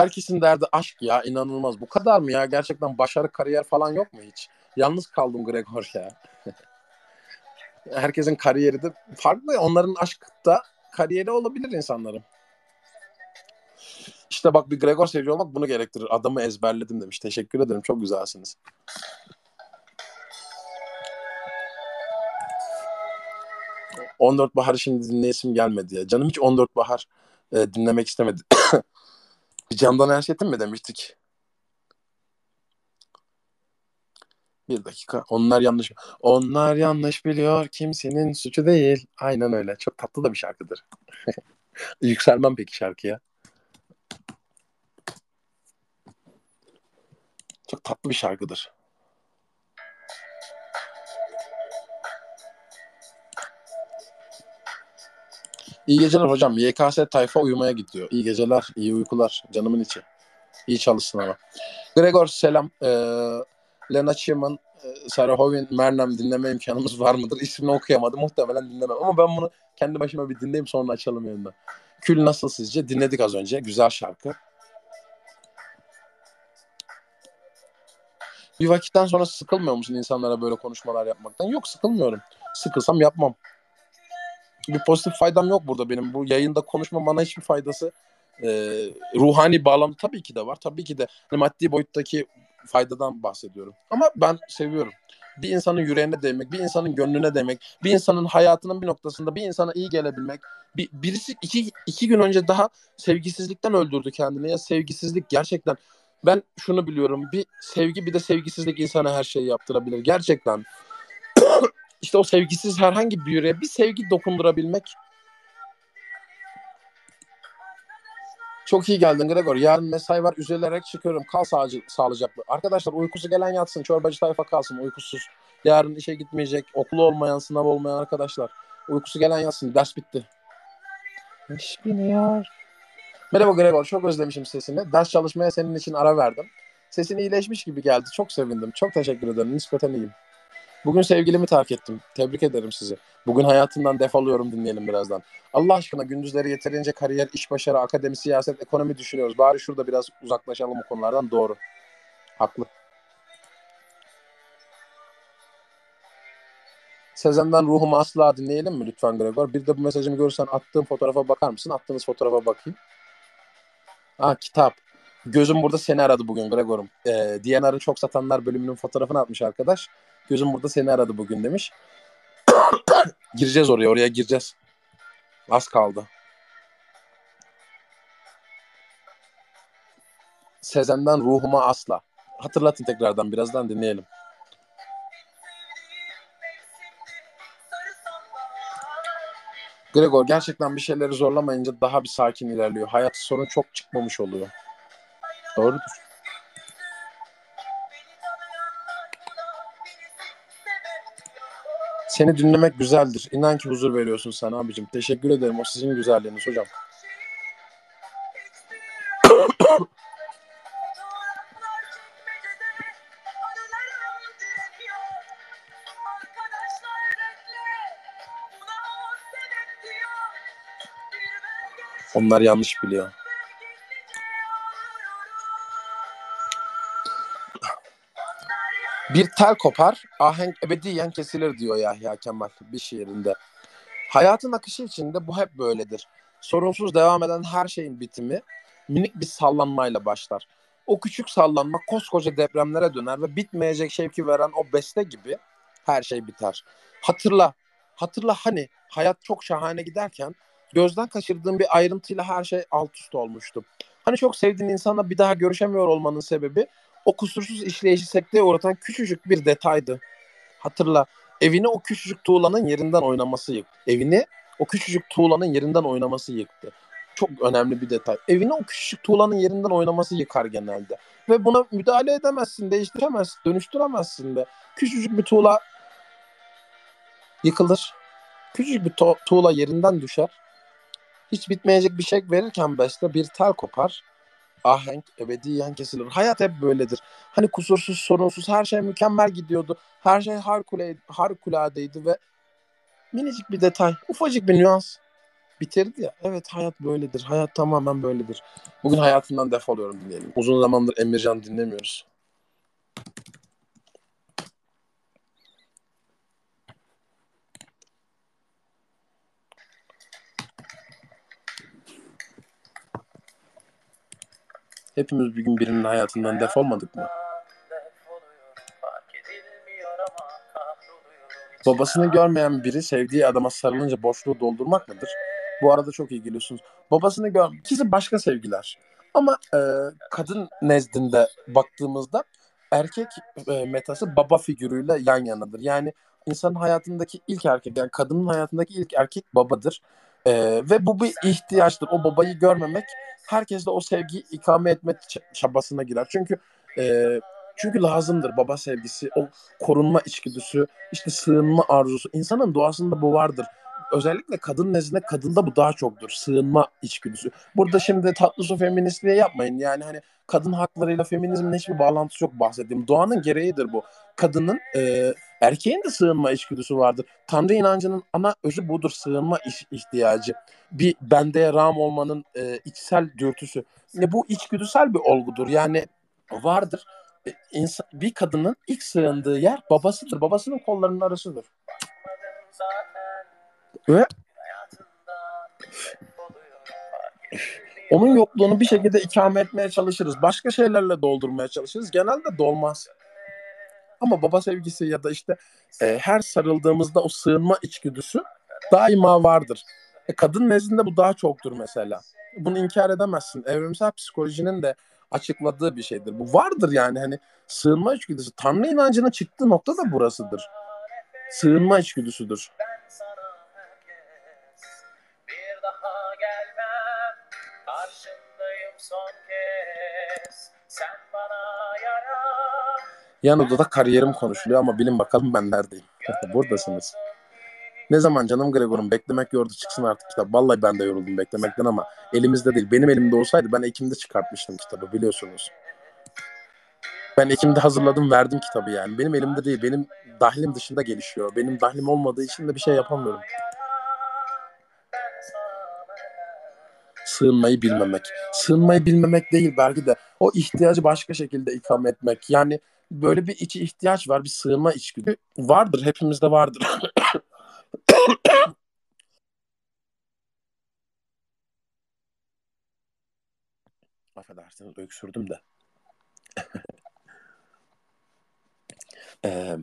Herkesin derdi aşk ya inanılmaz. Bu kadar mı ya? Gerçekten başarı kariyer falan yok mu hiç? Yalnız kaldım Gregor ya. Herkesin kariyeri de farklı. Onların aşk da kariyeri olabilir insanların. İşte bak bir Gregor seviyor olmak bunu gerektirir. Adamı ezberledim demiş. Teşekkür ederim. Çok güzelsiniz. ...14 Bahar'ı şimdi dinleyesim gelmedi ya. Canım hiç 14 Bahar e, dinlemek istemedi. *coughs* Candan Erşet'in mi demiştik? Bir dakika. Onlar yanlış. Onlar yanlış biliyor. Kimsenin suçu değil. Aynen öyle. Çok tatlı da bir şarkıdır. *laughs* Yükselmem peki şarkıya. Çok tatlı bir şarkıdır. İyi geceler hocam. YKS tayfa uyumaya gidiyor. İyi geceler, iyi uykular. Canımın içi. İyi çalışsın ama. Gregor selam. Ee, Lena Schumann, e, Sarah Hovin, Mernam dinleme imkanımız var mıdır? İsmini okuyamadım. Muhtemelen dinlemem. Ama ben bunu kendi başıma bir dinleyeyim sonra açalım yanında. Kül nasıl sizce? Dinledik az önce. Güzel şarkı. Bir vakitten sonra sıkılmıyor musun insanlara böyle konuşmalar yapmaktan? Yok sıkılmıyorum. Sıkılsam yapmam bir pozitif faydam yok burada benim. Bu yayında konuşma bana hiçbir faydası e, ruhani bağlam tabii ki de var. Tabii ki de hani maddi boyuttaki faydadan bahsediyorum. Ama ben seviyorum. Bir insanın yüreğine değmek, bir insanın gönlüne değmek, bir insanın hayatının bir noktasında bir insana iyi gelebilmek. Bir, birisi iki, iki gün önce daha sevgisizlikten öldürdü kendini. Ya sevgisizlik gerçekten ben şunu biliyorum. Bir sevgi bir de sevgisizlik insana her şeyi yaptırabilir. Gerçekten. İşte o sevgisiz herhangi bir yüreğe bir sevgi dokundurabilmek Çok iyi geldin Gregor. Yarın mesai var. Üzülerek çıkıyorum. Kal sağcı, sağlıcaklı. Arkadaşlar uykusu gelen yatsın. Çorbacı tayfa kalsın. Uykusuz. Yarın işe gitmeyecek. Okulu olmayan, sınav olmayan arkadaşlar. Uykusu gelen yatsın. Ders bitti. İş biniyor. Merhaba Gregor. Çok özlemişim sesini. Ders çalışmaya senin için ara verdim. Sesin iyileşmiş gibi geldi. Çok sevindim. Çok teşekkür ederim. Nispeten iyiyim. Bugün sevgilimi terk ettim. Tebrik ederim sizi. Bugün hayatından defoluyorum dinleyelim birazdan. Allah aşkına gündüzleri yeterince kariyer, iş başarı, akademi, siyaset, ekonomi düşünüyoruz. Bari şurada biraz uzaklaşalım o konulardan. Doğru. Haklı. Sezen'den ruhumu asla dinleyelim mi lütfen Gregor? Bir de bu mesajımı görürsen attığım fotoğrafa bakar mısın? Attığınız fotoğrafa bakayım. Ha kitap. Gözüm burada seni aradı bugün Gregor'um. Ee, DNR'ı çok satanlar bölümünün fotoğrafını atmış arkadaş. Gözüm burada seni aradı bugün demiş. *coughs* gireceğiz oraya, oraya gireceğiz. Az kaldı. Sezen'den ruhuma asla. Hatırlatın tekrardan birazdan dinleyelim. Gregor gerçekten bir şeyleri zorlamayınca daha bir sakin ilerliyor. Hayat sorun çok çıkmamış oluyor. Doğrudur. Seni dinlemek güzeldir. İnan ki huzur veriyorsun sen abicim. Teşekkür ederim. O sizin güzelliğiniz hocam. Onlar yanlış biliyor. Bir tel kopar, ahenk ebediyen kesilir diyor Yahya Kemal bir şiirinde. Hayatın akışı içinde bu hep böyledir. Sorunsuz devam eden her şeyin bitimi minik bir sallanmayla başlar. O küçük sallanma koskoca depremlere döner ve bitmeyecek şevki veren o beste gibi her şey biter. Hatırla, hatırla hani hayat çok şahane giderken gözden kaçırdığın bir ayrıntıyla her şey alt üst olmuştu. Hani çok sevdiğin insanla bir daha görüşemiyor olmanın sebebi o kusursuz işleyişi sekteye uğratan küçücük bir detaydı. Hatırla evini o küçücük tuğlanın yerinden oynaması yıktı. Evini o küçücük tuğlanın yerinden oynaması yıktı. Çok önemli bir detay. Evini o küçücük tuğlanın yerinden oynaması yıkar genelde. Ve buna müdahale edemezsin, değiştiremezsin, dönüştüremezsin de. Küçücük bir tuğla yıkılır. Küçücük bir tuğla yerinden düşer. Hiç bitmeyecek bir şey verirken beste bir tel kopar. Ahenk ebediyen kesilir. Hayat hep böyledir. Hani kusursuz, sorunsuz, her şey mükemmel gidiyordu. Her şey harikulade, harikuladeydi ve minicik bir detay, ufacık bir nüans bitirdi ya. Evet hayat böyledir. Hayat tamamen böyledir. Bugün hayatından defoluyorum dinleyelim. Uzun zamandır Emircan dinlemiyoruz. Hepimiz bir gün birinin hayatından defolmadık mı? Babasını görmeyen biri sevdiği adama sarılınca boşluğu doldurmak mıdır? Bu arada çok iyi geliyorsunuz. Babasını gör... İkisi başka sevgiler. Ama e, kadın nezdinde baktığımızda erkek e, metası baba figürüyle yan yanadır. Yani insanın hayatındaki ilk erkek, yani kadının hayatındaki ilk erkek babadır. E, ve bu bir ihtiyaçtır. O babayı görmemek herkes de o sevgiyi ikame etme çabasına girer. Çünkü e, çünkü lazımdır baba sevgisi, o korunma içgüdüsü, işte sığınma arzusu. İnsanın doğasında bu vardır. Özellikle kadın nezdinde kadında bu daha çoktur. Sığınma içgüdüsü. Burada şimdi tatlı su feministliğe yapmayın. Yani hani kadın haklarıyla feminizmin hiçbir bağlantısı yok bahsettiğim. Doğanın gereğidir bu. Kadının e, erkeğin de sığınma içgüdüsü vardır. Tanrı inancının ana özü budur. Sığınma iş, ihtiyacı. Bir bendeye ram olmanın e, içsel dürtüsü. E, bu içgüdüsel bir olgudur. Yani vardır. E, insan, bir kadının ilk sığındığı yer babasıdır. Babasının kollarının arasıdır. Ve onun yokluğunu bir şekilde ikame etmeye çalışırız. Başka şeylerle doldurmaya çalışırız. Genelde dolmaz. Ama baba sevgisi ya da işte e, her sarıldığımızda o sığınma içgüdüsü daima vardır. E, kadın nezdinde bu daha çoktur mesela. Bunu inkar edemezsin. Evrimsel psikolojinin de açıkladığı bir şeydir. Bu vardır yani hani sığınma içgüdüsü. Tanrı inancının çıktığı nokta da burasıdır. Sığınma içgüdüsüdür. Yan odada kariyerim konuşuluyor ama bilin bakalım ben neredeyim. Buradasınız. Ne zaman canım Gregor'un beklemek yordu çıksın artık kitap. Vallahi ben de yoruldum beklemekten ama elimizde değil. Benim elimde olsaydı ben Ekim'de çıkartmıştım kitabı biliyorsunuz. Ben Ekim'de hazırladım verdim kitabı yani. Benim elimde değil. Benim dahlim dışında gelişiyor. Benim dahlim olmadığı için de bir şey yapamıyorum. Sığınmayı bilmemek. Sığınmayı bilmemek değil belki de o ihtiyacı başka şekilde ikame etmek. Yani böyle bir içi ihtiyaç var. Bir sığınma içgüdü vardır. Hepimizde vardır. *coughs* Affedersiniz öksürdüm de. *coughs* ee,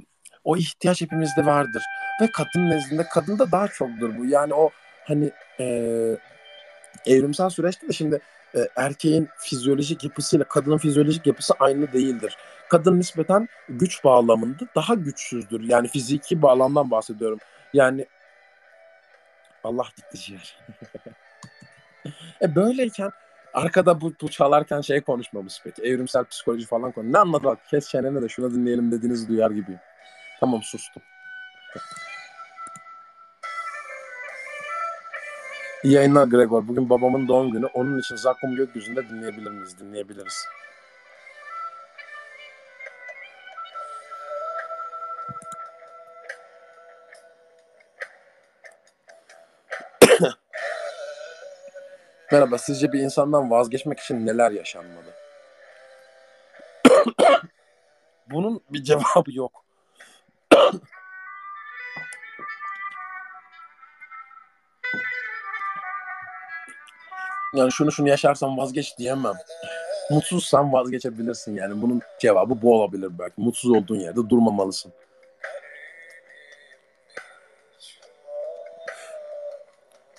o ihtiyaç hepimizde vardır. Ve kadın nezdinde kadında daha çoktur bu. Yani o hani e, evrimsel süreçte de şimdi e, erkeğin fizyolojik yapısıyla kadının fizyolojik yapısı aynı değildir. Kadın nispeten güç bağlamında daha güçsüzdür. Yani fiziki bağlamdan bahsediyorum. Yani Allah gitti ciğer. *laughs* e böyleyken arkada bu, bu çalarken şey konuşmamız peki. Evrimsel psikoloji falan konu. Ne bak kes çeneni de şuna dinleyelim dediğinizi duyar gibiyim. Tamam sustum. İyi yayınlar Gregor. Bugün babamın doğum günü. Onun için Zakkum Gökyüzü'nde dinleyebilir miyiz? Dinleyebiliriz. *coughs* Merhaba, sizce bir insandan vazgeçmek için neler yaşanmalı? *coughs* Bunun bir cevabı yok. Yani şunu şunu yaşarsan vazgeç diyemem. Mutsuzsan vazgeçebilirsin yani. Bunun cevabı bu olabilir belki. Mutsuz olduğun yerde durmamalısın.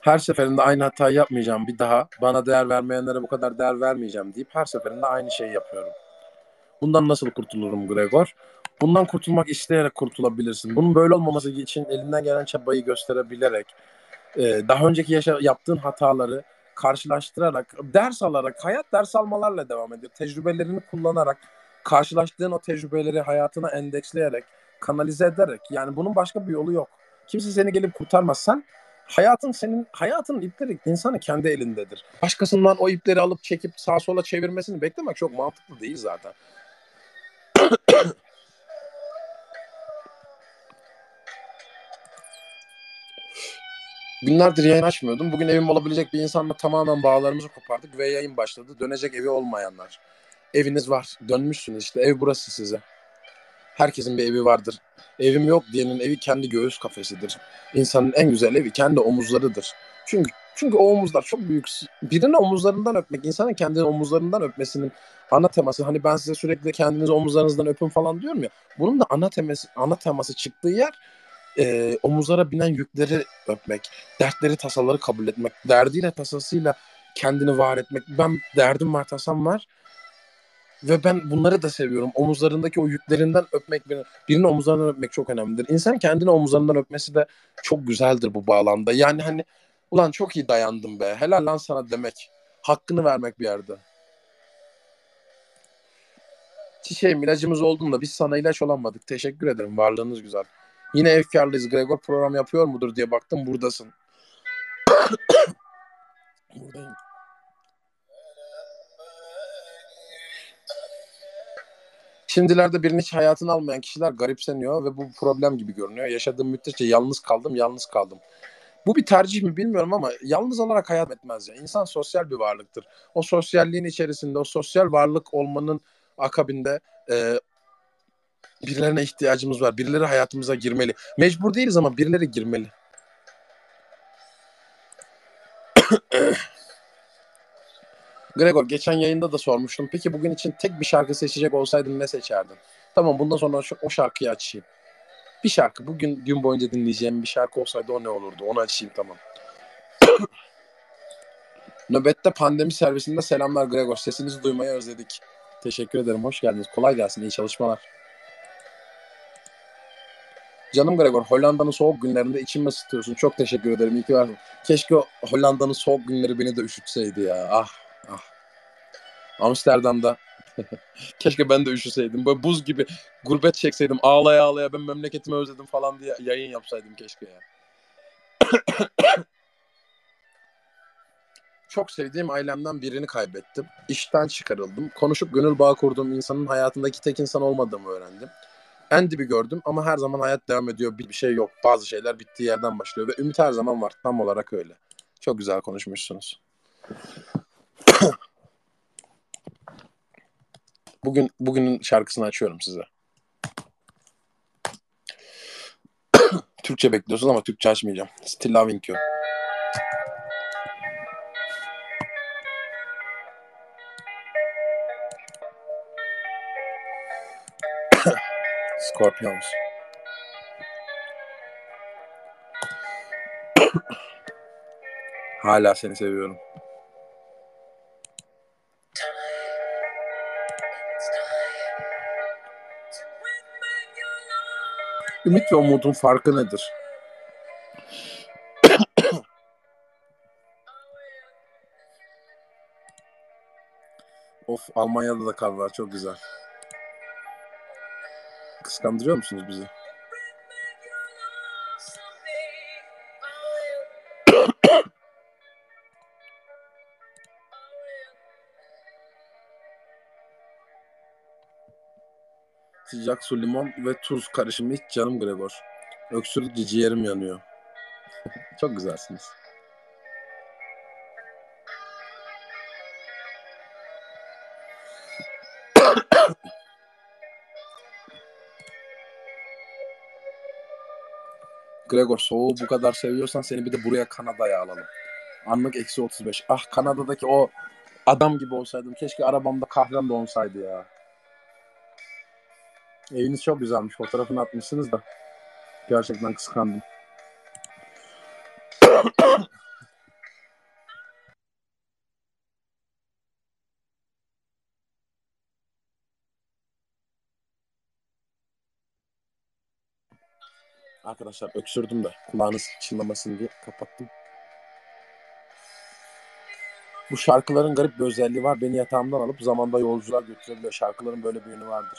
Her seferinde aynı hatayı yapmayacağım bir daha. Bana değer vermeyenlere bu kadar değer vermeyeceğim deyip her seferinde aynı şeyi yapıyorum. Bundan nasıl kurtulurum Gregor? Bundan kurtulmak isteyerek kurtulabilirsin. Bunun böyle olmaması için elinden gelen çabayı gösterebilerek, e, daha önceki yaşa- yaptığın hataları karşılaştırarak, ders alarak, hayat ders almalarla devam ediyor. Tecrübelerini kullanarak, karşılaştığın o tecrübeleri hayatına endeksleyerek, kanalize ederek. Yani bunun başka bir yolu yok. Kimse seni gelip kurtarmaz. Sen hayatın senin hayatın ipleri insanın kendi elindedir. Başkasından o ipleri alıp çekip sağa sola çevirmesini beklemek çok mantıklı değil zaten. Günlerdir yayın açmıyordum. Bugün evim olabilecek bir insanla tamamen bağlarımızı kopardık ve yayın başladı. Dönecek evi olmayanlar. Eviniz var. Dönmüşsünüz işte. Ev burası size. Herkesin bir evi vardır. Evim yok diyenin evi kendi göğüs kafesidir. İnsanın en güzel evi kendi omuzlarıdır. Çünkü çünkü o omuzlar çok büyük. Birini omuzlarından öpmek, insanın kendini omuzlarından öpmesinin ana teması. Hani ben size sürekli kendinizi omuzlarınızdan öpün falan diyorum ya. Bunun da ana teması, ana teması çıktığı yer e, omuzlara binen yükleri öpmek, dertleri, tasaları kabul etmek, derdiyle tasasıyla kendini var etmek. Ben derdim var, tasam var ve ben bunları da seviyorum. Omuzlarındaki o yüklerinden öpmek, birini, birini omuzlarından öpmek çok önemlidir. İnsan kendini omuzlarından öpmesi de çok güzeldir bu bağlamda. Yani hani ulan çok iyi dayandım be, helal lan sana demek. Hakkını vermek bir yerde. Çiçeğim ilacımız olduğunda biz sana ilaç olamadık. Teşekkür ederim. Varlığınız güzel. Yine efkarlıyız. Gregor program yapıyor mudur diye baktım. Buradasın. Buradayım. Şimdilerde birini hiç hayatını almayan kişiler garipseniyor ve bu problem gibi görünüyor. Yaşadığım müddetçe yalnız kaldım, yalnız kaldım. Bu bir tercih mi bilmiyorum ama yalnız olarak hayat etmez ya. İnsan sosyal bir varlıktır. O sosyalliğin içerisinde, o sosyal varlık olmanın akabinde e, birilerine ihtiyacımız var. Birileri hayatımıza girmeli. Mecbur değiliz ama birileri girmeli. *coughs* Gregor geçen yayında da sormuştum. Peki bugün için tek bir şarkı seçecek olsaydın ne seçerdin? Tamam bundan sonra o şarkıyı açayım. Bir şarkı. Bugün gün boyunca dinleyeceğim bir şarkı olsaydı o ne olurdu? Onu açayım tamam. *coughs* Nöbette pandemi servisinde selamlar Gregor. Sesinizi duymayı özledik. Teşekkür ederim. Hoş geldiniz. Kolay gelsin. İyi çalışmalar. Canım Gregor, Hollanda'nın soğuk günlerinde içimi ısıtıyorsun. Çok teşekkür ederim. İyi ki varsın. Keşke Hollanda'nın soğuk günleri beni de üşütseydi ya. Ah, ah. Amsterdam'da. *laughs* Keşke ben de üşüseydim. Böyle buz gibi gurbet çekseydim. Ağlaya ağlaya ben memleketimi özledim falan diye yayın yapsaydım keşke ya. *coughs* Çok sevdiğim ailemden birini kaybettim. İşten çıkarıldım. Konuşup gönül bağı kurduğum insanın hayatındaki tek insan olmadığımı öğrendim. En dibi gördüm ama her zaman hayat devam ediyor. Bir şey yok. Bazı şeyler bittiği yerden başlıyor ve ümit her zaman var. Tam olarak öyle. Çok güzel konuşmuşsunuz. *coughs* Bugün bugünün şarkısını açıyorum size. *coughs* Türkçe bekliyorsun ama Türkçe açmayacağım. Still loving you. Scorpions. *coughs* Hala seni seviyorum. Ümit ve umudun farkı nedir? *coughs* of Almanya'da da kar var çok güzel. Kıskandırıyor musunuz bizi? *coughs* Sıcak su, limon ve tuz karışımı hiç canım Gregor. Öksürükçe ciğerim yanıyor. *laughs* Çok güzelsiniz. Gregor soğuğu bu kadar seviyorsan seni bir de buraya Kanada'ya alalım. Anlık eksi 35. Ah Kanada'daki o adam gibi olsaydım. Keşke arabamda kahvem de olsaydı ya. Eviniz çok güzelmiş. Fotoğrafını atmışsınız da. Gerçekten kıskandım. Arkadaşlar öksürdüm de kulağınız çınlamasın diye kapattım. Bu şarkıların garip bir özelliği var. Beni yatağımdan alıp zamanda yolculuğa götürebiliyor. Şarkıların böyle bir yönü vardır.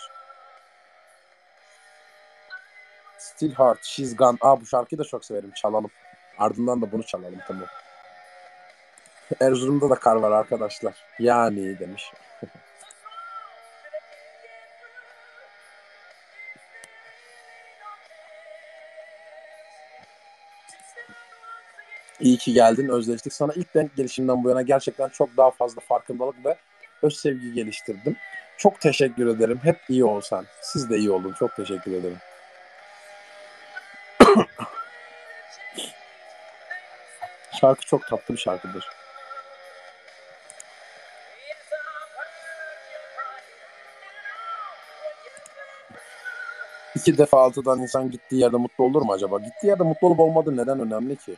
Still Heart, She's Gone. Aa bu şarkıyı da çok severim. Çalalım. Ardından da bunu çalalım tamam. Erzurum'da da kar var arkadaşlar. Yani demiş. *laughs* İyi ki geldin, özleştik. Sana ilk denk gelişimden bu yana gerçekten çok daha fazla farkındalık ve öz sevgi geliştirdim. Çok teşekkür ederim. Hep iyi olsan. Siz de iyi olun. Çok teşekkür ederim. *coughs* Şarkı çok tatlı bir şarkıdır. İki defa altıdan insan gittiği yerde mutlu olur mu acaba? Gittiği yerde mutlu olup olmadığı neden önemli ki?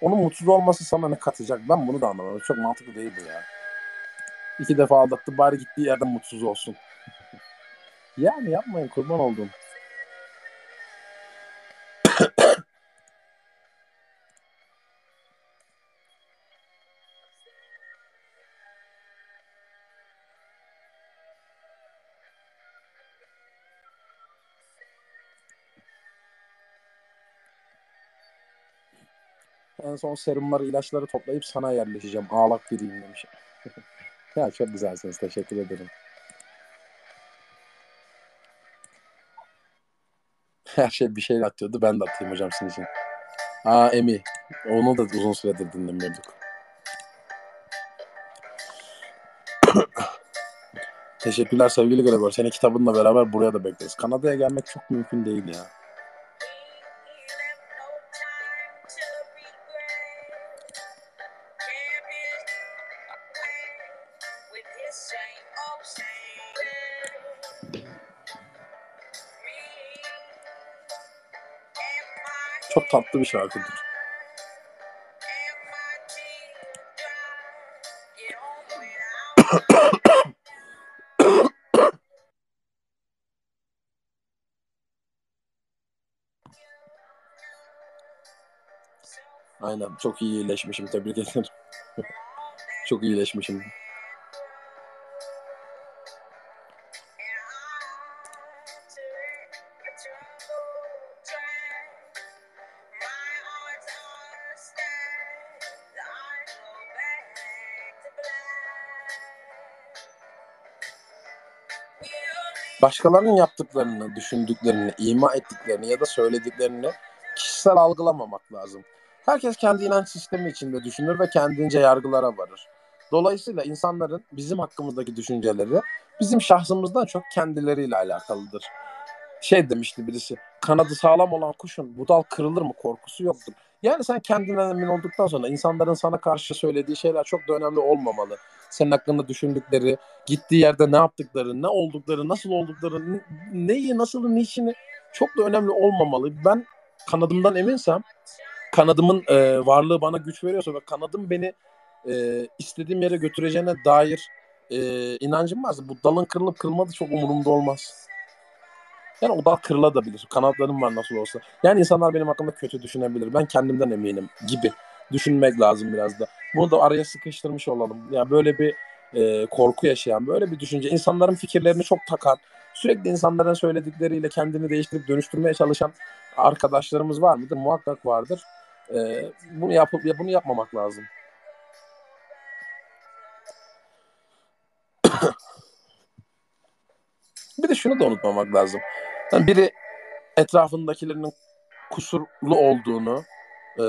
Onun mutsuz olması sana ne katacak? Ben bunu da anlamadım. Çok mantıklı değil bu ya. İki defa aldattı bari gittiği yerde mutsuz olsun. yani yapmayın kurban oldum. En son serumları, ilaçları toplayıp sana yerleşeceğim. Ağlak biriyim demiş. *laughs* ya çok güzelsiniz. Teşekkür ederim. Her şey bir şeyle atıyordu. Ben de atayım hocam sizin için. Aa Emi. Onu da uzun süredir dinlemiyorduk. *coughs* Teşekkürler sevgili Gregor. Seni kitabınla beraber buraya da bekleriz. Kanada'ya gelmek çok mümkün değil ya. Tatlı bir şarkıdır. Aynen. Çok iyi iyileşmişim. Tebrik ederim. *laughs* çok iyileşmişim. Başkalarının yaptıklarını, düşündüklerini, ima ettiklerini ya da söylediklerini kişisel algılamamak lazım. Herkes kendi inanç sistemi içinde düşünür ve kendince yargılara varır. Dolayısıyla insanların bizim hakkımızdaki düşünceleri bizim şahsımızdan çok kendileriyle alakalıdır. Şey demişti birisi, kanadı sağlam olan kuşun budal kırılır mı korkusu yoktur. Yani sen kendinden emin olduktan sonra insanların sana karşı söylediği şeyler çok da önemli olmamalı. Senin hakkında düşündükleri, gittiği yerde ne yaptıkları, ne oldukları, nasıl oldukları, neyi, nasıl, niçini çok da önemli olmamalı. Ben kanadımdan eminsem, kanadımın e, varlığı bana güç veriyorsa ve kanadım beni e, istediğim yere götüreceğine dair e, inancım varsa bu dalın kırılıp kırılmadı çok umurumda olmaz. Yani o dal kırılabilir. Kanatlarım var nasıl olsa. Yani insanlar benim hakkımda kötü düşünebilir. Ben kendimden eminim gibi düşünmek lazım biraz da. Bunu da araya sıkıştırmış olalım. Yani böyle bir e, korku yaşayan, böyle bir düşünce. insanların fikirlerini çok takan, sürekli insanların söyledikleriyle kendini değiştirip dönüştürmeye çalışan arkadaşlarımız var mıdır? Muhakkak vardır. E, bunu yapıp bunu yapmamak lazım. *coughs* bir de şunu da unutmamak lazım. Yani biri etrafındakilerinin kusurlu olduğunu, e,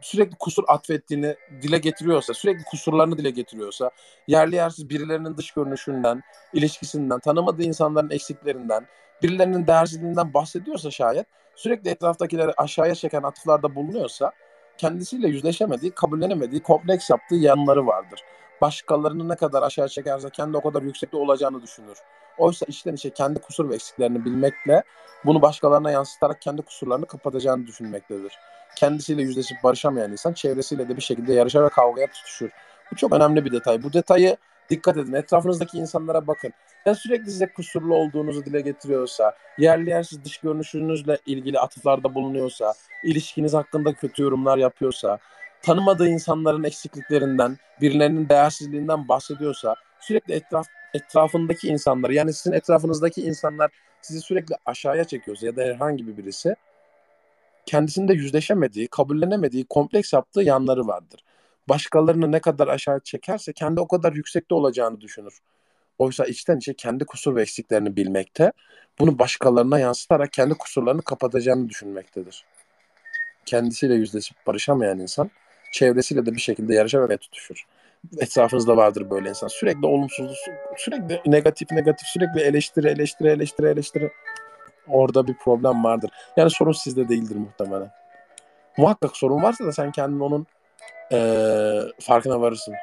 sürekli kusur atfettiğini dile getiriyorsa, sürekli kusurlarını dile getiriyorsa, yerli yersiz birilerinin dış görünüşünden, ilişkisinden, tanımadığı insanların eksiklerinden, birilerinin değersizliğinden bahsediyorsa şayet, sürekli etraftakileri aşağıya çeken atıflarda bulunuyorsa, kendisiyle yüzleşemediği, kabullenemediği, kompleks yaptığı yanları vardır. Başkalarını ne kadar aşağı çekerse kendi o kadar yüksekte olacağını düşünür. Oysa içten içe kendi kusur ve eksiklerini bilmekle bunu başkalarına yansıtarak kendi kusurlarını kapatacağını düşünmektedir. Kendisiyle yüzleşip barışamayan insan çevresiyle de bir şekilde yarışa ve kavgaya tutuşur. Bu çok önemli bir detay. Bu detayı Dikkat edin. Etrafınızdaki insanlara bakın. Ya sürekli size kusurlu olduğunuzu dile getiriyorsa, yerli yersiz dış görünüşünüzle ilgili atıflarda bulunuyorsa, ilişkiniz hakkında kötü yorumlar yapıyorsa, tanımadığı insanların eksikliklerinden, birilerinin değersizliğinden bahsediyorsa, sürekli etraf etrafındaki insanlar, yani sizin etrafınızdaki insanlar sizi sürekli aşağıya çekiyorsa ya da herhangi bir birisi kendisinde yüzleşemediği, kabullenemediği, kompleks yaptığı yanları vardır. Başkalarını ne kadar aşağı çekerse kendi o kadar yüksekte olacağını düşünür. Oysa içten içe kendi kusur ve eksiklerini bilmekte, bunu başkalarına yansıtarak kendi kusurlarını kapatacağını düşünmektedir. Kendisiyle yüzleşip barışamayan insan, çevresiyle de bir şekilde yarışa ve tutuşur. Etrafınızda vardır böyle insan. Sürekli olumsuzluk, sürekli negatif negatif, sürekli eleştiri, eleştiri, eleştiri, eleştiri. Orada bir problem vardır. Yani sorun sizde değildir muhtemelen. Muhakkak sorun varsa da sen kendin onun eee, farkına varırsın.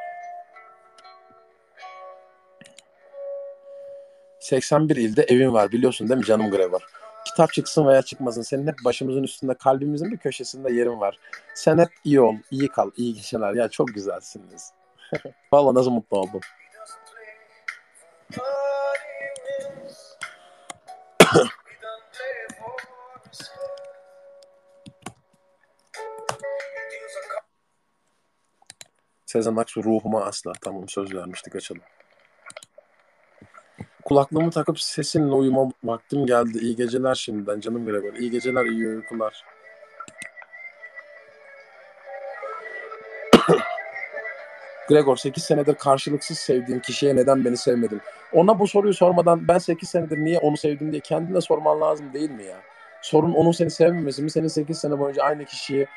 81 ilde evin var biliyorsun değil mi canım Gregor? Kitap çıksın veya çıkmasın senin hep başımızın üstünde kalbimizin bir köşesinde yerin var. Sen hep iyi ol, iyi kal, iyi geceler. Ya çok güzelsiniz. *laughs* Valla nasıl mutlu oldum. *coughs* Sezen Aksu ruhuma asla. Tamam söz vermiştik açalım. Kulaklığımı takıp sesinle uyuma vaktim geldi. İyi geceler şimdiden canım Gregor. İyi geceler, iyi uykular. *coughs* Gregor 8 senedir karşılıksız sevdiğim kişiye neden beni sevmedin? Ona bu soruyu sormadan ben 8 senedir niye onu sevdim diye kendine sorman lazım değil mi ya? Sorun onun seni sevmemesi mi? Senin 8 sene boyunca aynı kişiyi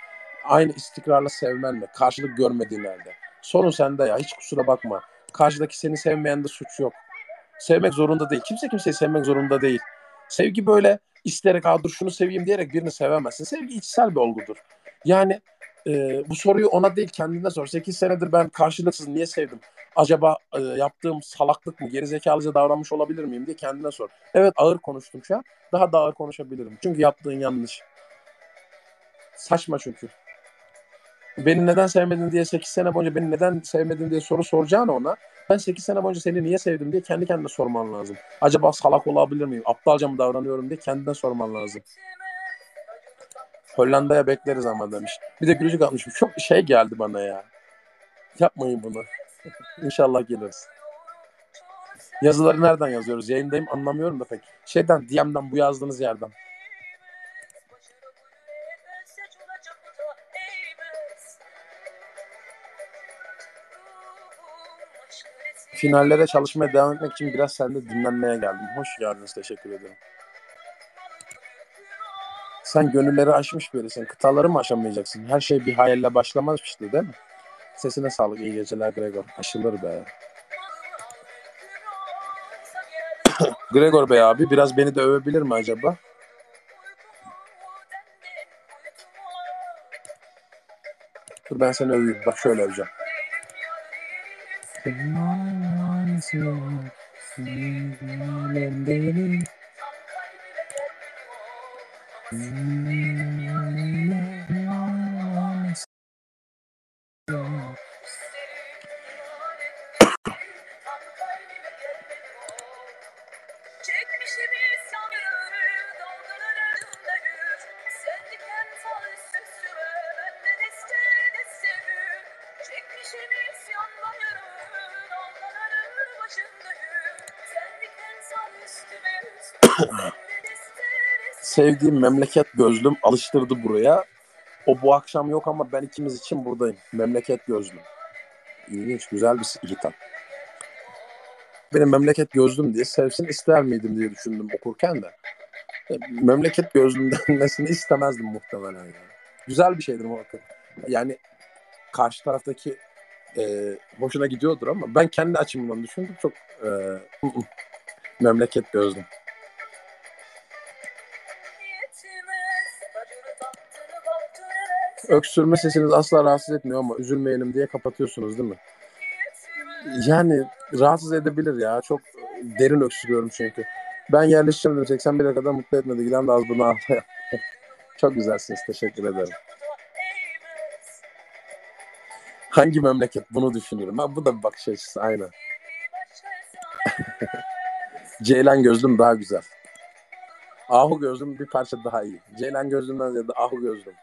aynı istikrarla sevmen mi? Karşılık görmediğin halde. Sorun sende ya. Hiç kusura bakma. Karşıdaki seni sevmeyen de suç yok. Sevmek zorunda değil. Kimse kimseyi sevmek zorunda değil. Sevgi böyle isteyerek ha dur şunu seveyim diyerek birini sevemezsin. Sevgi içsel bir olgudur. Yani e, bu soruyu ona değil kendine sor. 8 senedir ben karşılıksız niye sevdim? Acaba e, yaptığım salaklık mı? Gerizekalıca davranmış olabilir miyim diye kendine sor. Evet ağır konuştum şu an. Daha da ağır konuşabilirim. Çünkü yaptığın yanlış. Saçma çünkü. Beni neden sevmedin diye 8 sene boyunca beni neden sevmedin diye soru soracağına ona ben 8 sene boyunca seni niye sevdim diye kendi kendine sorman lazım. Acaba salak olabilir miyim? Aptalca mı davranıyorum diye kendine sorman lazım. Hollanda'ya bekleriz ama demiş. Bir de gülücük atmışım. Çok şey geldi bana ya. Yapmayın bunu. *laughs* İnşallah geliriz. Yazıları nereden yazıyoruz? Yayındayım anlamıyorum da pek. Şeyden DM'den bu yazdığınız yerden. Finallere çalışmaya devam etmek için biraz sende dinlenmeye geldim. Hoş geldiniz. Teşekkür ederim. Sen gönülleri aşmış birisin. Kıtaları mı aşamayacaksın? Her şey bir hayalle başlamazmıştı değil mi? Sesine sağlık. İyi geceler Gregor. Aşılır be. *coughs* Gregor Bey abi biraz beni de övebilir mi acaba? Dur ben seni öveyim. Bak şöyle öveceğim. Mm-hmm. Sevdiğim memleket gözlüm alıştırdı buraya. O bu akşam yok ama ben ikimiz için buradayım. Memleket gözlüm. İlginç, güzel bir hitap. Benim memleket gözlüm diye sevsin ister miydim diye düşündüm okurken de. E, Memleket gözlüm *laughs* denmesini istemezdim muhtemelen. Yani. Güzel bir şeydir muhakkak. Yani karşı taraftaki e, hoşuna gidiyordur ama ben kendi açımdan düşündüm çok e, *laughs* memleket gözlüm. Öksürme sesiniz asla rahatsız etmiyor ama üzülmeyelim diye kapatıyorsunuz değil mi? Yani rahatsız edebilir ya. Çok derin öksürüyorum çünkü. Ben yerleşeceğim dedim. 81'e kadar mutlu etmedi. Giden de az bunu ağlaya. *laughs* Çok güzelsiniz. Teşekkür ederim. Hangi memleket? Bunu düşünüyorum. Ha, bu da bir bakış açısı. Aynen. *laughs* Ceylan gözlüm daha güzel. Ahu gözlüm bir parça daha iyi. Ceylan gözlümden ziyade ahu gözlüm.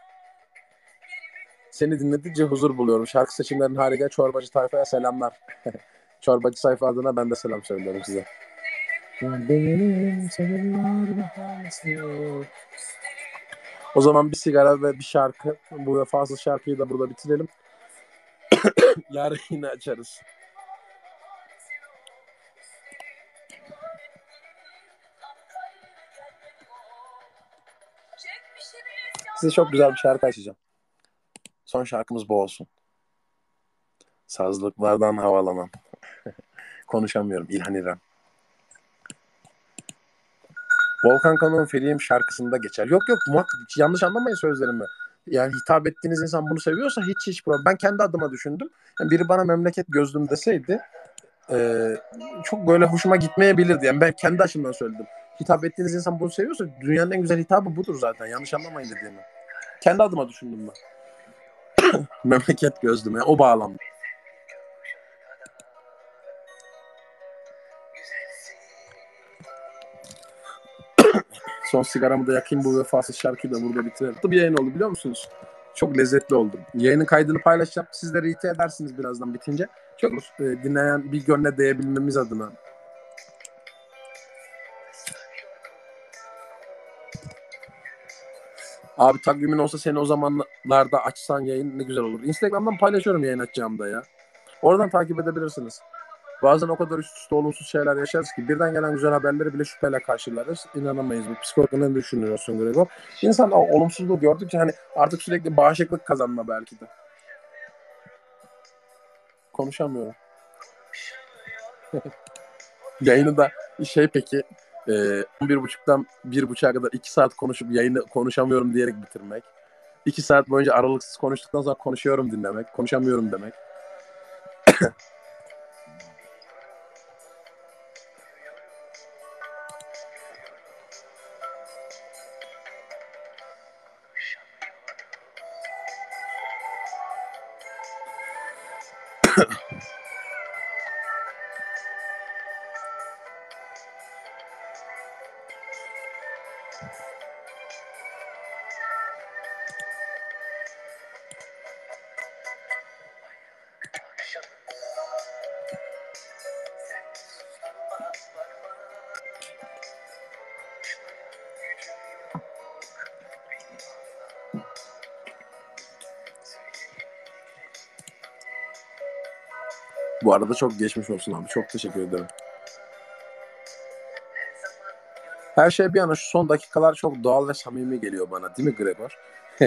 Seni dinledikçe huzur buluyorum. Şarkı seçimlerin harika. Çorbacı tayfaya selamlar. *laughs* Çorbacı sayfa adına ben de selam söylüyorum size. O zaman bir sigara ve bir şarkı. Bu vefasız şarkıyı da burada bitirelim. *coughs* Yarın yine açarız. Size çok güzel bir şarkı açacağım. Son şarkımız bu olsun. Sazlıklardan havalanan. *laughs* Konuşamıyorum. İlhan İrem. Volkan Kanık'ın Feleğim şarkısında geçer. Yok yok muhakkak yanlış anlamayın sözlerimi. Yani hitap ettiğiniz insan bunu seviyorsa hiç hiç problem. Ben kendi adıma düşündüm. Yani biri bana memleket gözlüm deseydi e, çok böyle hoşuma gitmeyebilirdi. Yani ben kendi açımdan söyledim. Hitap ettiğiniz insan bunu seviyorsa dünyanın en güzel hitabı budur zaten. Yanlış anlamayın dediğimi. Kendi adıma düşündüm ben. *laughs* memleket gözlüm. Yani o bağlamda. *coughs* Son sigaramı da yakayım bu vefasız şarkıyı da burada bitirelim. Bir yayın oldu biliyor musunuz? Çok lezzetli oldu. Yayının kaydını paylaşacağım. Siz de rite edersiniz birazdan bitince. Çok e, dinleyen bir gönle değebilmemiz adına. Abi takvimin olsa seni o zamanlarda açsan yayın ne güzel olur. Instagram'dan paylaşıyorum yayın açacağımda ya. Oradan takip edebilirsiniz. Bazen o kadar üst üste olumsuz şeyler yaşarız ki birden gelen güzel haberleri bile şüpheyle karşılarız. İnanamayız. Bu psikologla ne düşünüyorsun Gregor? İnsan o olumsuzluğu gördükçe hani artık sürekli bağışıklık kazanma belki de. Konuşamıyorum. *laughs* Yayını da şey peki e, 11.30'dan 1.30'a kadar 2 saat konuşup yayını konuşamıyorum diyerek bitirmek. 2 saat boyunca aralıksız konuştuktan sonra konuşuyorum dinlemek. Konuşamıyorum demek. Arada çok geçmiş olsun abi. Çok teşekkür ederim. Her şey bir yana şu son dakikalar çok doğal ve samimi geliyor bana. Değil mi Gregor? *laughs*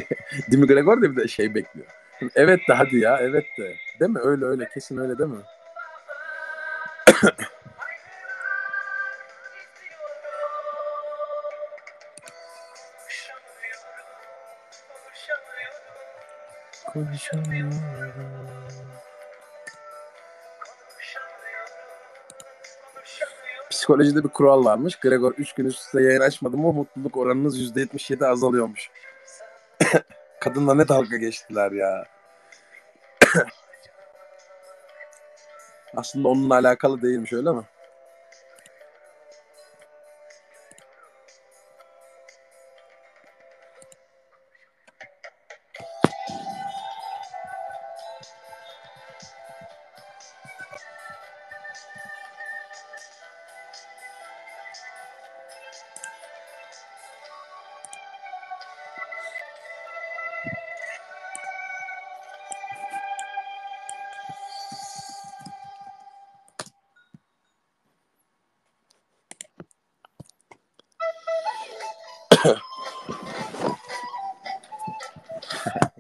değil mi Gregor da bir de şey bekliyor. Evet de hadi ya evet de. Değil mi? Öyle öyle kesin öyle değil mi? Psikolojide bir kural varmış. Gregor 3 gün üst üste yayın açmadı mı mutluluk oranınız %77 azalıyormuş. *coughs* Kadınla ne dalga geçtiler ya. *coughs* Aslında onunla alakalı değilmiş öyle mi?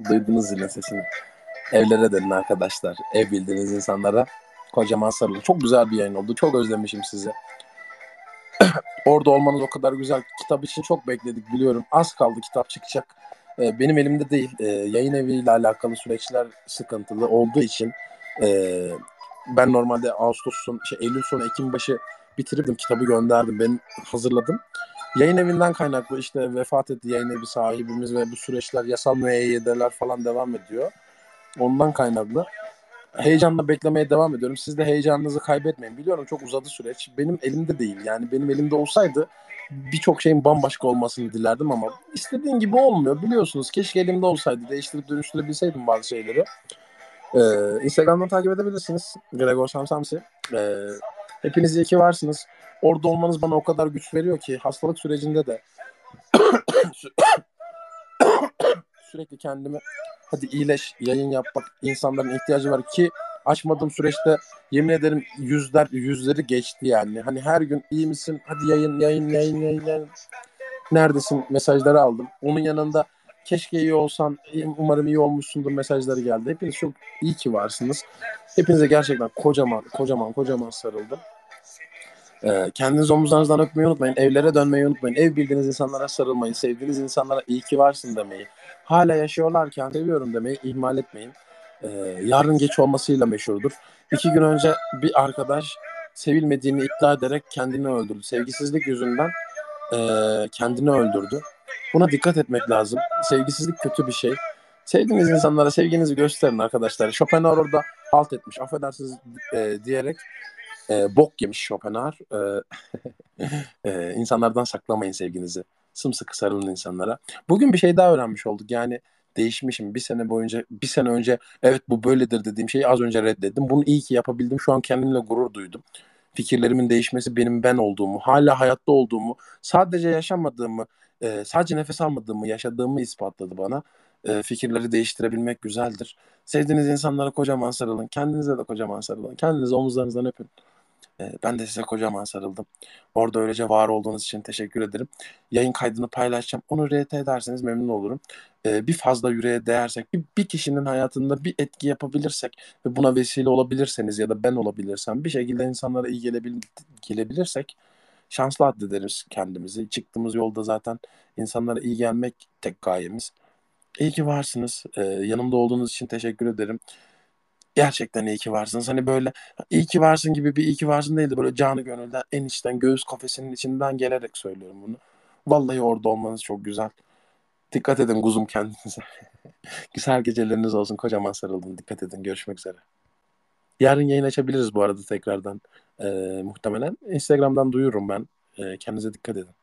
Duydunuz zilin sesini. Evlere dönün arkadaşlar. Ev bildiğiniz insanlara kocaman sarılın. Çok güzel bir yayın oldu. Çok özlemişim sizi. *clears throat* Orada olmanız o kadar güzel. Kitap için çok bekledik biliyorum. Az kaldı kitap çıkacak. Ee, benim elimde değil. Ee, yayın eviyle alakalı süreçler sıkıntılı olduğu için ee, ben normalde Ağustos'un, şey, Eylül sonu, Ekim başı bitirdim. Kitabı gönderdim. Ben hazırladım. Yayın evinden kaynaklı işte vefat etti yayın evi sahibimiz ve bu süreçler yasal müeyyedeler falan devam ediyor. Ondan kaynaklı. heyecanla beklemeye devam ediyorum. Siz de heyecanınızı kaybetmeyin. Biliyorum çok uzadı süreç. Benim elimde değil. Yani benim elimde olsaydı birçok şeyin bambaşka olmasını dilerdim ama istediğin gibi olmuyor. Biliyorsunuz keşke elimde olsaydı. Değiştirip dönüştürebilseydim bazı şeyleri. Ee, Instagram'dan takip edebilirsiniz. Gregor Samsamsi. Ee, hepiniz iyi ki varsınız. Orada olmanız bana o kadar güç veriyor ki hastalık sürecinde de *coughs* sürekli kendimi hadi iyileş, yayın yap bak insanların ihtiyacı var ki açmadığım süreçte yemin ederim yüzler yüzleri geçti yani. Hani her gün iyi misin? Hadi yayın yayın yayın yayın. yayın. Neredesin? Mesajları aldım. Onun yanında keşke iyi olsan, umarım iyi olmuşsundur mesajları geldi. Hepiniz çok iyi ki varsınız. Hepinize gerçekten kocaman, kocaman, kocaman sarıldım. Ee, kendinizi omuzlarınızdan öpmeyi unutmayın. Evlere dönmeyi unutmayın. Ev bildiğiniz insanlara sarılmayı, sevdiğiniz insanlara iyi ki varsın demeyi, hala yaşıyorlarken seviyorum demeyi ihmal etmeyin. Ee, yarın geç olmasıyla meşhurdur. İki gün önce bir arkadaş sevilmediğini iddia ederek kendini öldürdü. Sevgisizlik yüzünden e, kendini öldürdü. Buna dikkat etmek lazım. Sevgisizlik kötü bir şey. Sevdiğiniz insanlara sevginizi gösterin arkadaşlar. Schopenhauer orada halt etmiş. Affedersiniz e, diyerek e, bok yemiş Schopenhauer. E, *laughs* e, insanlardan saklamayın sevginizi. Sımsıkı sarılın insanlara. Bugün bir şey daha öğrenmiş olduk. Yani değişmişim. Bir sene boyunca, bir sene önce evet bu böyledir dediğim şeyi az önce reddettim. Bunu iyi ki yapabildim. Şu an kendimle gurur duydum. Fikirlerimin değişmesi benim ben olduğumu, hala hayatta olduğumu, sadece yaşamadığımı, e, sadece nefes almadığımı, yaşadığımı ispatladı bana. E, fikirleri değiştirebilmek güzeldir. Sevdiğiniz insanlara kocaman sarılın. Kendinize de kocaman sarılın. Kendinizi omuzlarınızdan öpün. E, ben de size kocaman sarıldım. Orada öylece var olduğunuz için teşekkür ederim. Yayın kaydını paylaşacağım. Onu RT ederseniz memnun olurum. E, bir fazla yüreğe değersek, bir, bir kişinin hayatında bir etki yapabilirsek ve buna vesile olabilirseniz ya da ben olabilirsem bir şekilde insanlara iyi gelebil gelebilirsek şanslı addederiz kendimizi. Çıktığımız yolda zaten insanlara iyi gelmek tek gayemiz. İyi ki varsınız. Ee, yanımda olduğunuz için teşekkür ederim. Gerçekten iyi ki varsınız. Hani böyle iyi ki varsın gibi bir iyi ki varsın değil de böyle canı gönülden en içten göğüs kafesinin içinden gelerek söylüyorum bunu. Vallahi orada olmanız çok güzel. Dikkat edin kuzum kendinize. *laughs* güzel geceleriniz olsun. Kocaman sarıldım. Dikkat edin. Görüşmek üzere. Yarın yayın açabiliriz bu arada tekrardan. Ee, muhtemelen. Instagram'dan duyururum ben. Ee, kendinize dikkat edin.